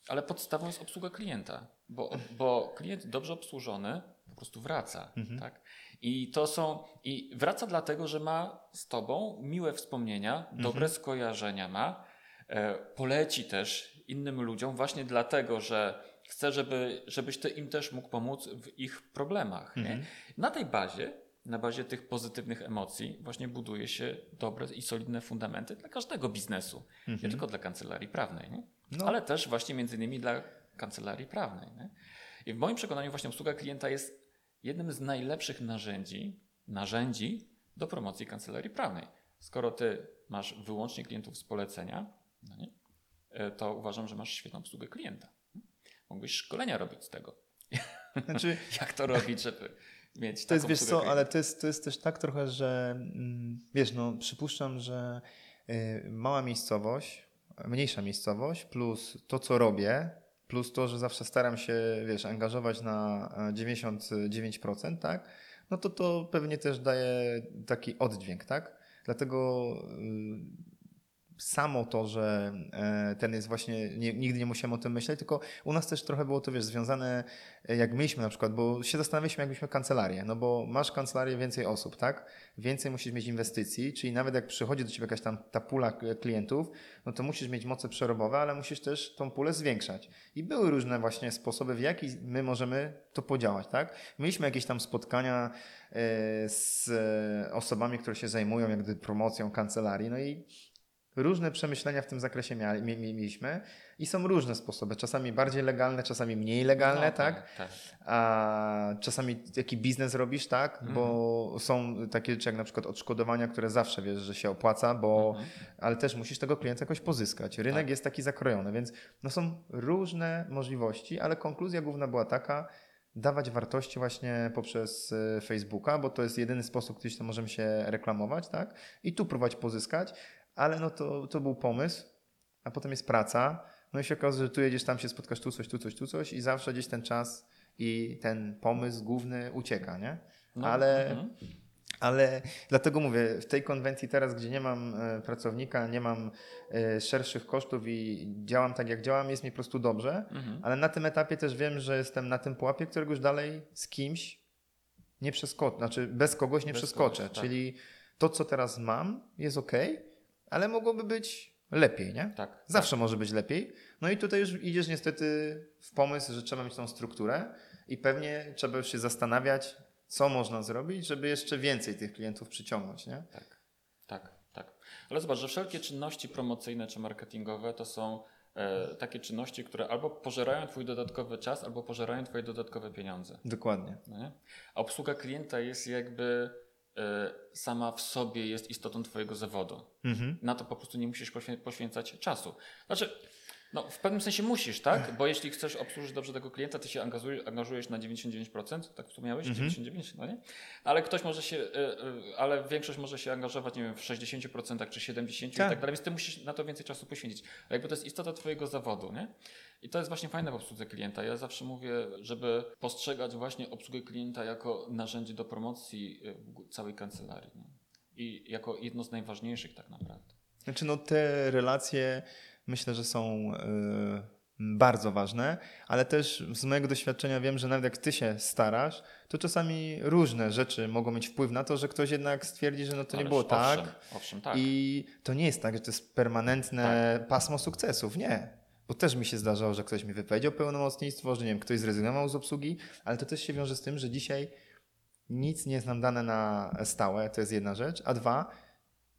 Speaker 1: Ale podstawą jest obsługa klienta, bo, bo klient dobrze obsłużony po prostu wraca. Mhm. Tak? I to są, i wraca dlatego, że ma z tobą miłe wspomnienia, mhm. dobre skojarzenia ma, poleci też innym ludziom właśnie dlatego, że chce, żeby, żebyś ty im też mógł pomóc w ich problemach. Mhm. Na tej bazie na bazie tych pozytywnych emocji właśnie buduje się dobre i solidne fundamenty dla każdego biznesu. Nie mhm. tylko dla kancelarii prawnej. Nie? No. ale też właśnie między innymi dla kancelarii prawnej. Nie? I w moim przekonaniu właśnie obsługa klienta jest jednym z najlepszych narzędzi, narzędzi do promocji kancelarii prawnej. Skoro ty masz wyłącznie klientów z polecenia, no nie, e, to uważam, że masz świetną obsługę klienta. Mógłbyś szkolenia robić z tego. Znaczy... Jak to robić, żeby mieć
Speaker 3: To jest, wiesz co, ale to jest, to jest też tak trochę, że mm, wiesz, no przypuszczam, że y, mała miejscowość, mniejsza miejscowość, plus to, co robię, plus to, że zawsze staram się, wiesz, angażować na 99%, tak? No to to pewnie też daje taki oddźwięk, tak? Dlatego y, samo to, że e, ten jest właśnie, nie, nigdy nie musiałem o tym myśleć, tylko u nas też trochę było to, wiesz, związane, e, jak mieliśmy na przykład, bo się zastanawialiśmy, jakbyśmy kancelarię, no bo masz kancelarię więcej osób, tak? Więcej musisz mieć inwestycji, czyli nawet jak przychodzi do ciebie jakaś tam ta pula klientów, no to musisz mieć moce przerobowe, ale musisz też tą pulę zwiększać. I były różne właśnie sposoby, w jaki my możemy to podziałać, tak? Mieliśmy jakieś tam spotkania e, z osobami, które się zajmują jak promocją kancelarii, no i Różne przemyślenia w tym zakresie mieliśmy i są różne sposoby. Czasami bardziej legalne, czasami mniej legalne, no, tak? tak? tak? A czasami jaki biznes robisz, tak? Mhm. Bo są takie rzeczy jak na przykład odszkodowania, które zawsze wiesz, że się opłaca, bo mhm. ale też musisz tego klienta jakoś pozyskać. Rynek tak. jest taki zakrojony, więc no są różne możliwości, ale konkluzja główna była taka, dawać wartości właśnie poprzez e, Facebooka, bo to jest jedyny sposób, gdzieś to możemy się reklamować, tak? I tu próbować pozyskać, ale no to, to był pomysł, a potem jest praca. No i się okazuje, że tu jedziesz, tam się spotkasz, tu coś, tu coś, tu coś i zawsze gdzieś ten czas i ten pomysł główny ucieka, nie? No, ale, mhm. ale dlatego mówię, w tej konwencji teraz, gdzie nie mam e, pracownika, nie mam e, szerszych kosztów i działam tak, jak działam, jest mi po prostu dobrze, mhm. ale na tym etapie też wiem, że jestem na tym pułapie, którego już dalej z kimś nie przeskoczę, znaczy bez kogoś nie bez przeskoczę, kogoś, tak. czyli to, co teraz mam, jest ok, ale mogłoby być lepiej, nie?
Speaker 1: Tak.
Speaker 3: Zawsze
Speaker 1: tak.
Speaker 3: może być lepiej. No i tutaj już idziesz niestety w pomysł, że trzeba mieć tą strukturę i pewnie trzeba już się zastanawiać, co można zrobić, żeby jeszcze więcej tych klientów przyciągnąć, nie?
Speaker 1: Tak, tak, tak. Ale zobacz, że wszelkie czynności promocyjne czy marketingowe to są e, takie czynności, które albo pożerają Twój dodatkowy czas, albo pożerają Twoje dodatkowe pieniądze.
Speaker 3: Dokładnie.
Speaker 1: No A obsługa klienta jest jakby sama w sobie jest istotą Twojego zawodu. Mhm. Na to po prostu nie musisz poświęcać czasu. Znaczy, no, w pewnym sensie musisz, tak? Bo jeśli chcesz obsłużyć dobrze tego klienta, ty się angażujesz, angażujesz na 99%, tak wspomniałeś? Mhm. 99%, no nie? Ale ktoś może się, e, e, ale większość może się angażować, nie wiem, w 60% czy 70% tak. i tak dalej, więc ty musisz na to więcej czasu poświęcić. A jakby to jest istota twojego zawodu, nie? I to jest właśnie fajne w obsłudze klienta. Ja zawsze mówię, żeby postrzegać właśnie obsługę klienta jako narzędzie do promocji e, całej kancelarii. No. I jako jedno z najważniejszych tak naprawdę.
Speaker 3: Znaczy no te relacje myślę, że są y, bardzo ważne, ale też z mojego doświadczenia wiem, że nawet jak ty się starasz, to czasami różne rzeczy mogą mieć wpływ na to, że ktoś jednak stwierdzi, że no to Ależ nie było owszem, tak.
Speaker 1: Owszem, tak.
Speaker 3: I to nie jest tak, że to jest permanentne tak. pasmo sukcesów. Nie. Bo też mi się zdarzało, że ktoś mi wypowiedział pełnomocnictwo, że nie wiem, ktoś zrezygnował z obsługi, ale to też się wiąże z tym, że dzisiaj nic nie jest nam dane na stałe, to jest jedna rzecz, a dwa,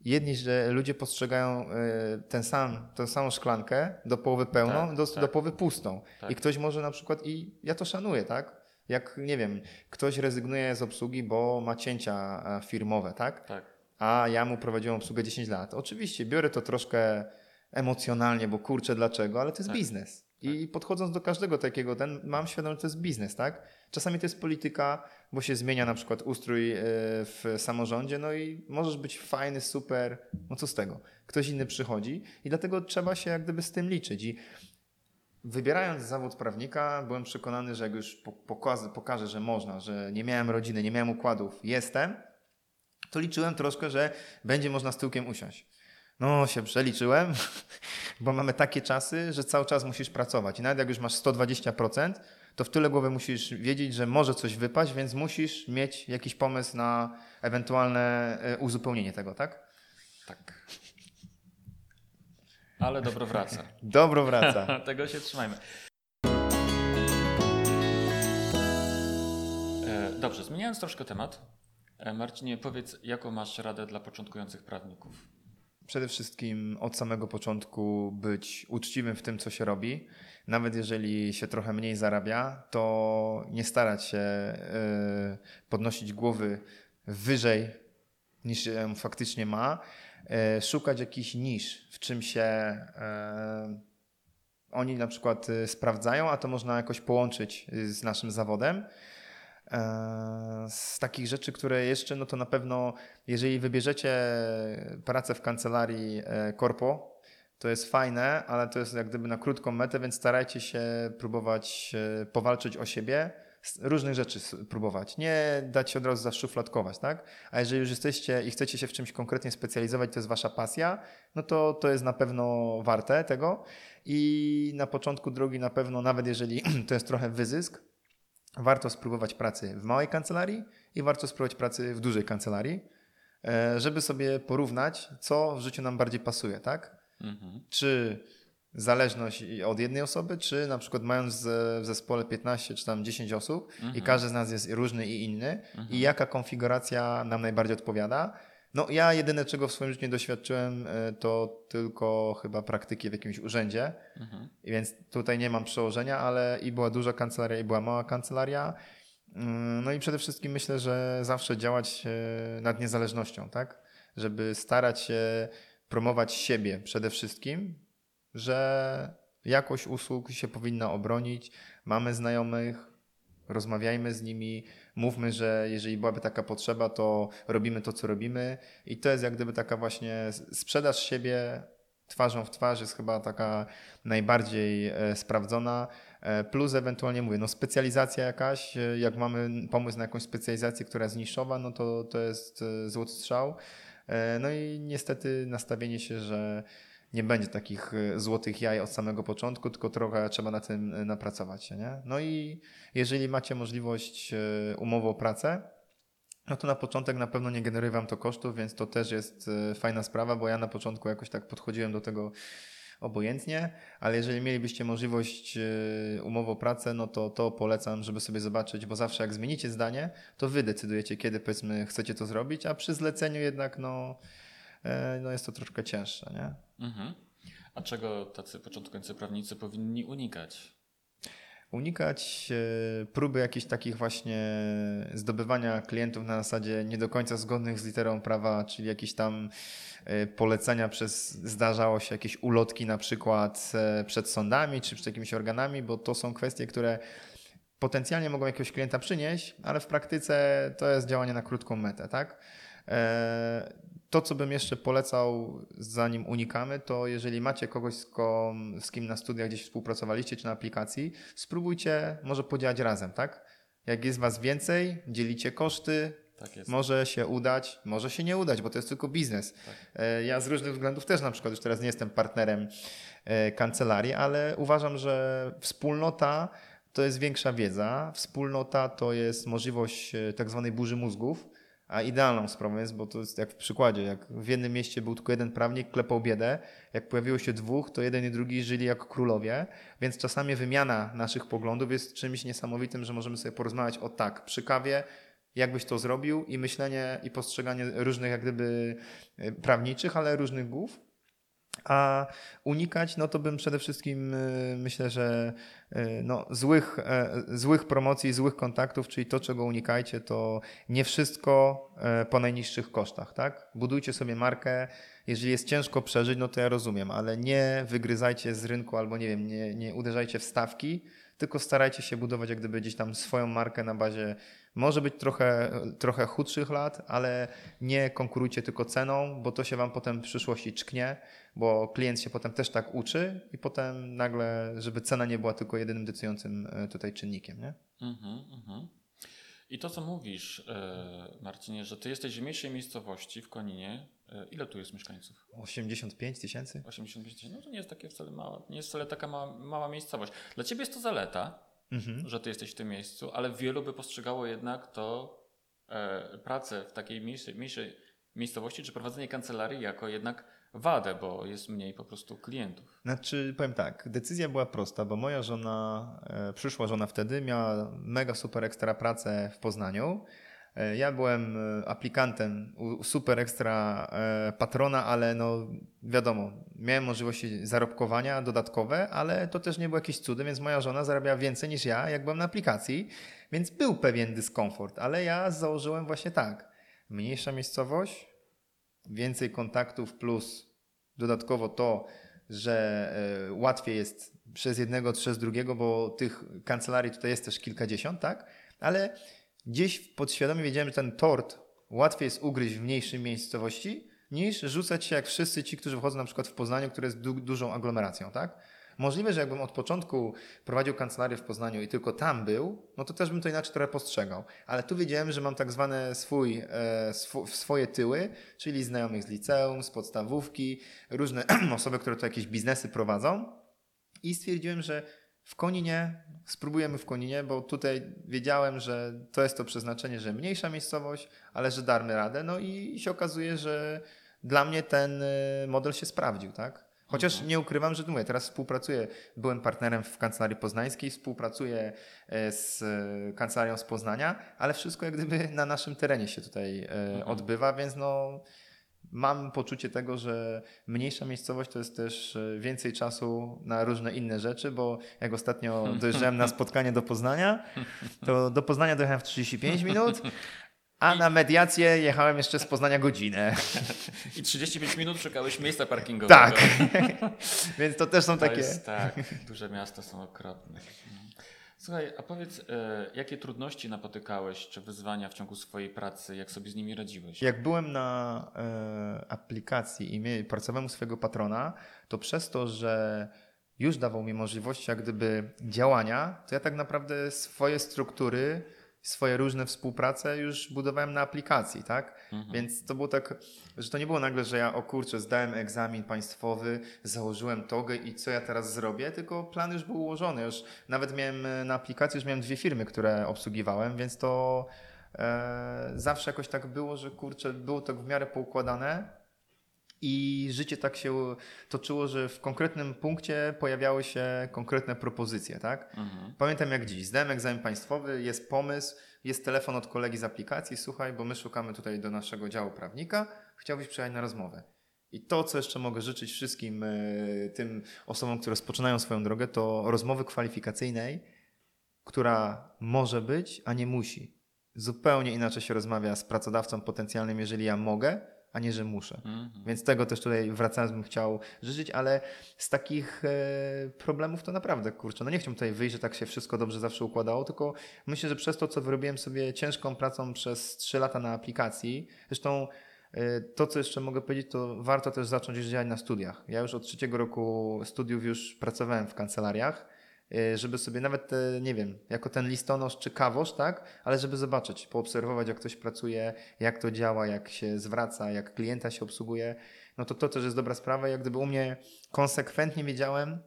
Speaker 3: jedni, że ludzie postrzegają e, ten sam, tę samą szklankę do połowy pełną, tak, do, tak. do połowy pustą. Tak. I ktoś może na przykład, i ja to szanuję, tak? Jak, nie wiem, ktoś rezygnuje z obsługi, bo ma cięcia e, firmowe, tak?
Speaker 1: Tak.
Speaker 3: A ja mu prowadziłem obsługę 10 lat. Oczywiście, biorę to troszkę emocjonalnie, bo kurczę, dlaczego, ale to jest tak. biznes. I podchodząc do każdego takiego, ten, mam świadomość, że to jest biznes, tak? Czasami to jest polityka, bo się zmienia na przykład ustrój e, w samorządzie, no i możesz być fajny, super, no co z tego? Ktoś inny przychodzi i dlatego trzeba się jak gdyby z tym liczyć. I wybierając zawód prawnika, byłem przekonany, że jak już pokażę, pokażę że można, że nie miałem rodziny, nie miałem układów, jestem, to liczyłem troszkę, że będzie można z tyłkiem usiąść. No, się przeliczyłem, bo mamy takie czasy, że cały czas musisz pracować. I nawet jak już masz 120%, to w tyle głowy musisz wiedzieć, że może coś wypaść, więc musisz mieć jakiś pomysł na ewentualne e, uzupełnienie tego, tak?
Speaker 1: Tak. Ale dobro wraca.
Speaker 3: dobro wraca.
Speaker 1: tego się trzymajmy. E, dobrze, zmieniając troszkę temat. E, Marcinie, powiedz, jaką masz radę dla początkujących prawników?
Speaker 3: Przede wszystkim od samego początku być uczciwym w tym, co się robi. Nawet jeżeli się trochę mniej zarabia, to nie starać się e, podnosić głowy wyżej niż ją faktycznie ma. E, szukać jakiś nisz, w czym się e, oni na przykład sprawdzają, a to można jakoś połączyć z naszym zawodem. Z takich rzeczy, które jeszcze, no to na pewno, jeżeli wybierzecie pracę w kancelarii korpo, to jest fajne, ale to jest jak gdyby na krótką metę, więc starajcie się próbować e, powalczyć o siebie, różnych rzeczy próbować. Nie dać się od razu zaszufladkować, tak? A jeżeli już jesteście i chcecie się w czymś konkretnie specjalizować, to jest wasza pasja, no to to jest na pewno warte tego. I na początku drogi na pewno, nawet jeżeli to jest trochę wyzysk, warto spróbować pracy w małej kancelarii i warto spróbować pracy w dużej kancelarii, e, żeby sobie porównać, co w życiu nam bardziej pasuje, tak? Mhm. Czy zależność od jednej osoby, czy na przykład mając w zespole 15 czy tam 10 osób mhm. i każdy z nas jest różny i inny mhm. i jaka konfiguracja nam najbardziej odpowiada. No ja jedyne czego w swoim życiu nie doświadczyłem e, to tylko chyba praktyki w jakimś urzędzie, mhm. więc tutaj nie mam przełożenia, ale i była duża kancelaria i była mała kancelaria. Mm, no i przede wszystkim myślę, że zawsze działać e, nad niezależnością, tak? Żeby starać się promować siebie przede wszystkim, że jakość usług się powinna obronić. Mamy znajomych, rozmawiajmy z nimi, mówmy, że jeżeli byłaby taka potrzeba, to robimy to, co robimy. I to jest jak gdyby taka właśnie sprzedaż siebie twarzą w twarz jest chyba taka najbardziej e, sprawdzona. E, plus ewentualnie mówię, no specjalizacja jakaś, e, jak mamy pomysł na jakąś specjalizację, która jest niszowa, no to to jest złoty strzał. No i niestety nastawienie się, że nie będzie takich y, złotych jaj od samego początku, tylko trochę trzeba na tym y, napracować. Nie? No i jeżeli macie możliwość umowy o pracę, no to na początek na pewno nie generuje Wam to kosztów, więc to też jest fajna sprawa, bo ja na początku jakoś tak podchodziłem do tego obojętnie, ale jeżeli mielibyście możliwość umowy o pracę, no to to polecam, żeby sobie zobaczyć, bo zawsze jak zmienicie zdanie, to Wy decydujecie, kiedy powiedzmy chcecie to zrobić, a przy zleceniu jednak no E, no jest to troszkę cięższe. Nie? Mhm.
Speaker 1: A czego tacy początkujący prawnicy powinni unikać?
Speaker 3: Unikać e, próby jakichś takich właśnie zdobywania klientów na zasadzie nie do końca zgodnych z literą prawa, czyli jakieś tam e, polecenia przez, zdarzało się jakieś ulotki na przykład przed sądami czy przed jakimiś organami, bo to są kwestie, które potencjalnie mogą jakiegoś klienta przynieść, ale w praktyce to jest działanie na krótką metę, tak? To, co bym jeszcze polecał, zanim unikamy, to jeżeli macie kogoś, z, kom, z kim na studiach gdzieś współpracowaliście, czy na aplikacji, spróbujcie może podziałać razem, tak? Jak jest was więcej, dzielicie koszty, tak może się udać, może się nie udać, bo to jest tylko biznes. Tak. E, ja z różnych względów też na przykład już teraz nie jestem partnerem e, kancelarii, ale uważam, że wspólnota to jest większa wiedza, wspólnota to jest możliwość e, tak zwanej burzy mózgów, a idealną sprawą jest, bo to jest jak w przykładzie, jak w jednym mieście był tylko jeden prawnik, klepał biedę, jak pojawiło się dwóch, to jeden i drugi żyli jak królowie, więc czasami wymiana naszych poglądów jest czymś niesamowitym, że możemy sobie porozmawiać o tak, przy kawie, jakbyś to zrobił i myślenie i postrzeganie różnych jak gdyby e, prawniczych, ale różnych głów. A unikać, no to bym przede wszystkim y, myślę, że y, no, złych, e, złych promocji, złych kontaktów, czyli to, czego unikajcie, to nie wszystko e, po najniższych kosztach, tak? Budujcie sobie markę. Jeżeli jest ciężko przeżyć, no to ja rozumiem, ale nie wygryzajcie z rynku albo nie wiem, nie, nie uderzajcie w stawki, tylko starajcie się budować jak gdyby gdzieś tam swoją markę na bazie może być trochę, trochę chudszych lat, ale nie konkurujcie tylko ceną, bo to się Wam potem w przyszłości czknie, bo klient się potem też tak uczy i potem nagle, żeby cena nie była tylko jedynym decydującym e, tutaj czynnikiem. Nie? Mhm, mhm.
Speaker 1: I to, co mówisz, e, Marcinie, że ty jesteś w mniejszej miejscowości w Koninie. E, ile tu jest mieszkańców?
Speaker 3: 85 tysięcy?
Speaker 1: 85 tysięcy. No to nie jest takie wcale mała, nie jest wcale taka mała, mała miejscowość. Dla ciebie jest to zaleta, mhm. że ty jesteś w tym miejscu, ale wielu by postrzegało jednak to e, pracę w takiej mniejszej, mniejszej miejscowości, czy prowadzenie kancelarii jako jednak wadę, bo jest mniej po prostu klientów.
Speaker 3: Znaczy, powiem tak, decyzja była prosta, bo moja żona, e, przyszła żona wtedy, miała mega super ekstra pracę w Poznaniu. E, ja byłem e, aplikantem u super ekstra e, patrona, ale no wiadomo, miałem możliwości zarobkowania dodatkowe, ale to też nie było jakieś cudy, więc moja żona zarabiała więcej niż ja, jak byłem na aplikacji, więc był pewien dyskomfort, ale ja założyłem właśnie tak. Mniejsza miejscowość, więcej kontaktów plus dodatkowo to, że łatwiej jest przez jednego, przez drugiego, bo tych kancelarii tutaj jest też kilkadziesiąt, tak? Ale gdzieś podświadomie wiedziałem, że ten tort łatwiej jest ugryźć w mniejszej miejscowości niż rzucać się jak wszyscy ci, którzy wchodzą na przykład w Poznaniu, które jest du dużą aglomeracją, tak? Możliwe, że jakbym od początku prowadził kancelarię w Poznaniu i tylko tam był, no to też bym to inaczej trochę postrzegał. Ale tu wiedziałem, że mam tak zwane swój, e, sw swoje tyły, czyli znajomych z liceum, z podstawówki, różne osoby, które tu jakieś biznesy prowadzą i stwierdziłem, że w Koninie spróbujemy w Koninie, bo tutaj wiedziałem, że to jest to przeznaczenie, że mniejsza miejscowość, ale że damy radę. No i się okazuje, że dla mnie ten e, model się sprawdził, tak? Chociaż mhm. nie ukrywam, że mówię, teraz współpracuję, byłem partnerem w Kancelarii Poznańskiej, współpracuję e, z e, Kancelarią z Poznania, ale wszystko jak gdyby na naszym terenie się tutaj mhm. odbywa, więc no mam poczucie tego, że mniejsza miejscowość to jest też więcej czasu na różne inne rzeczy, bo jak ostatnio dojeżdżałem na spotkanie do Poznania, to do Poznania dojechałem w 35 minut, a na mediację jechałem jeszcze z Poznania godzinę.
Speaker 1: I 35 minut szukałeś miejsca parkingowego.
Speaker 3: Tak. Więc to też są
Speaker 1: to
Speaker 3: takie.
Speaker 1: Jest, tak, duże miasta są okropne. Słuchaj, a powiedz, e, jakie trudności napotykałeś czy wyzwania w ciągu swojej pracy, jak sobie z nimi radziłeś?
Speaker 3: Jak byłem na e, aplikacji i pracowałem u swojego patrona, to przez to, że już dawał mi możliwość jak gdyby działania, to ja tak naprawdę swoje struktury swoje różne współprace już budowałem na aplikacji, tak? Mhm. Więc to było tak, że to nie było nagle, że ja o kurczę, zdałem egzamin państwowy, założyłem togę i co ja teraz zrobię, tylko plan już był ułożony. Już nawet miałem e, na aplikacji, już miałem dwie firmy, które obsługiwałem, więc to e, zawsze jakoś tak było, że kurczę, było to w miarę poukładane i życie tak się toczyło, że w konkretnym punkcie pojawiały się konkretne propozycje, tak? Mhm. Pamiętam jak dziś, zdałem egzamin państwowy, jest pomysł, jest telefon od kolegi z aplikacji, słuchaj, bo my szukamy tutaj do naszego działu prawnika, chciałbyś przyjechać na rozmowę. I to, co jeszcze mogę życzyć wszystkim y, tym osobom, które rozpoczynają swoją drogę, to rozmowy kwalifikacyjnej, która może być, a nie musi. Zupełnie inaczej się rozmawia z pracodawcą potencjalnym, jeżeli ja mogę, a nie, że muszę. -hmm. Więc tego też tutaj wracając bym chciał życzyć, ale z takich e, problemów to naprawdę, kurczę, no nie chciałbym tutaj wyjść, że tak się wszystko dobrze zawsze układało, tylko myślę, że przez to, co wyrobiłem sobie ciężką pracą przez 3 lata na aplikacji, zresztą e, to, co jeszcze mogę powiedzieć, to warto też zacząć już działać na studiach. Ja już od trzeciego roku studiów już pracowałem w kancelariach żeby sobie nawet, te, nie wiem, jako ten listonosz czy kawosz, tak, ale żeby zobaczyć, poobserwować, jak ktoś pracuje, jak to działa, jak się zwraca, jak klienta się obsługuje, no to to też jest dobra sprawa. Jak gdyby u mnie konsekwentnie wiedziałem,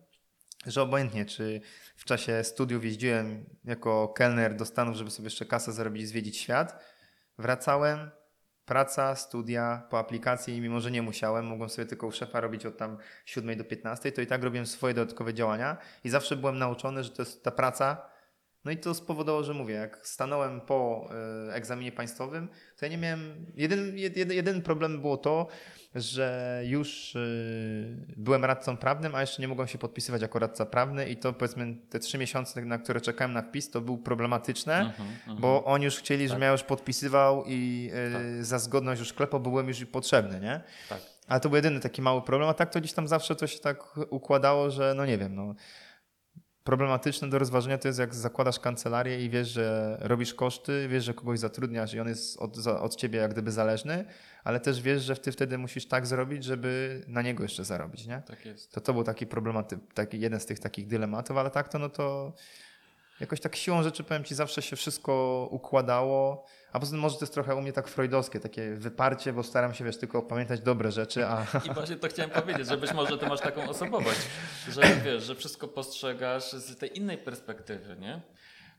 Speaker 3: że obojętnie, czy w czasie studiów jeździłem jako kelner do Stanów, żeby sobie jeszcze kasę zarobić zwiedzić świat, wracałem, praca, studia po aplikacji mimo, że nie musiałem, mogłem sobie tylko u szefa robić od tam 7 do 15, to i tak robiłem swoje dodatkowe działania i zawsze byłem nauczony, że to jest ta praca. No i to spowodowało, że mówię, jak stanąłem po y, egzaminie państwowym, to ja nie miałem, jeden, jeden, jeden problem było to, że już y, byłem radcą prawnym, a jeszcze nie mogłem się podpisywać jako radca prawny i to powiedzmy te trzy miesiące, na które czekałem na wpis, to był problematyczne, uh -huh, uh -huh. bo oni już chcieli, tak. żebym ja już podpisywał i y, tak. za zgodność już klepał, bo byłem już potrzebny, nie? Tak. Ale to był jedyny taki mały problem, a tak to gdzieś tam zawsze to się tak układało, że no nie wiem, no problematyczne do rozważenia to jest jak zakładasz kancelarię i wiesz, że robisz koszty, wiesz, że kogoś zatrudniasz i on jest od, od ciebie jak gdyby zależny, ale też wiesz, że ty wtedy musisz tak zrobić, żeby na niego jeszcze zarobić, nie?
Speaker 1: Tak jest.
Speaker 3: To to był taki problematy, taki jeden z tych takich dylematów, ale tak to no to jakoś tak siłą rzeczy powiem ci zawsze się wszystko układało, a poza tym może to jest trochę u mnie tak freudowskie, takie wyparcie, bo staram się wiesz tylko pamiętać dobre rzeczy, a...
Speaker 1: I właśnie to chciałem powiedzieć, że być może ty masz taką osobowość, że wiesz, że wszystko postrzegasz z tej innej perspektywy, nie?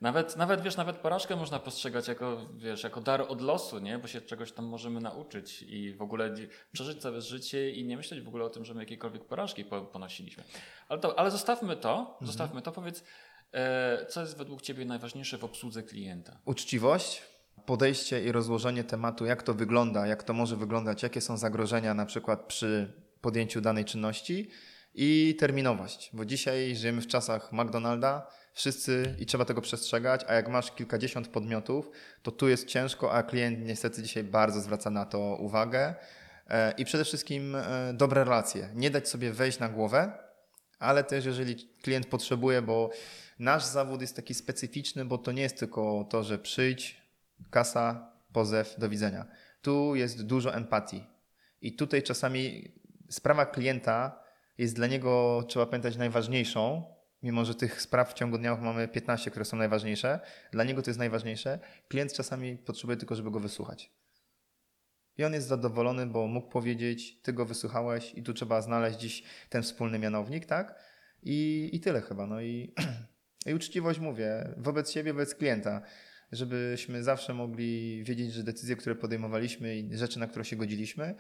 Speaker 1: Nawet, nawet, wiesz, nawet porażkę można postrzegać jako, wiesz, jako dar od losu, nie? Bo się czegoś tam możemy nauczyć i w ogóle przeżyć całe życie i nie myśleć w ogóle o tym, że my jakiekolwiek porażki ponosiliśmy. Ale, to, ale zostawmy to, mhm. zostawmy to. Powiedz, e, co jest według Ciebie najważniejsze w obsłudze klienta?
Speaker 3: Uczciwość, podejście i rozłożenie tematu, jak to wygląda, jak to może wyglądać, jakie są zagrożenia na przykład przy podjęciu danej czynności i terminowość, bo dzisiaj żyjemy w czasach McDonalda, wszyscy i trzeba tego przestrzegać, a jak masz kilkadziesiąt podmiotów, to tu jest ciężko, a klient niestety dzisiaj bardzo zwraca na to uwagę. E, I przede wszystkim e, dobre relacje. Nie dać sobie wejść na głowę, ale też jeżeli klient potrzebuje, bo nasz zawód jest taki specyficzny, bo to nie jest tylko to, że przyjdź, kasa, pozew, do widzenia. Tu jest dużo empatii. I tutaj czasami sprawa klienta jest dla niego, trzeba pamiętać, najważniejszą, mimo że tych spraw w ciągu dnia mamy 15, które są najważniejsze. Dla niego to jest najważniejsze. Klient czasami potrzebuje tylko, żeby go wysłuchać. I on jest zadowolony, bo mógł powiedzieć, ty go wysłuchałeś i tu trzeba znaleźć dziś ten wspólny mianownik, tak? I, i tyle chyba. No i, i uczciwość mówię, wobec siebie, wobec klienta, żebyśmy zawsze mogli wiedzieć, że decyzje, które podejmowaliśmy i rzeczy, na które się godziliśmy,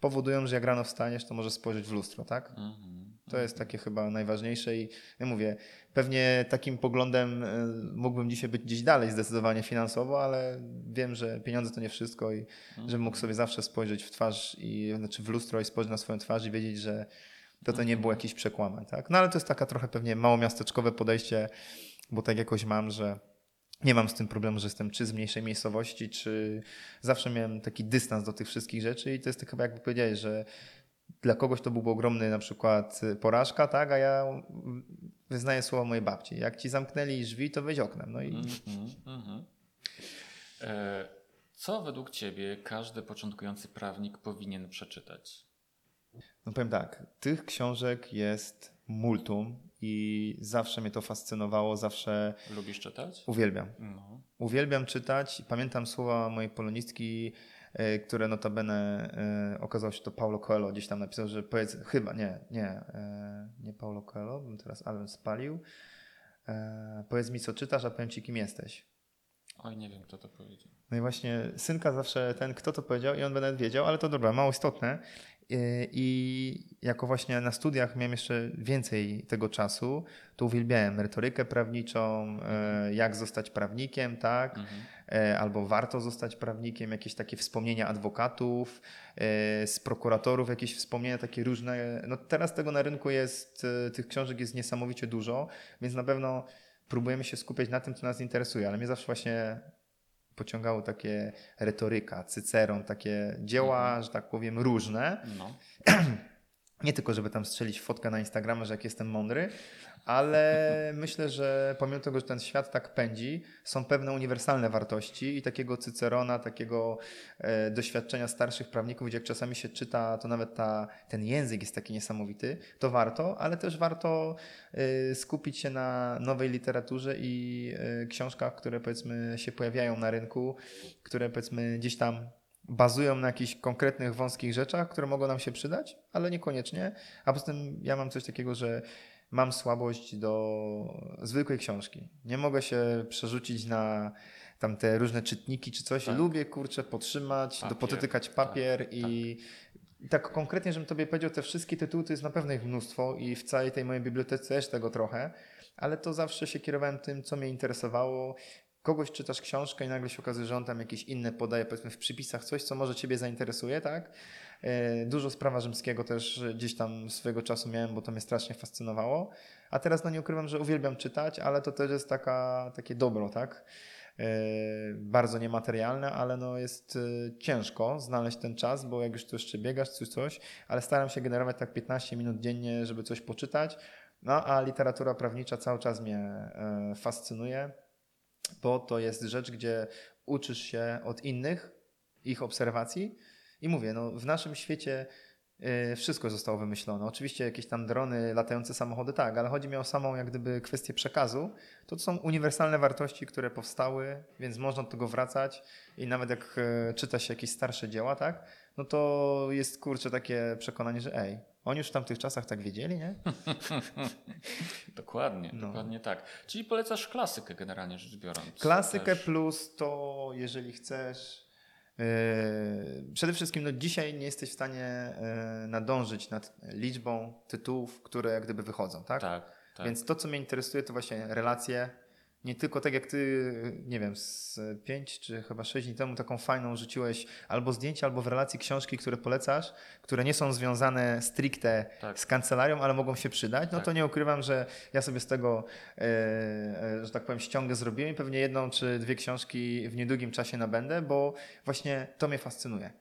Speaker 3: powodują, że jak rano wstaniesz, to możesz spojrzeć w lustro, tak? Mhm. To jest takie chyba najważniejsze i ja mówię, pewnie takim poglądem e, mógłbym dzisiaj być gdzieś dalej zdecydowanie finansowo, ale wiem, że pieniądze to nie wszystko i mhm. żebym mógł sobie zawsze spojrzeć w twarz i znaczy w lustro i spojrzeć na swoją twarz i wiedzieć, że to to nie było jakieś przekłamać, tak? No ale to jest taka trochę pewnie małomiasteczkowe podejście, bo tak jakoś mam, że nie mam z tym problemu, że jestem czy z mniejszej miejscowości, czy zawsze miałem taki dystans do tych wszystkich rzeczy i to jest tak chyba jakby powiedziałeś, że dla kogoś to byłby ogromny na przykład porażka, tak, a ja wyznaję słowa mojej babci. Jak ci zamknęli drzwi, to weź oknem. No i... Mm -hmm, mm -hmm.
Speaker 1: E, co według ciebie każdy początkujący prawnik powinien przeczytać?
Speaker 3: No powiem tak, tych książek jest multum i zawsze mnie to fascynowało, zawsze...
Speaker 1: Lubisz czytać?
Speaker 3: Uwielbiam. No. Uwielbiam czytać. Pamiętam słowa mojej polonistki, e, które notabene e, okazało się to Paulo Coelho gdzieś tam napisał, że powiedz, chyba, nie, nie, e, nie Paulo Coelho, bym teraz album spalił. Powiedz mi, co czytasz, a powiem ci, kim jesteś.
Speaker 1: Oj, nie wiem, kto to powiedział.
Speaker 3: No i właśnie synka zawsze ten, kto to powiedział i on by nawet wiedział, ale to dobra, mało istotne. I jako właśnie na studiach miałem jeszcze więcej tego czasu, to uwielbiałem retorykę prawniczą, mhm. jak zostać prawnikiem, tak? Mhm. E, albo warto zostać prawnikiem, jakieś takie wspomnienia adwokatów, e, z prokuratorów, jakieś wspomnienia takie różne. No teraz tego na rynku jest, e, tych książek jest niesamowicie dużo, więc na pewno próbujemy się skupiać na tym, co nas interesuje, ale mnie zawsze właśnie pociągało takie retoryka, cyceron, takie dzieła, mhm. że tak powiem, różne. No. Nie tylko, żeby tam strzelić fotkę na Instagramie, że jak jestem mądry, ale myślę, że pomimo tego, że ten świat tak pędzi, są pewne uniwersalne wartości i takiego Cycerona, takiego e, doświadczenia starszych prawników, gdzie jak czasami się czyta, to nawet ta, ten język jest taki niesamowity, to warto, ale też warto e, skupić się na nowej literaturze i e, książkach, które powiedzmy się pojawiają na rynku, które powiedzmy gdzieś tam bazują na jakichś konkretnych, wąskich rzeczach, które mogą nam się przydać, ale niekoniecznie. A poza tym ja mam coś takiego, że mam słabość do zwykłej książki. Nie mogę się przerzucić na tam te różne czytniki czy coś. Tak. Lubię, kurczę, potrzymać, papier, potykać papier tak, i tak. tak konkretnie, żebym tobie powiedział, te wszystkie tytuły to jest na pewno ich mnóstwo i w całej tej mojej bibliotece też tego trochę, ale to zawsze się kierowałem tym, co mnie interesowało. Kogoś czytasz książkę i nagle się okazuje, że on tam jakieś inne podaje, powiedzmy w przypisach coś, co może ciebie zainteresuje, tak? E, dużo z prawa rzymskiego też gdzieś tam swojego czasu miałem, bo to mnie strasznie fascynowało. A teraz no nie ukrywam, że uwielbiam czytać, ale to też jest taka, takie dobro, tak? E, bardzo niematerialne, ale no jest e, ciężko znaleźć ten czas, bo jak już tu jeszcze biegasz, coś, coś, ale staram się generować tak 15 minut dziennie, żeby coś poczytać. No a literatura prawnicza cały czas mnie fascynuje, bo to jest rzecz, gdzie uczysz się od innych, ich obserwacji, i mówię, no, w naszym świecie y, wszystko zostało wymyślone. Oczywiście jakieś tam drony, latające samochody, tak, ale chodzi mi o samą jak gdyby kwestię przekazu. To, to są uniwersalne wartości, które powstały, więc można do tego wracać i nawet jak y, czyta się jakieś starsze dzieła, tak, no to jest kurczę takie przekonanie, że ej, oni już w tamtych czasach tak wiedzieli, nie?
Speaker 1: dokładnie, no. dokładnie tak. Czyli polecasz klasykę generalnie rzecz biorąc.
Speaker 3: Klasykę też. plus to, jeżeli chcesz Yy, przede wszystkim no, dzisiaj nie jesteś w stanie yy, nadążyć nad liczbą tytułów, które jak gdyby wychodzą, tak? Tak. tak. Więc to, co mnie interesuje, to właśnie relacje nie tylko tak jak ty, nie wiem, z pięć czy chyba sześć dni temu taką fajną rzuciłeś albo zdjęcie, albo w relacji książki, które polecasz, które nie są związane stricte tak. z kancelarią, ale mogą się przydać, no tak. to nie ukrywam, że ja sobie z tego, e, e, że tak powiem, ściągę zrobiłem i pewnie jedną czy dwie książki w niedługim czasie nabędę, bo właśnie to mnie fascynuje.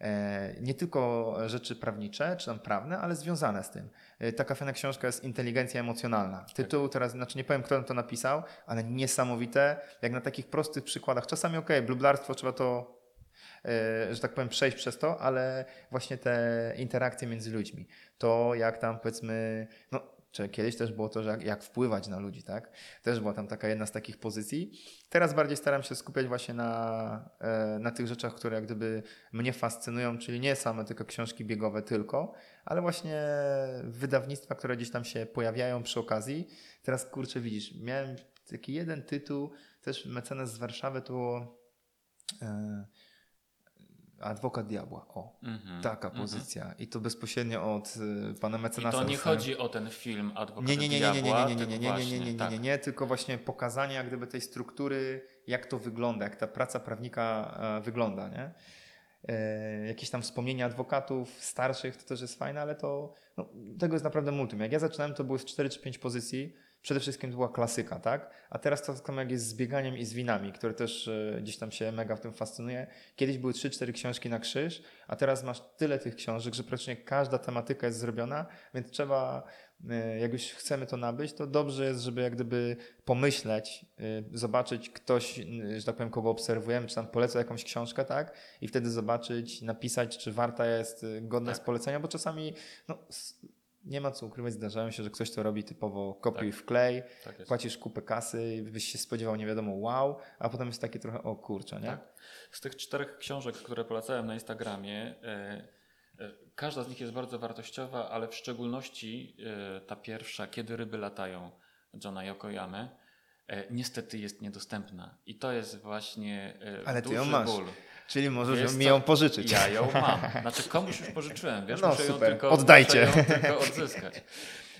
Speaker 3: E, nie tylko rzeczy prawnicze, czy tam prawne, ale związane z tym. E, taka fajna książka jest Inteligencja emocjonalna. Tak. Tytuł teraz, znaczy nie powiem, kto to napisał, ale niesamowite, jak na takich prostych przykładach. Czasami okej, okay, blublarstwo trzeba to e, że tak powiem, przejść przez to, ale właśnie te interakcje między ludźmi. To jak tam powiedzmy, no czy kiedyś też było to, że jak, jak, wpływać na ludzi, tak? Też była tam taka jedna z takich pozycji. Teraz bardziej staram się skupiać właśnie na, e, na tych rzeczach, które jak gdyby mnie fascynują, czyli nie same tylko książki biegowe tylko, ale właśnie wydawnictwa, które gdzieś tam się pojawiają przy okazji. Teraz kurczę widzisz, miałem taki jeden tytuł, też mecenas z Warszawy, to było e, Adwokat Diabła. O, mm-hmm, taka mm-hmm. pozycja. I to bezpośrednio od y, pana mecenasa.
Speaker 1: I to nie chodzi o ten film Adwokat
Speaker 3: nie, nie, nie, nie, nie,
Speaker 1: Diabła,
Speaker 3: nie, nie, nie, nie, nie, nie, nie, nie, nie, nie, tylko właśnie pokazanie jak gdyby tej struktury, jak to wygląda, jak ta praca prawnika e, wygląda, nie? E, jakieś tam wspomnienia adwokatów starszych, to też jest fajne, ale to no, tego jest naprawdę multum. Jak ja zaczynałem, to były 4 czy 5 pozycji, przede wszystkim to była klasyka, tak? A teraz to samo jak jest z bieganiem i z winami, które też e, gdzieś tam się mega w tym fascynuje. Kiedyś były 3-4 książki na krzyż, a teraz masz tyle tych książek, że praktycznie każda tematyka jest zrobiona, więc trzeba, e, jak już chcemy to nabyć, to dobrze jest, żeby jak gdyby pomyśleć, e, zobaczyć ktoś, że tak powiem, kogo obserwujemy, czy tam poleca jakąś książkę, tak? I wtedy zobaczyć, napisać, czy warta jest godna tak. z polecenia, bo czasami no, nie ma co ukrywać, zdarzają się, że ktoś to robi typowo kopiuj tak. wklej, tak płacisz kupę kasy, byś się spodziewał nie wiadomo wow, a potem jest takie trochę o kurczę, nie? Tak.
Speaker 1: Z tych czterech książek, które polecałem na Instagramie, e, e, każda z nich jest bardzo wartościowa, ale w szczególności e, ta pierwsza, Kiedy ryby latają, Johna Yokoyamy, niestety jest niedostępna. I to jest właśnie
Speaker 3: ale
Speaker 1: duży
Speaker 3: ty ją masz.
Speaker 1: ból.
Speaker 3: Czyli możesz mi ją pożyczyć.
Speaker 1: Ja ją mam. Znaczy komuś już pożyczyłem, wiesz, no, muszę
Speaker 3: super.
Speaker 1: ją tylko,
Speaker 3: Oddajcie.
Speaker 1: Muszę ją tylko odzyskać.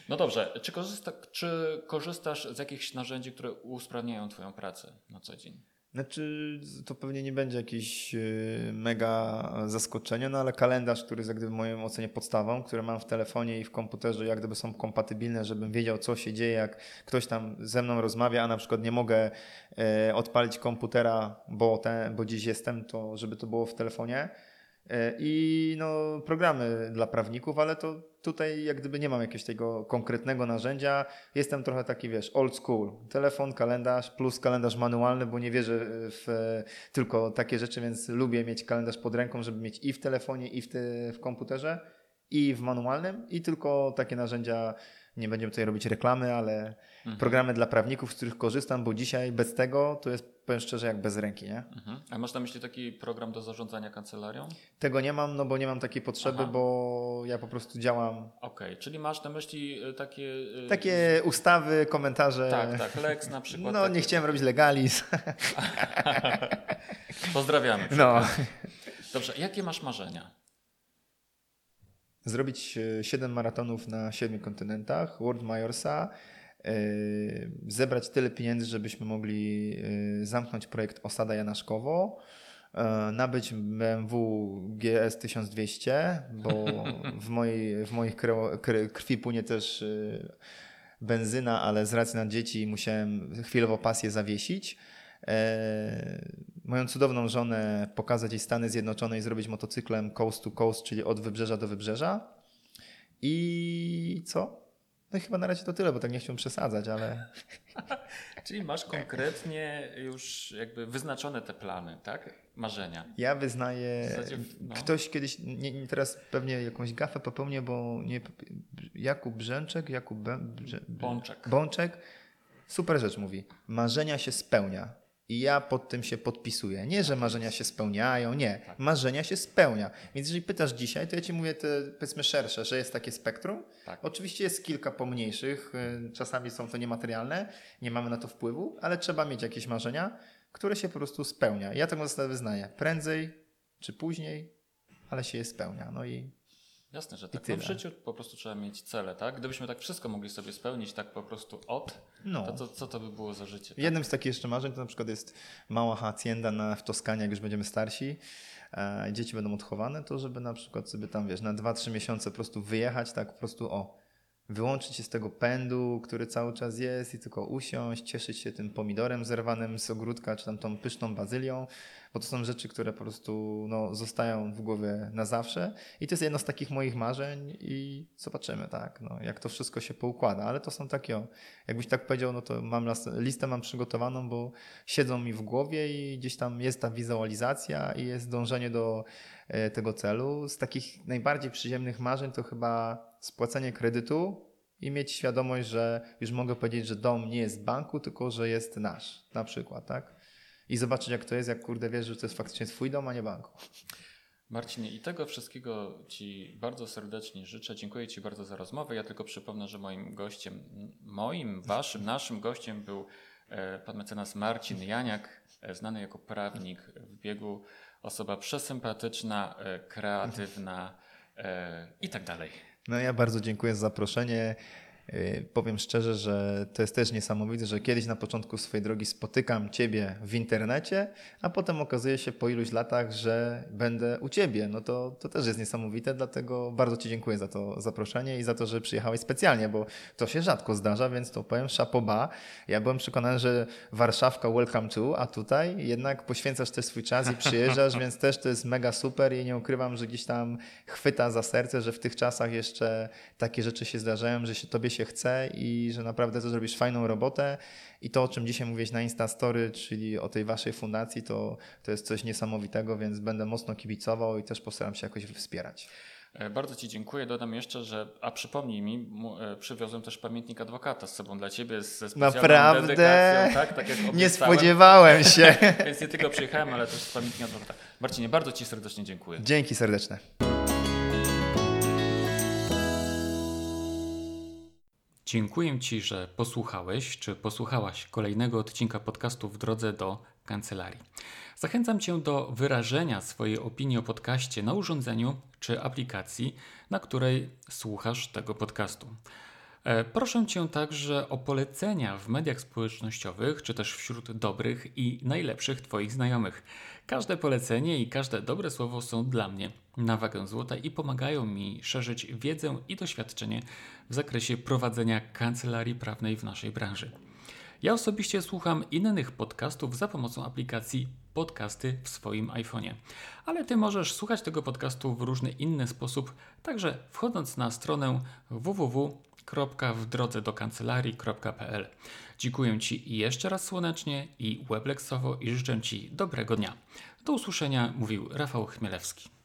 Speaker 1: No dobrze, czy, korzysta, czy korzystasz z jakichś narzędzi, które usprawniają Twoją pracę na co dzień?
Speaker 3: Znaczy, to pewnie nie będzie jakieś y, mega zaskoczenie, no ale kalendarz, który jest jak gdyby w mojej ocenie podstawą, który mam w telefonie i w komputerze, jak gdyby są kompatybilne, żebym wiedział, co się dzieje, jak ktoś tam ze mną rozmawia, a na przykład nie mogę e, odpalić komputera, bo, ten, bo gdzieś jestem, to żeby to było w telefonie. E, I no, programy dla prawników, ale to tutaj jak gdyby nie mam jakiegoś tego konkretnego narzędzia. Jestem trochę taki, wiesz, old school. Telefon, kalendarz plus kalendarz manualny, bo nie wierzę w tylko takie rzeczy, więc lubię mieć kalendarz pod ręką, żeby mieć i w telefonie, i w, te, w komputerze, i w manualnym, i tylko takie narzędzia nie będziemy tutaj robić reklamy, ale mhm. programy dla prawników, z których korzystam, bo dzisiaj bez tego to jest, powiem szczerze, jak bez ręki. Nie?
Speaker 1: Mhm. A masz na myśli taki program do zarządzania kancelarią?
Speaker 3: Tego nie mam, no bo nie mam takiej potrzeby, Aha. bo ja po prostu działam.
Speaker 1: Okej, okay. czyli masz na myśli y, takie...
Speaker 3: Y, takie ustawy, komentarze.
Speaker 1: Tak, tak, Lex na przykład.
Speaker 3: No, takie... nie chciałem robić legalizm.
Speaker 1: Pozdrawiamy. No. Dobrze, jakie masz marzenia?
Speaker 3: Zrobić 7 e, maratonów na 7 kontynentach, World Majorsa, e, zebrać tyle pieniędzy, żebyśmy mogli e, zamknąć projekt Osada Janaszkowo, nabyć BMW GS 1200, bo w mojej, w moich krwi płynie też benzyna, ale z racji na dzieci musiałem chwilowo pasję zawiesić moją cudowną żonę, pokazać jej Stany Zjednoczone i zrobić motocyklem coast to coast, czyli od wybrzeża do wybrzeża. I co? No chyba na razie to tyle, bo tak nie chciałem przesadzać, ale...
Speaker 1: Czyli masz konkretnie już jakby wyznaczone te plany, tak? Marzenia.
Speaker 3: Ja wyznaję... Zasadzie, no. Ktoś kiedyś, nie, nie, teraz pewnie jakąś gafę popełnię, bo nie... Jakub Brzęczek, Jakub Brze...
Speaker 1: Bączek.
Speaker 3: Bączek. Super rzecz mówi. Marzenia się spełnia. I ja pod tym się podpisuję. Nie, że marzenia się spełniają, nie. Tak. Marzenia się spełnia. Więc jeżeli pytasz dzisiaj, to ja ci mówię te powiedzmy szersze, że jest takie spektrum. Tak. Oczywiście jest kilka pomniejszych, y, czasami są to niematerialne, nie mamy na to wpływu, ale trzeba mieć jakieś marzenia, które się po prostu spełnia. Ja taką zasadę wyznaję. Prędzej czy później, ale się je spełnia. No i
Speaker 1: Jasne, że tak. No w życiu po prostu trzeba mieć cele, tak? Gdybyśmy tak wszystko mogli sobie spełnić tak po prostu od, no. to, to co to by było za życie? Tak?
Speaker 3: Jednym z takich jeszcze marzeń to na przykład jest mała hacienda na, w Toskanie, jak już będziemy starsi, e, dzieci będą odchowane, to żeby na przykład sobie tam, wiesz, na 2-3 miesiące po prostu wyjechać, tak po prostu o, wyłączyć się z tego pędu, który cały czas jest i tylko usiąść, cieszyć się tym pomidorem zerwanym z ogródka, czy tam tą pyszną bazylią, bo to są rzeczy, które po prostu no, zostają w głowie na zawsze i to jest jedno z takich moich marzeń i zobaczymy, tak, no, jak to wszystko się poukłada, ale to są takie, jakbyś tak powiedział, no to mam listę mam przygotowaną, bo siedzą mi w głowie i gdzieś tam jest ta wizualizacja i jest dążenie do e, tego celu. Z takich najbardziej przyziemnych marzeń to chyba spłacenie kredytu i mieć świadomość, że już mogę powiedzieć, że dom nie jest banku, tylko że jest nasz, na przykład, tak? I zobaczyć, jak to jest, jak kurde wiesz, że to jest faktycznie twój dom, a nie banku.
Speaker 1: Marcinie, i tego wszystkiego Ci bardzo serdecznie życzę. Dziękuję Ci bardzo za rozmowę. Ja tylko przypomnę, że moim gościem, moim, Waszym, naszym gościem był e, pan mecenas Marcin Janiak, e, znany jako prawnik w biegu, osoba przesympatyczna, e, kreatywna i tak dalej.
Speaker 3: No ja bardzo dziękuję za zaproszenie. Y, powiem szczerze, że to jest też niesamowite, że kiedyś na początku swojej drogi spotykam Ciebie w internecie, a potem okazuje się po iluś latach, że będę u Ciebie. No to, to też jest niesamowite, dlatego bardzo Ci dziękuję za to zaproszenie i za to, że przyjechałeś specjalnie, bo to się rzadko zdarza, więc to powiem szapoba. Ja byłem przekonany, że Warszawka welcome to, a tutaj jednak poświęcasz też swój czas i przyjeżdżasz, więc też to jest mega super i nie ukrywam, że gdzieś tam chwyta za serce, że w tych czasach jeszcze takie rzeczy się zdarzają, że się Tobie się się chce i że naprawdę to zrobisz fajną robotę. I to, o czym dzisiaj mówiłeś na Instastory, czyli o tej waszej fundacji, to, to jest coś niesamowitego, więc będę mocno kibicował i też postaram się jakoś wspierać.
Speaker 1: E, bardzo Ci dziękuję. Dodam jeszcze, że, a przypomnij mi, e, przywiozłem też pamiętnik adwokata z sobą dla Ciebie ze specjalną
Speaker 3: Naprawdę?
Speaker 1: dedykacją. Tak, tak jak
Speaker 3: Nie spodziewałem się.
Speaker 1: Więc nie tylko przyjechałem, ale też z pamiętnikiem adwokata. Marcinie, bardzo Ci serdecznie dziękuję.
Speaker 3: Dzięki serdeczne.
Speaker 1: Dziękuję Ci, że posłuchałeś czy posłuchałaś kolejnego odcinka podcastu w drodze do kancelarii. Zachęcam Cię do wyrażenia swojej opinii o podcaście na urządzeniu czy aplikacji, na której słuchasz tego podcastu. E, proszę Cię także o polecenia w mediach społecznościowych, czy też wśród dobrych i najlepszych Twoich znajomych. Każde polecenie i każde dobre słowo są dla mnie na wagę złota i pomagają mi szerzyć wiedzę i doświadczenie w zakresie prowadzenia kancelarii prawnej w naszej branży. Ja osobiście słucham innych podcastów za pomocą aplikacji Podcasty w swoim iPhone'ie. Ale Ty możesz słuchać tego podcastu w różny inny sposób, także wchodząc na stronę www.wdrodze-do-kancelarii.pl. Dziękuję Ci jeszcze raz słonecznie i webleksowo i życzę Ci dobrego dnia. Do usłyszenia, mówił Rafał Chmielewski.